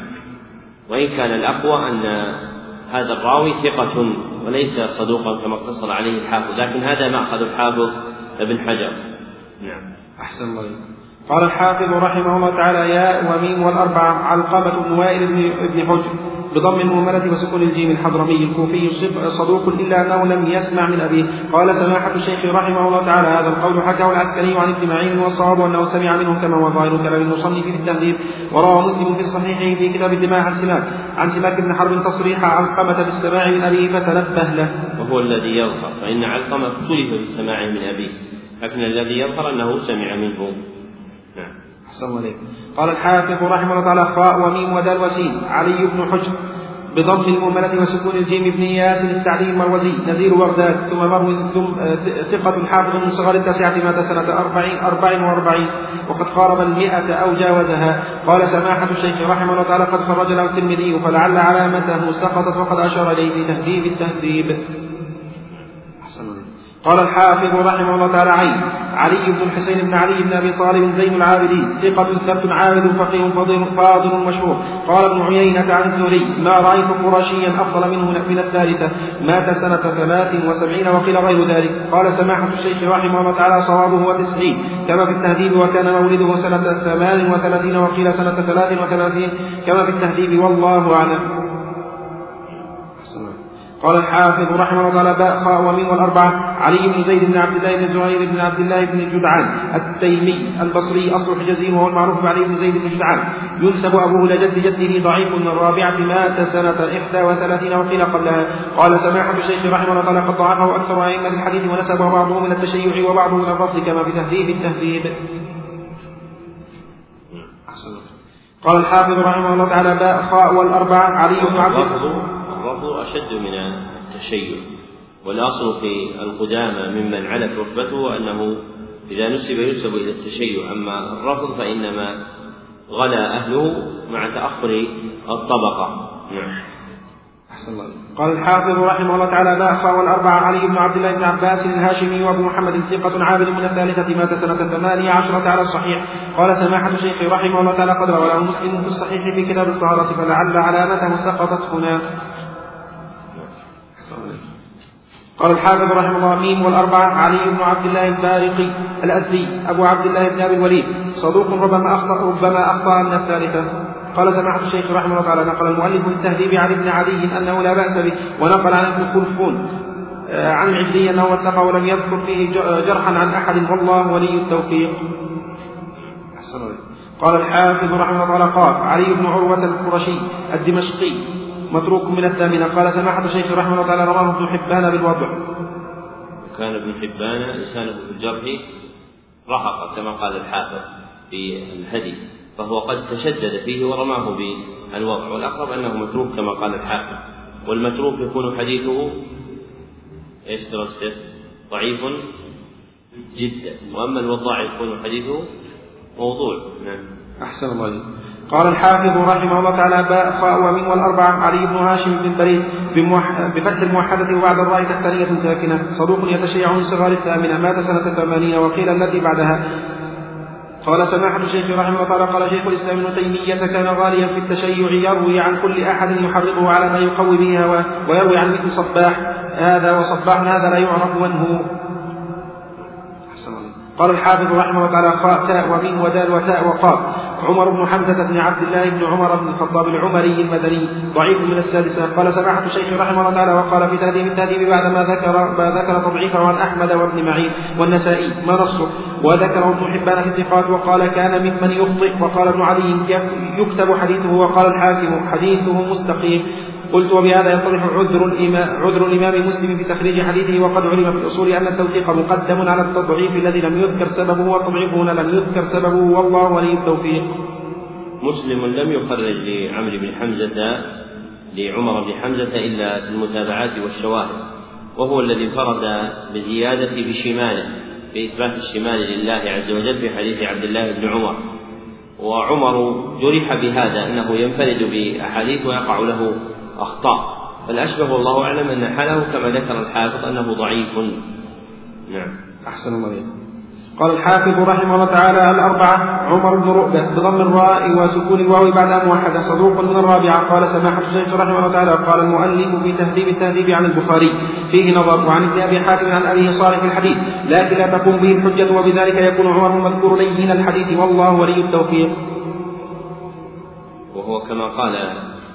وإن كان الأقوى أن هذا الراوي ثقة وليس صدوقا كما اقتصر عليه الحافظ لكن هذا مأخذ الحافظ ابن حجر. نعم. أحسن الله قال الحافظ رحمه الله تعالى ياء وميم والأربعة علقمة بن وائل بن حجر. بضم المهملة وسكون الجيم الحضرمي الكوفي صدوق إلا أنه لم يسمع من أبيه. قال سماحة الشيخ رحمه الله تعالى هذا القول حكاه العسكري عن ابن معين والصواب أنه سمع منه كما هو ظاهر كلام المصنف في التهذيب وروى مسلم في الصحيح في كتاب الدماء عن سماك عن سماك بن حرب تصريح علقمة بالسماع من أبيه فتنبه له. وهو الذي يظهر فإن علقمة اختلف في السماع من أبيه لكن الذي يظهر أنه سمع منه. أحسن عليك قال الحافظ رحمه الله تعالى خاء وميم ودال وسين. علي بن حجر بضم المهملة وسكون الجيم بن إياس السعدي المروزي. نزير بغداد ثم مروي ثم ثقة حافظ من صغار التاسعة مات سنة أربعين, أربعين وأربعين وقد قارب المئة أو جاوزها. قال سماحة الشيخ رحمه الله تعالى قد خرج له الترمذي فلعل علامته سقطت وقد أشار إليه في تهذيب التهذيب. قال الحافظ رحمه الله تعالى عين. علي بن الحسين بن علي بن أبي طالب زين العابدين ثقة ثبت عابد فقيه فاضل فاضل مشهور. قال ابن عيينة عن الزهري ما رأيت قرشيا أفضل منه من الثالثة. مات سنة ثلاث وسبعين وقيل غير ذلك. قال سماحة الشيخ رحمه الله تعالى صوابه وتسعين. كما في التهذيب وكان مولده سنة ثمان وثلاثين وقيل سنة ثلاث وثلاثين. كما في التهذيب والله أعلم. قال الحافظ رحمه الله تعالى باء خاء وميم والأربعة علي بن زيد بن عبد الله بن زهير بن عبد الله بن جدعان التيمي البصري أصل حجازي وهو المعروف علي بن زيد بن جدعان. ينسب أبوه لجد جده ضعيف من الرابعة مات سنة إحدى وثلاثين وقيل قبلها. قال سماحة الشيخ رحمه الله تعالى قد ضعفه أكثر أئمة الحديث ونسبه بعضهم إلى التشيع وبعضهم إلى الرفض كما في تهذيب التهذيب قال الحافظ رحمه الله تعالى باء خاء والأربعة علي بن عبد الرفض أشد من التشيع والأصل في القدامى ممن علت رتبته أنه إذا نسب ينسب إلى التشيع أما الرفض فإنما غلا أهله مع تأخر الطبقة. نعم. أحسن الله قال الحافظ رحمه الله تعالى لا أخفى والأربعة علي بن عبد الله بن عباس الهاشمي وأبو محمد ثقة عابد من الثالثة مات سنة ثمانية عشرة على الصحيح. قال سماحة الشيخ رحمه الله تعالى قد رواه مسلم في الصحيح في كتاب الطهارة فلعل علامته سقطت هنا. قال الحافظ رحمه الله ميم والأربعة علي بن عبد الله البارقي الأزدي أبو عبد الله بن أبي الوليد صدوق ربما أخطأ ربما أخطأ من الثالثة. قال سماحة الشيخ رحمه الله تعالى نقل المؤلف في التهذيب عن ابن علي أنه لا بأس به ونقل عن ابن خلفون آه، عن العجلي أنه وثق ولم يذكر فيه جرحا عن أحد. والله ولي التوفيق. قال الحافظ رحمه الله تعالى قال علي بن عروة القرشي الدمشقي متروك من الثامنة قال سماحة الشيخ رحمه الله تعالى رواه ابن حبان بالوضع كان ابن حبان لسانه في الجرح رهق كما قال الحافظ في الهدي فهو قد تشدد فيه ورماه بالوضع والأقرب أنه متروك كما قال الحافظ. والمتروك يكون حديثه إيش درجته؟ ضعيف جدا. وأما الوضاع يكون حديثه موضوع. نعم. أحسن الله قال الحافظ رحمه الله تعالى باء خاء ومن والأربعة علي بن هاشم بن بريد بفتح الموحدة وبعد الراء الثانية ساكنة صدوق يتشيع من صغار الثامنة. مات سنة ثمانين وقيل التي بعدها. قال سماحة الشيخ رحمه الله تعالى قال شيخ الإسلام ابن تيمية كان غاليا في التشيع يروي عن كل أحد يحرضه على ما يقوي به ويروي عن مثل صباح هذا وصباح هذا لا يعرف من هو. قال الحافظ رحمه الله تعالى خاء تاء ومين ودال وتاء وقاف. عمر بن حمزة بن عبد الله بن عمر بن الخطاب العمري المدني ضعيف من السادسة. قال سماحة الشيخ رحمه الله تعالى وقال في تهذيب التهذيب بعد ما ذكر ما ذكر تضعيفه عن أحمد وابن معين والنسائي ما نصه؟ وذكره ابن حبان في الثقات وقال كان ممن يخطئ وقال ابن علي يكتب حديثه وقال الحاكم حديثه مستقيم. قلت وبهذا يتضح عذر الإمام, عذر الإمام مسلم في تخريج حديثه وقد علم في الأصول أن التوثيق مقدم على التضعيف الذي لم يذكر سببه والتضعيف هنا لم يذكر سببه والله ولي التوفيق. مسلم لم يخرج لعمرو بن حمزة لعمر بن حمزة إلا المتابعات والشواهد وهو الذي انفرد بزيادة بشماله بإثبات الشمال لله عز وجل في حديث عبد الله بن عمر وعمر جرح بهذا أنه ينفرد بأحاديث ويقع له أخطاء فالأشبه والله أعلم أن حاله كما ذكر الحافظ أنه ضعيف. نعم. أحسن الله قال الحافظ رحمه الله تعالى الأربعة عمر بن رؤبة بضم الراء وسكون الواو بعد موحدة صدوق من الرابعة. قال سماحة الشيخ رحمه الله تعالى قال المؤلف في تهذيب التهذيب عن البخاري فيه نظر وعن ابن أبي حاتم عن أبيه صالح الحديث لكن لا تقوم به الحجة وبذلك يكون عمر المذكور لين الحديث. والله ولي التوفيق. وهو كما قال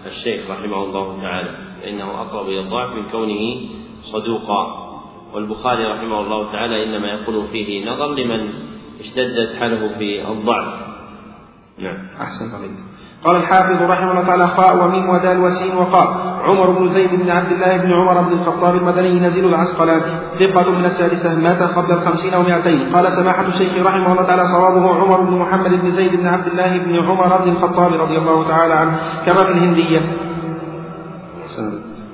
الشيخ رحمه الله تعالى فإنه أقرب إلى الضعف من كونه صدوقا. والبخاري رحمه الله تعالى إنما يقول فيه نظر لمن اشتدت حاله في الضعف. نعم. أحسن عليك قال الحافظ رحمه الله تعالى خاء وميم ودال وسين وقاء. عمر بن زيد بن عبد الله بن عمر بن الخطاب المدني نزيل العسقلاني. ثقة من السادسة مات قبل الخمسين ومائتين قال سماحة الشيخ رحمه الله تعالى صوابه عمر بن محمد بن زيد بن عبد الله بن عمر بن الخطاب رضي الله تعالى عنه كما في الهندية.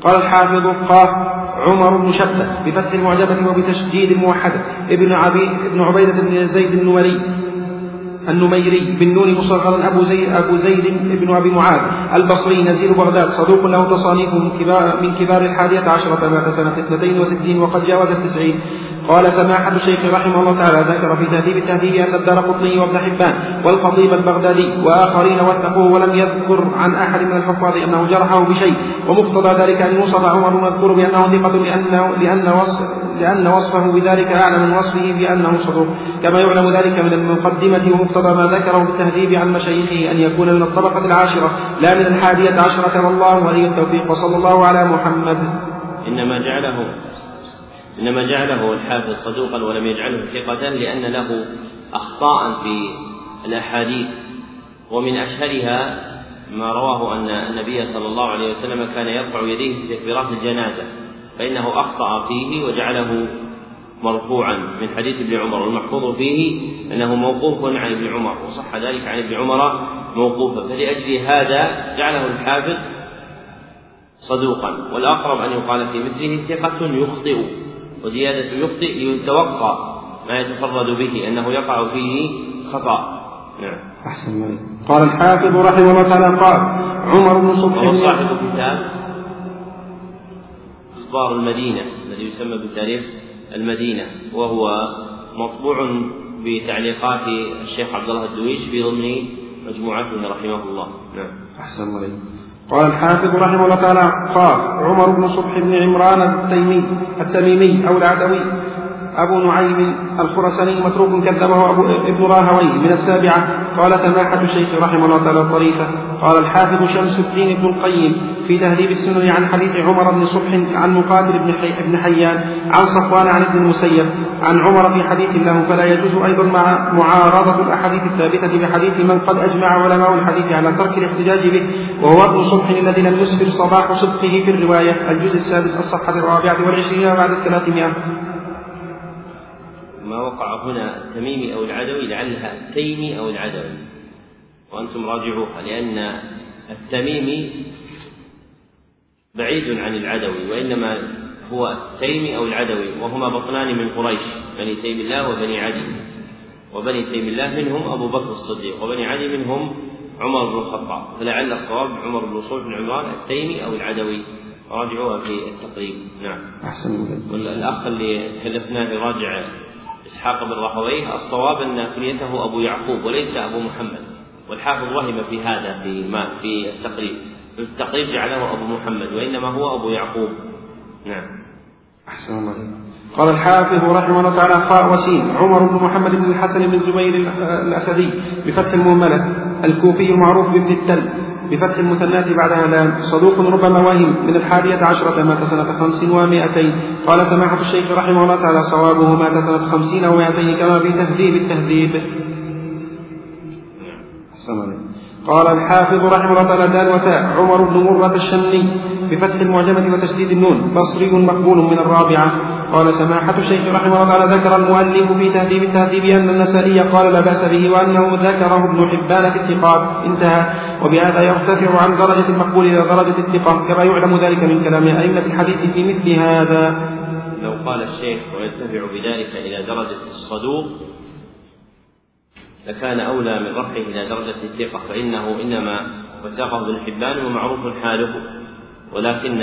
قال الحافظ قاف عمر بن شبة بفتح المعجبة وبتشديد الموحدة. ابن عبي ابن عبيدة بن زيد النوري النميري بن نون مصغرا أبو زيد أبو زيد بن أبي معاذ. البصري نزيل بغداد. صدوق له تصانيف من كبار من كبار الحادية عشرة مات سنة اثنتين وستين وقد جاوز التسعين. قال سماحة الشيخ رحمه الله تعالى ذكر في تهذيب التهذيب أن الدار قطني وابن حبان والخطيب البغدادي وآخرين وثقوه ولم يذكر عن أحد من الحفاظ أنه جرحه بشيء. ومقتضى ذلك أن يوصف عمر مذكور بأنه ثقة لأنه لأن وصف لأن وصفه بذلك أعلى من وصفه بأنه صدوق. كما يعلم ذلك من المقدمة ومقتضى ما ذكره بالتهذيب عن مشايخه أن يكون من الطبقة العاشرة. لا من الحادية عشرة والله ولي التوفيق وصلى الله على محمد. إنما جعله إنما جعله الحافظ صدوقا ولم يجعله ثقة لأن له أخطاء في الأحاديث. ومن أشهرها ما رواه أن النبي صلى الله عليه وسلم كان يرفع يديه في تكبيرات الجنازة فإنه أخطأ فيه وجعله مرفوعا. من حديث ابن عمر والمحفوظ فيه أنه موقوف عن ابن عمر وصح ذلك عن ابن عمر موقوفا. فلأجل هذا جعله الحافظ صدوقا. والأقرب أن يقال في مثله ثقة يخطئ. وزيادة يخطئ ليتوقع ما يتفرد به أنه يقع فيه خطأ. نعم. أحسن قال الحافظ رحمه الله تعالى قال عمر بن صبح. صاحب كتاب أخبار المدينة الذي يسمى بتاريخ المدينة وهو مطبوع بتعليقات الشيخ عبد الله الدويش في ضمن مجموعته رحمه الله. نعم. أحسن الله قال الحافظ رحمه الله تعالى قال عمر بن صبح بن عمران التيمي التميمي أو العدوي. أبو نعيم الخرساني متروك كذبه أبو ابن راهوي من السابعة. قال سماحة الشيخ رحمه الله تعالى طريفة قال الحافظ شمس الدين ابن القيم في تهذيب السنن عن حديث عمر بن صبح عن مقاتل بن بن حيان عن صفوان عن ابن المسيب عن عمر في حديث له. فلا يجوز أيضا مع معارضة الأحاديث الثابتة بحديث من قد أجمع علماء الحديث على ترك الاحتجاج به. وهو ابن صبح الذي لم يسفر صباح صدقه في الرواية الجزء السادس الصفحة الرابعة والعشرين بعد الثلاثمائة. ما وقع هنا التميمي أو العدوي لعلها التيمي أو العدوي. وأنتم راجعوها لأن التميمي بعيد عن العدوي وإنما هو التيمي أو العدوي وهما بطنان من قريش بني تيم الله وبني عدي. وبني تيم الله منهم أبو بكر الصديق وبني عدي منهم عمر بن الخطاب. فلعل الصواب عمر بن صلح بن عمران التيمي أو العدوي. راجعوها في التقريب. نعم. أحسن والأخ اللي كلفناه يراجع إسحاق بن راهويه الصواب أن كنيته أبو يعقوب وليس أبو محمد. والحافظ وهم في هذا في ما في التقريب. في التقريب جعله أبو محمد وإنما هو أبو يعقوب. نعم. أحسن الله قال الحافظ رحمه الله تعالى خاء وسين عمر بن محمد بن الحسن بن الزبير الأسدي بفتح المهملة الكوفي المعروف بابن التل بفتح المثنات بعدها لام صدوق ربما وهم من الحادية عشرة مات سنة خمس ومائتين. قال سماحة الشيخ رحمه الله تعالى صوابه مات سنة خمسين ومائتين كما في تهذيب التهذيب. قال الحافظ رحمه الله تعالى دال وتاء. عمر بن مرة الشني بفتح المعجمة وتشديد النون. بصري مقبول من الرابعة. قال سماحة الشيخ رحمه الله تعالى ذكر المؤلف في تهذيب التهذيب أن النسائي قال لا بأس به وأنه ذكره ابن حبان في الثقات. انتهى. وبهذا يرتفع عن درجة المقبول إلى درجة الثقة كما يعلم ذلك من كلام أئمة الحديث في مثل هذا. لو قال الشيخ ويرتفع بذلك إلى درجة الصدوق لكان أولى من رفعه إلى درجة الثقة فإنه إنما وثقه ابن حبان ومعروف حاله. ولكن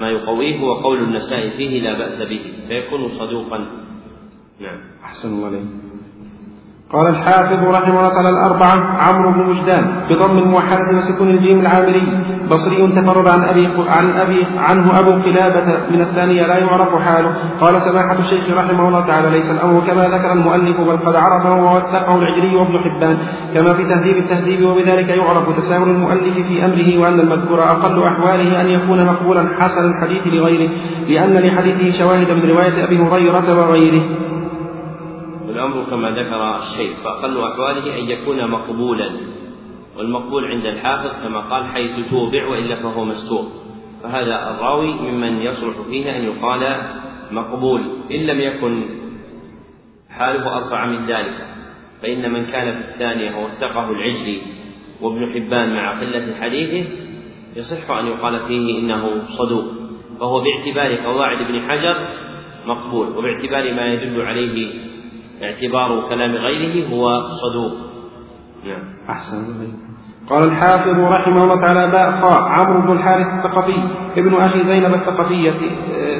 ما يقويه هو قول النساء فيه لا بأس به فيكون صدوقا. نعم. أحسن الله عليك قال الحافظ رحمه الله تعالى الأربعة عمرو بن وجدان بضم الموحدة وسكون الجيم العامري بصري تفرد عن أبي عن أبي عنه أبو قلابة من الثانية لا يعرف حاله. قال سماحة الشيخ رحمه الله تعالى ليس الأمر كما ذكر المؤلف بل قد عرفه ووثقه العجلي وابن حبان. كما في تهذيب التهذيب وبذلك يعرف تساهل المؤلف في أمره وأن المذكور أقل أحواله أن يكون مقبولا حسن الحديث لغيره لأن لحديثه شواهد من رواية أبي هريرة وغيره. والأمر كما ذكر الشيخ فأقل أحواله أن يكون مقبولا والمقبول عند الحافظ كما قال حيث توبع وإلا فهو مستور فهذا الراوي ممن يصلح فيه أن يقال مقبول إن لم يكن حاله أرفع من ذلك فإن من كان في الثانية ووثقه العجلي وابن حبان مع قلة حديثه يصح أن يقال فيه إنه صدوق. فهو باعتبار قواعد ابن حجر مقبول وباعتبار ما يدل عليه اعتبار كلام غيره هو صدوق. نعم. أحسن. قال الحافظ رحمه الله تعالى باء خاء عمرو بن الحارث الثقفي ابن أخي زينب الثقفية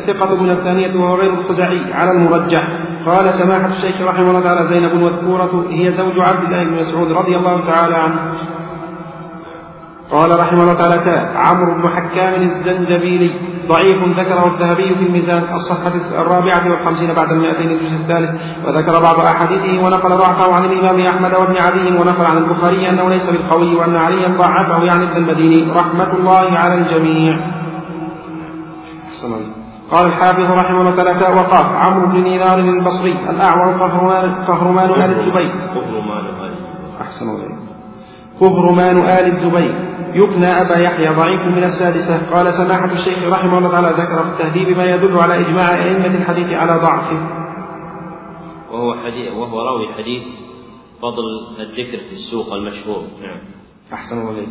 ثقة من الثانية وهو غير الخزاعي على المرجح. قال سماحة الشيخ رحمه الله تعالى زينب المذكورة هي زوج عبد الله بن مسعود رضي الله تعالى عنه. قال رحمه الله تعالى عمرو بن حكام الزنجبيلي. ضعيف ذكره الذهبي في الميزان الصفحة الرابعة والخمسين بعد المئتين الجزء الثالث وذكر بعض أحاديثه ونقل ضعفه عن الإمام أحمد وابن عدي ونقل عن البخاري أنه ليس بالقوي وأن عليا ضعفه يعني ابن المديني. رحمة الله على الجميع. قال الحافظ رحمه الله تعالى وقاف عمرو بن دينار البصري الأعور قهرمان قهرمان آل الزبير. أحسن الله قهرمان آل الزبير. يكنى أبا يحيى ضعيف من السادسة. قال سماحة الشيخ رحمه الله تعالى ذكر في التهذيب ما يدل على إجماع أئمة الحديث على ضعفه وهو حديث وهو راوي حديث فضل الذكر في السوق المشهور. نعم. أحسن الله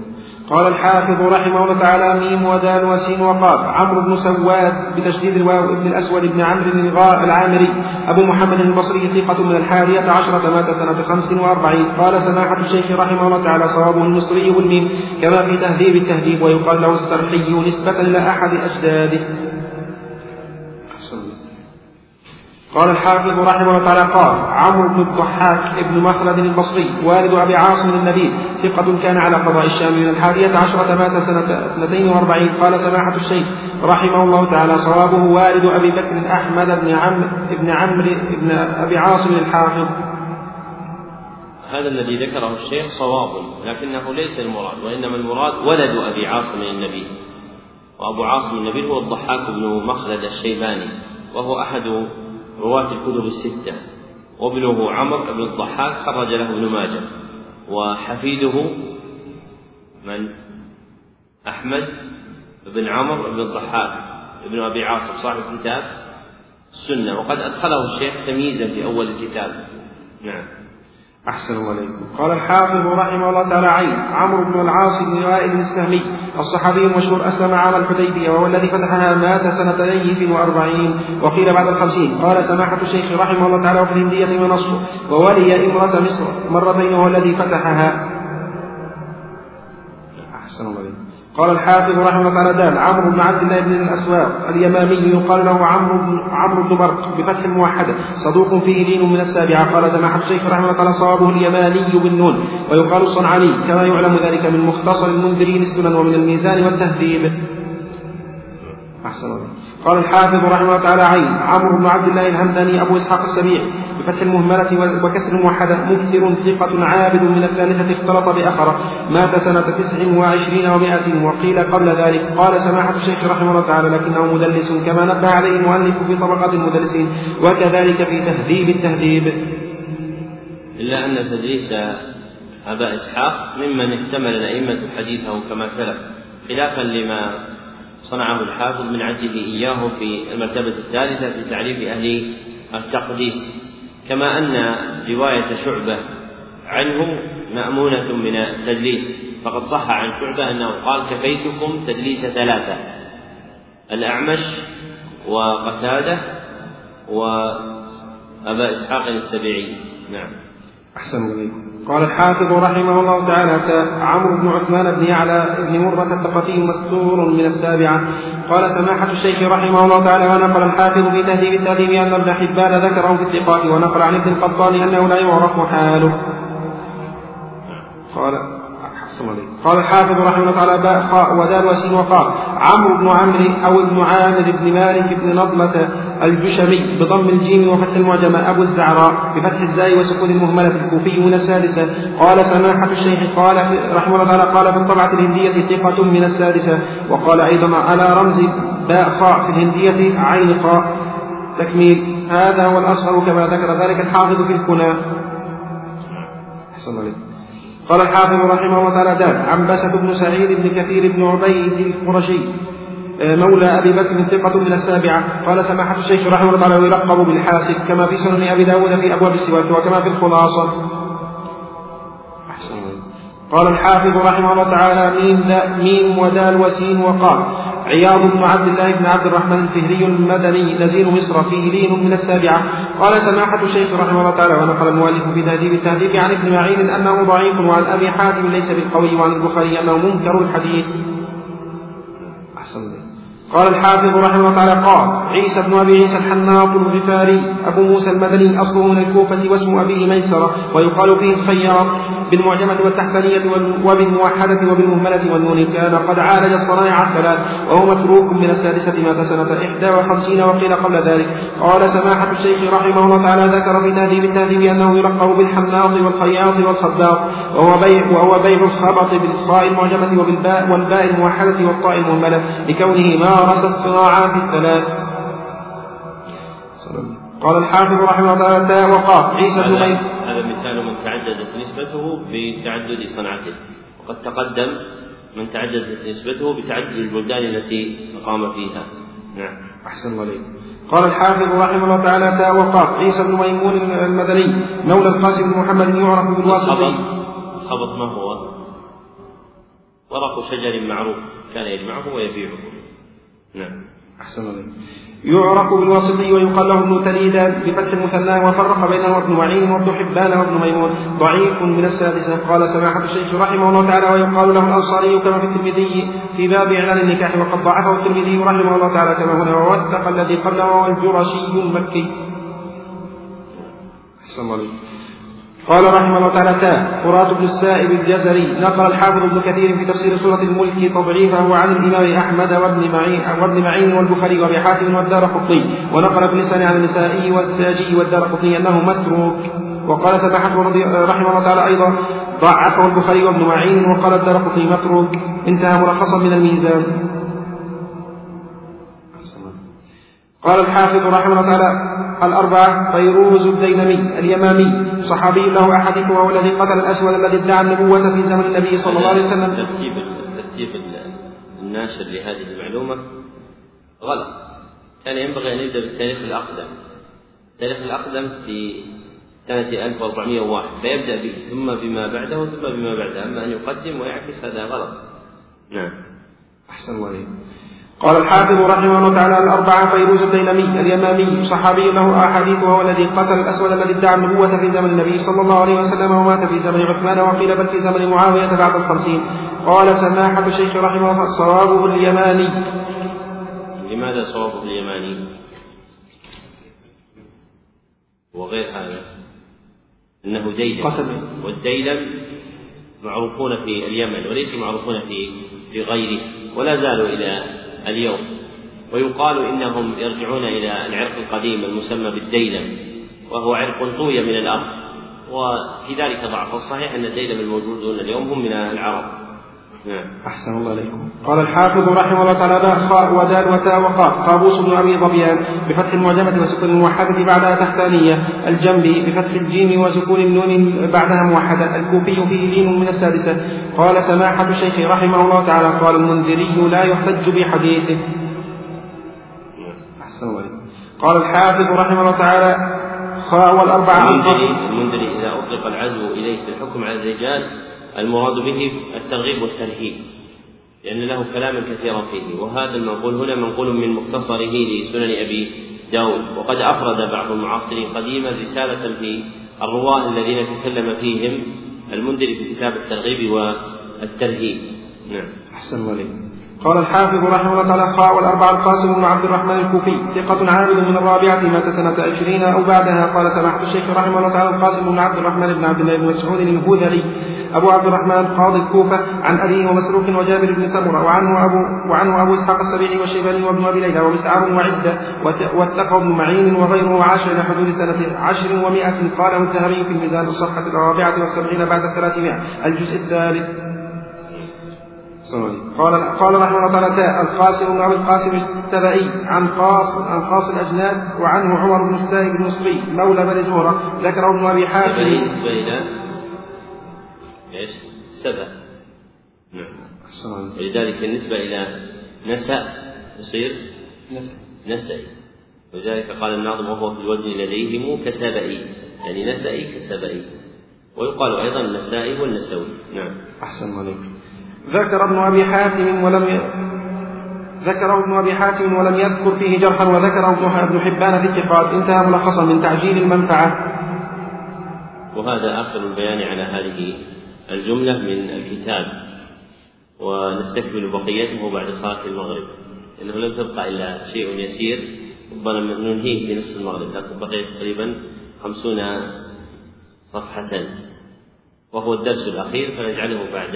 قال الحافظ رحمه الله تعالى ميم ودال وسين وقاف. عمرو بن سواد بتشديد الواو ابن الأسود بن عمرو العامري. أبو محمد البصري ثقة من الحادية عشرة مات سنة خمس وأربعين. قال سماحة الشيخ رحمه الله تعالى صوابه المصري والميم كما في تهذيب التهذيب ويقال له السرحي نسبة إلى أحد أجداده. قال الحافظ رحمه الله تعالى قال عمرو بن الضحاك ابن مخلد البصري والد أبي عاصم النبيل ثقة كان على قضاء الشام من الحادية عشرة مات سنة 42 قال سماحة الشيخ رحمه الله تعالى صوابه والد أبي بكر احمد بن عمرو بن عمرو بن أبي عاصم الحافظ. هذا الذي ذكره الشيخ صواب لكنه ليس المراد وإنما المراد ولد أبي عاصم النبيل وأبو عاصم النبيل هو الضحاك بن مخلد الشيباني وهو أحد رواة الكتب الستة. وابنه عمرو بن الضحاك خرج له ابن ماجه. وحفيده من؟ أحمد بن عمرو بن الضحاك ابن أبي عاصم صاحب كتاب السنة. وقد أدخله الشيخ تمييزا في أول الكتاب. نعم. أحسن الله عليكم. قال الحافظ رحمه الله تعالى عمرو بن العاص بن وائل السهمي. الصحابي المشهور أسلم على الحديبية وهو الذي فتحها مات سنة نيف وأربعين وقيل بعد الخمسين. قال سماحة الشيخ رحمه الله تعالى وفي الهندية ونصر وولي امرأة مصر مرتين وهو الذي فتحها. قال الحافظ رحمه الله تعالى دال عمرو بن عبد الله بن الأسواق اليمامي يقال له عمرو بن عمرو بن برق بفتح الموحده صدوق فيه لين من السابعة. قال سماحة الشيخ رحمه الله تعالى صوابه اليماني بالنون ويقال الصنعاني كما يعلم ذلك من مختصر المنذرين السنن ومن الميزان والتهذيب. أحسن الله. قال الحافظ رحمه الله تعالى عين عمرو بن عبد الله الهمداني أبو إسحاق السبيع بفتح المهملة وكسر الموحدة مكثر ثقة عابد من الثالثة اختلط بأخرة. مات سنة تسع وعشرين ومائة وقيل قبل ذلك. قال سماحة الشيخ رحمه الله تعالى لكنه مدلس كما نبه عليه المؤلف في طبقات المدلسين وكذلك في تهذيب التهذيب. إلا أن تدريس أبا إسحاق ممن احتمل الأئمة حديثه كما سلف خلافا لما صنعه الحافظ من عده إياه في المرتبة الثالثة في تعريف أهل التقديس. كما أن رواية شعبة عنه مأمونة من التدليس. فقد صح عن شعبة أنه قال كفيتكم تدليس ثلاثة الأعمش وقتادة وأبا إسحاق السبيعي نعم. أحسن إليكم. قال الحافظ رحمه الله تعالى عمرو بن عثمان بن يعلى بن مرة الثقفي مستور من السابعة. قال سماحة الشيخ رحمه الله تعالى ونقل الحافظ في تهذيب التهذيب أن ابن حبان ذكره في الثقات ونقل عن ابن القطان أنه لا يعرف حاله. قال قال الحافظ رحمه الله تعالى باء خاء ودال وسين وقاف عمرو بن عمرو أو ابن عامر بن مالك بن نضلة الجشمي بضم الجيم وفتح المعجمة أبو الزعراء بفتح الزاي وسكون المهملة الكوفي من السادسة. قال سماحة الشيخ قال رحمه الله تعالى قال في الطبعة الهندية ثقة من السادسة. وقال أيضا على رمز باء خاء في الهندية عين خاء تكميل. هذا هو الأصغر كما ذكر ذلك الحافظ في الكنى. أحسن عليك قال الحافظ رحمه الله تعالى دار عنبسة بن سعيد بن كثير بن عبيد القرشي آه، مولى أبي بكر ثقة من السابعة. قال سماحة الشيخ رحمه الله تعالى يلقب بالحاسب كما في سنن أبي داود في أبواب السواك وكما في الخلاصة. قال الحافظ رحمه الله تعالى ميم ميم ودال وسين وقال عياض بن عبد الله بن عبد الرحمن الفهري المدني نزيل مصر فيه لين من السابعة قال سماحة الشيخ رحمه الله تعالى ونقل المؤلف في تهذيب التهذيب عن ابن معين أنه ضعيف وعن أبي حاتم ليس بالقوي وعن البخاري أنه منكر الحديث. قال الحافظ رحمه الله تعالى قال عيسى بن أبي عيسى الحناط الغفاري أبو موسى المدني اصله من الكوفة واسم أبيه ميسرة ويقال فيه الخياط بالمعجمة والتحتانية وبالموحدة وبالمهملة والنون. كان قد عالج الصنائع الثلاث وهو متروك من السادسة مات سنة إحدى وخمسين وقيل قبل ذلك. قال سماحة الشيخ رحمه الله تعالى ذكر في تهذيب التهذيب أنه يلقب بالحناط والخياط والخباط وهو بيع وهو بيع الخبط بالصاء المعجمة وبالباء والباء الموحدة والطاء المهملة لكونه مارس الصناعات الثلاث. قال الحافظ رحمه الله تعالى وقاف عيسى بن هذا مثال من تعددت نسبته بتعدد صنعته. وقد تقدم من تعددت نسبته بتعدد البلدان التي أقام فيها. نعم. أحسن الله عليك قال الحافظ رحمه الله تعالى تاء وقاف عيسى بن ميمون المدني مولى القاسم بن محمد يعرف بالواسطي الخبط ما هو؟ ورق شجر معروف كان يجمعه ويبيعه. نعم. أحسن الله. يعرف بالواسطي ويقال له ابن تليدان بفتح المثنى وفرق بينه وابن معين وابن حبان وابن ميمون. ضعيف من السادسة قال سماحة الشيخ رحمه الله تعالى ويقال له الأنصاري كما في الترمذي في باب إعلان النكاح وقد ضعفه الترمذي رحمه الله تعالى كما هنا ووثق الذي قبله الجرشي المكي. أحسن الله. قال رحمه الله تعالى تاه فرات بن السائب الجزري نقل الحافظ ابن كثير في تفسير سورة الملك تضعيفه عن الإمام أحمد وابن معين وابن معين والبخاري وأبي حاتم والدار قطي ونقل ابن لسان عن النسائي والساجي والدار قطي أنه متروك. وقال سماحة رحمه الله تعالى أيضا ضعفه البخاري وابن معين وقال الدار قطي متروك. انتهى ملخصا من الميزان. قال الحافظ رحمه الله تعالى الأربعة فيروز الديلمي اليمامي. صحابي له أحاديث وهو الذي قتل الأسود الذي ادعى النبوة في زمن النبي صلى الله عليه وسلم. ترتيب ترتيب الناشر لهذه المعلومة غلط. كان ينبغي أن يبدأ بالتاريخ الأقدم. التاريخ الأقدم في سنة 1401 فيبدأ به ثم بما بعده ثم بما بعده. أما أن يقدم ويعكس هذا غلط. نعم. أحسن الله قال الحافظ رحمه الله تعالى الأربعة فيروز الديلمي اليمامي صحابي له أحاديث وهو الذي قتل الأسود الذي ادعى النبوة في زمن النبي صلى الله عليه وسلم ومات في زمن عثمان وقيل بل في زمن معاوية بعد الخمسين. قال سماحة الشيخ رحمه الله صوابه اليماني. لماذا صوابه اليماني؟ وغير هذا. أنه ديلم. والديلم معروفون في اليمن وليسوا معروفون في في غيره. ولا زالوا إلى اليوم ويقال إنهم يرجعون إلى العرق القديم المسمى بالديلم وهو عرق طوي من الأرض وفي ذلك ضعف الصحيح أن الديلم الموجودون اليوم هم من العرب. أحسن الله إليكم. قال الحافظ رحمه الله تعالى باء خاء ودال وتاء وقاف قابوس بن أبي ظبيان بفتح المعجمة وسكون الموحدة بعدها تحتانية الجنبي بفتح الجيم وسكون النون بعدها موحدة. الكوفي فيه لين من السادسة. قال سماحة الشيخ رحمه الله تعالى قال المنذري لا يحتج بحديثه. أحسن الله إليكم. قال الحافظ رحمه الله تعالى خاء والأربعة المنذري المنذري إذا أطلق العزو إليه في الحكم على الرجال المراد به الترغيب والترهيب لأن له كلاما كثيرا فيه. وهذا المنقول هنا منقول من مختصره لسنن أبي داود. وقد أفرد بعض المعاصرين قديما رسالة في الرواة الذين تكلم فيهم المنذر في كتاب الترغيب والترهيب. نعم. أحسن الله قال الحافظ رحمه الله تعالى قال والأربعة القاسم بن عبد الرحمن الكوفي ثقة عابد من الرابعة مات سنة عشرين أو بعدها قال سماحة الشيخ رحمه الله تعالى القاسم بن عبد الرحمن بن عبد الله بن مسعود الهذلي أبو عبد الرحمن قاضي الكوفة عن أبيه ومسروق وجابر بن سمرة وعنه أبو وعنه أبو إسحاق السبيعي والشيباني وابن أبي ليلى ومسعر وعدة واتقى بن معين وغيره وعاش إلى حدود سنة عشر ومائة قاله الذهبي في الميزان الصفحة الرابعة والسبعين بعد الثلاثمائة الجزء الثالث. قال قال رحمه الله تعالى القاسم بن ابي القاسم السبئي عن قاص عن قاص الأجناد وعنه عمر بن السائب المصري مولى بني زهرة ذكره ابن أبي حاتم. بالنسبة إلى إيش؟ سبع. نعم. ولذلك بالنسبة إلى نسأ يصير نسأي ولذلك قال الناظم وهو في الوزن لديهم كسبئي يعني نسأي كسبئي ويقال أيضا النسائي والنسوي. نعم. أحسن عليك. ذكر ابن أبي حاتم ولم ي... ذكره ابن أبي حاتم ولم يذكر فيه جرحا وذكره ابن حبان في الثقات انتهى ملخصا من تعجيل المنفعة. وهذا آخر البيان على هذه الجملة من الكتاب. ونستكمل بقيته بعد صلاة المغرب. إنه لم تبقى إلا شيء يسير. ربما ننهيه في نصف المغرب لكن بقي تقريبا خمسون صفحة. وهو الدرس الأخير فنجعله بعد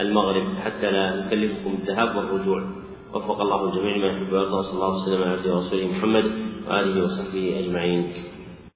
المغرب حتى لا نكلفكم الذهاب والرجوع. وفق الله الجميع ما يحب ويرضى وصلى الله وسلم على عبده ورسوله محمد وآله وصحبه أجمعين.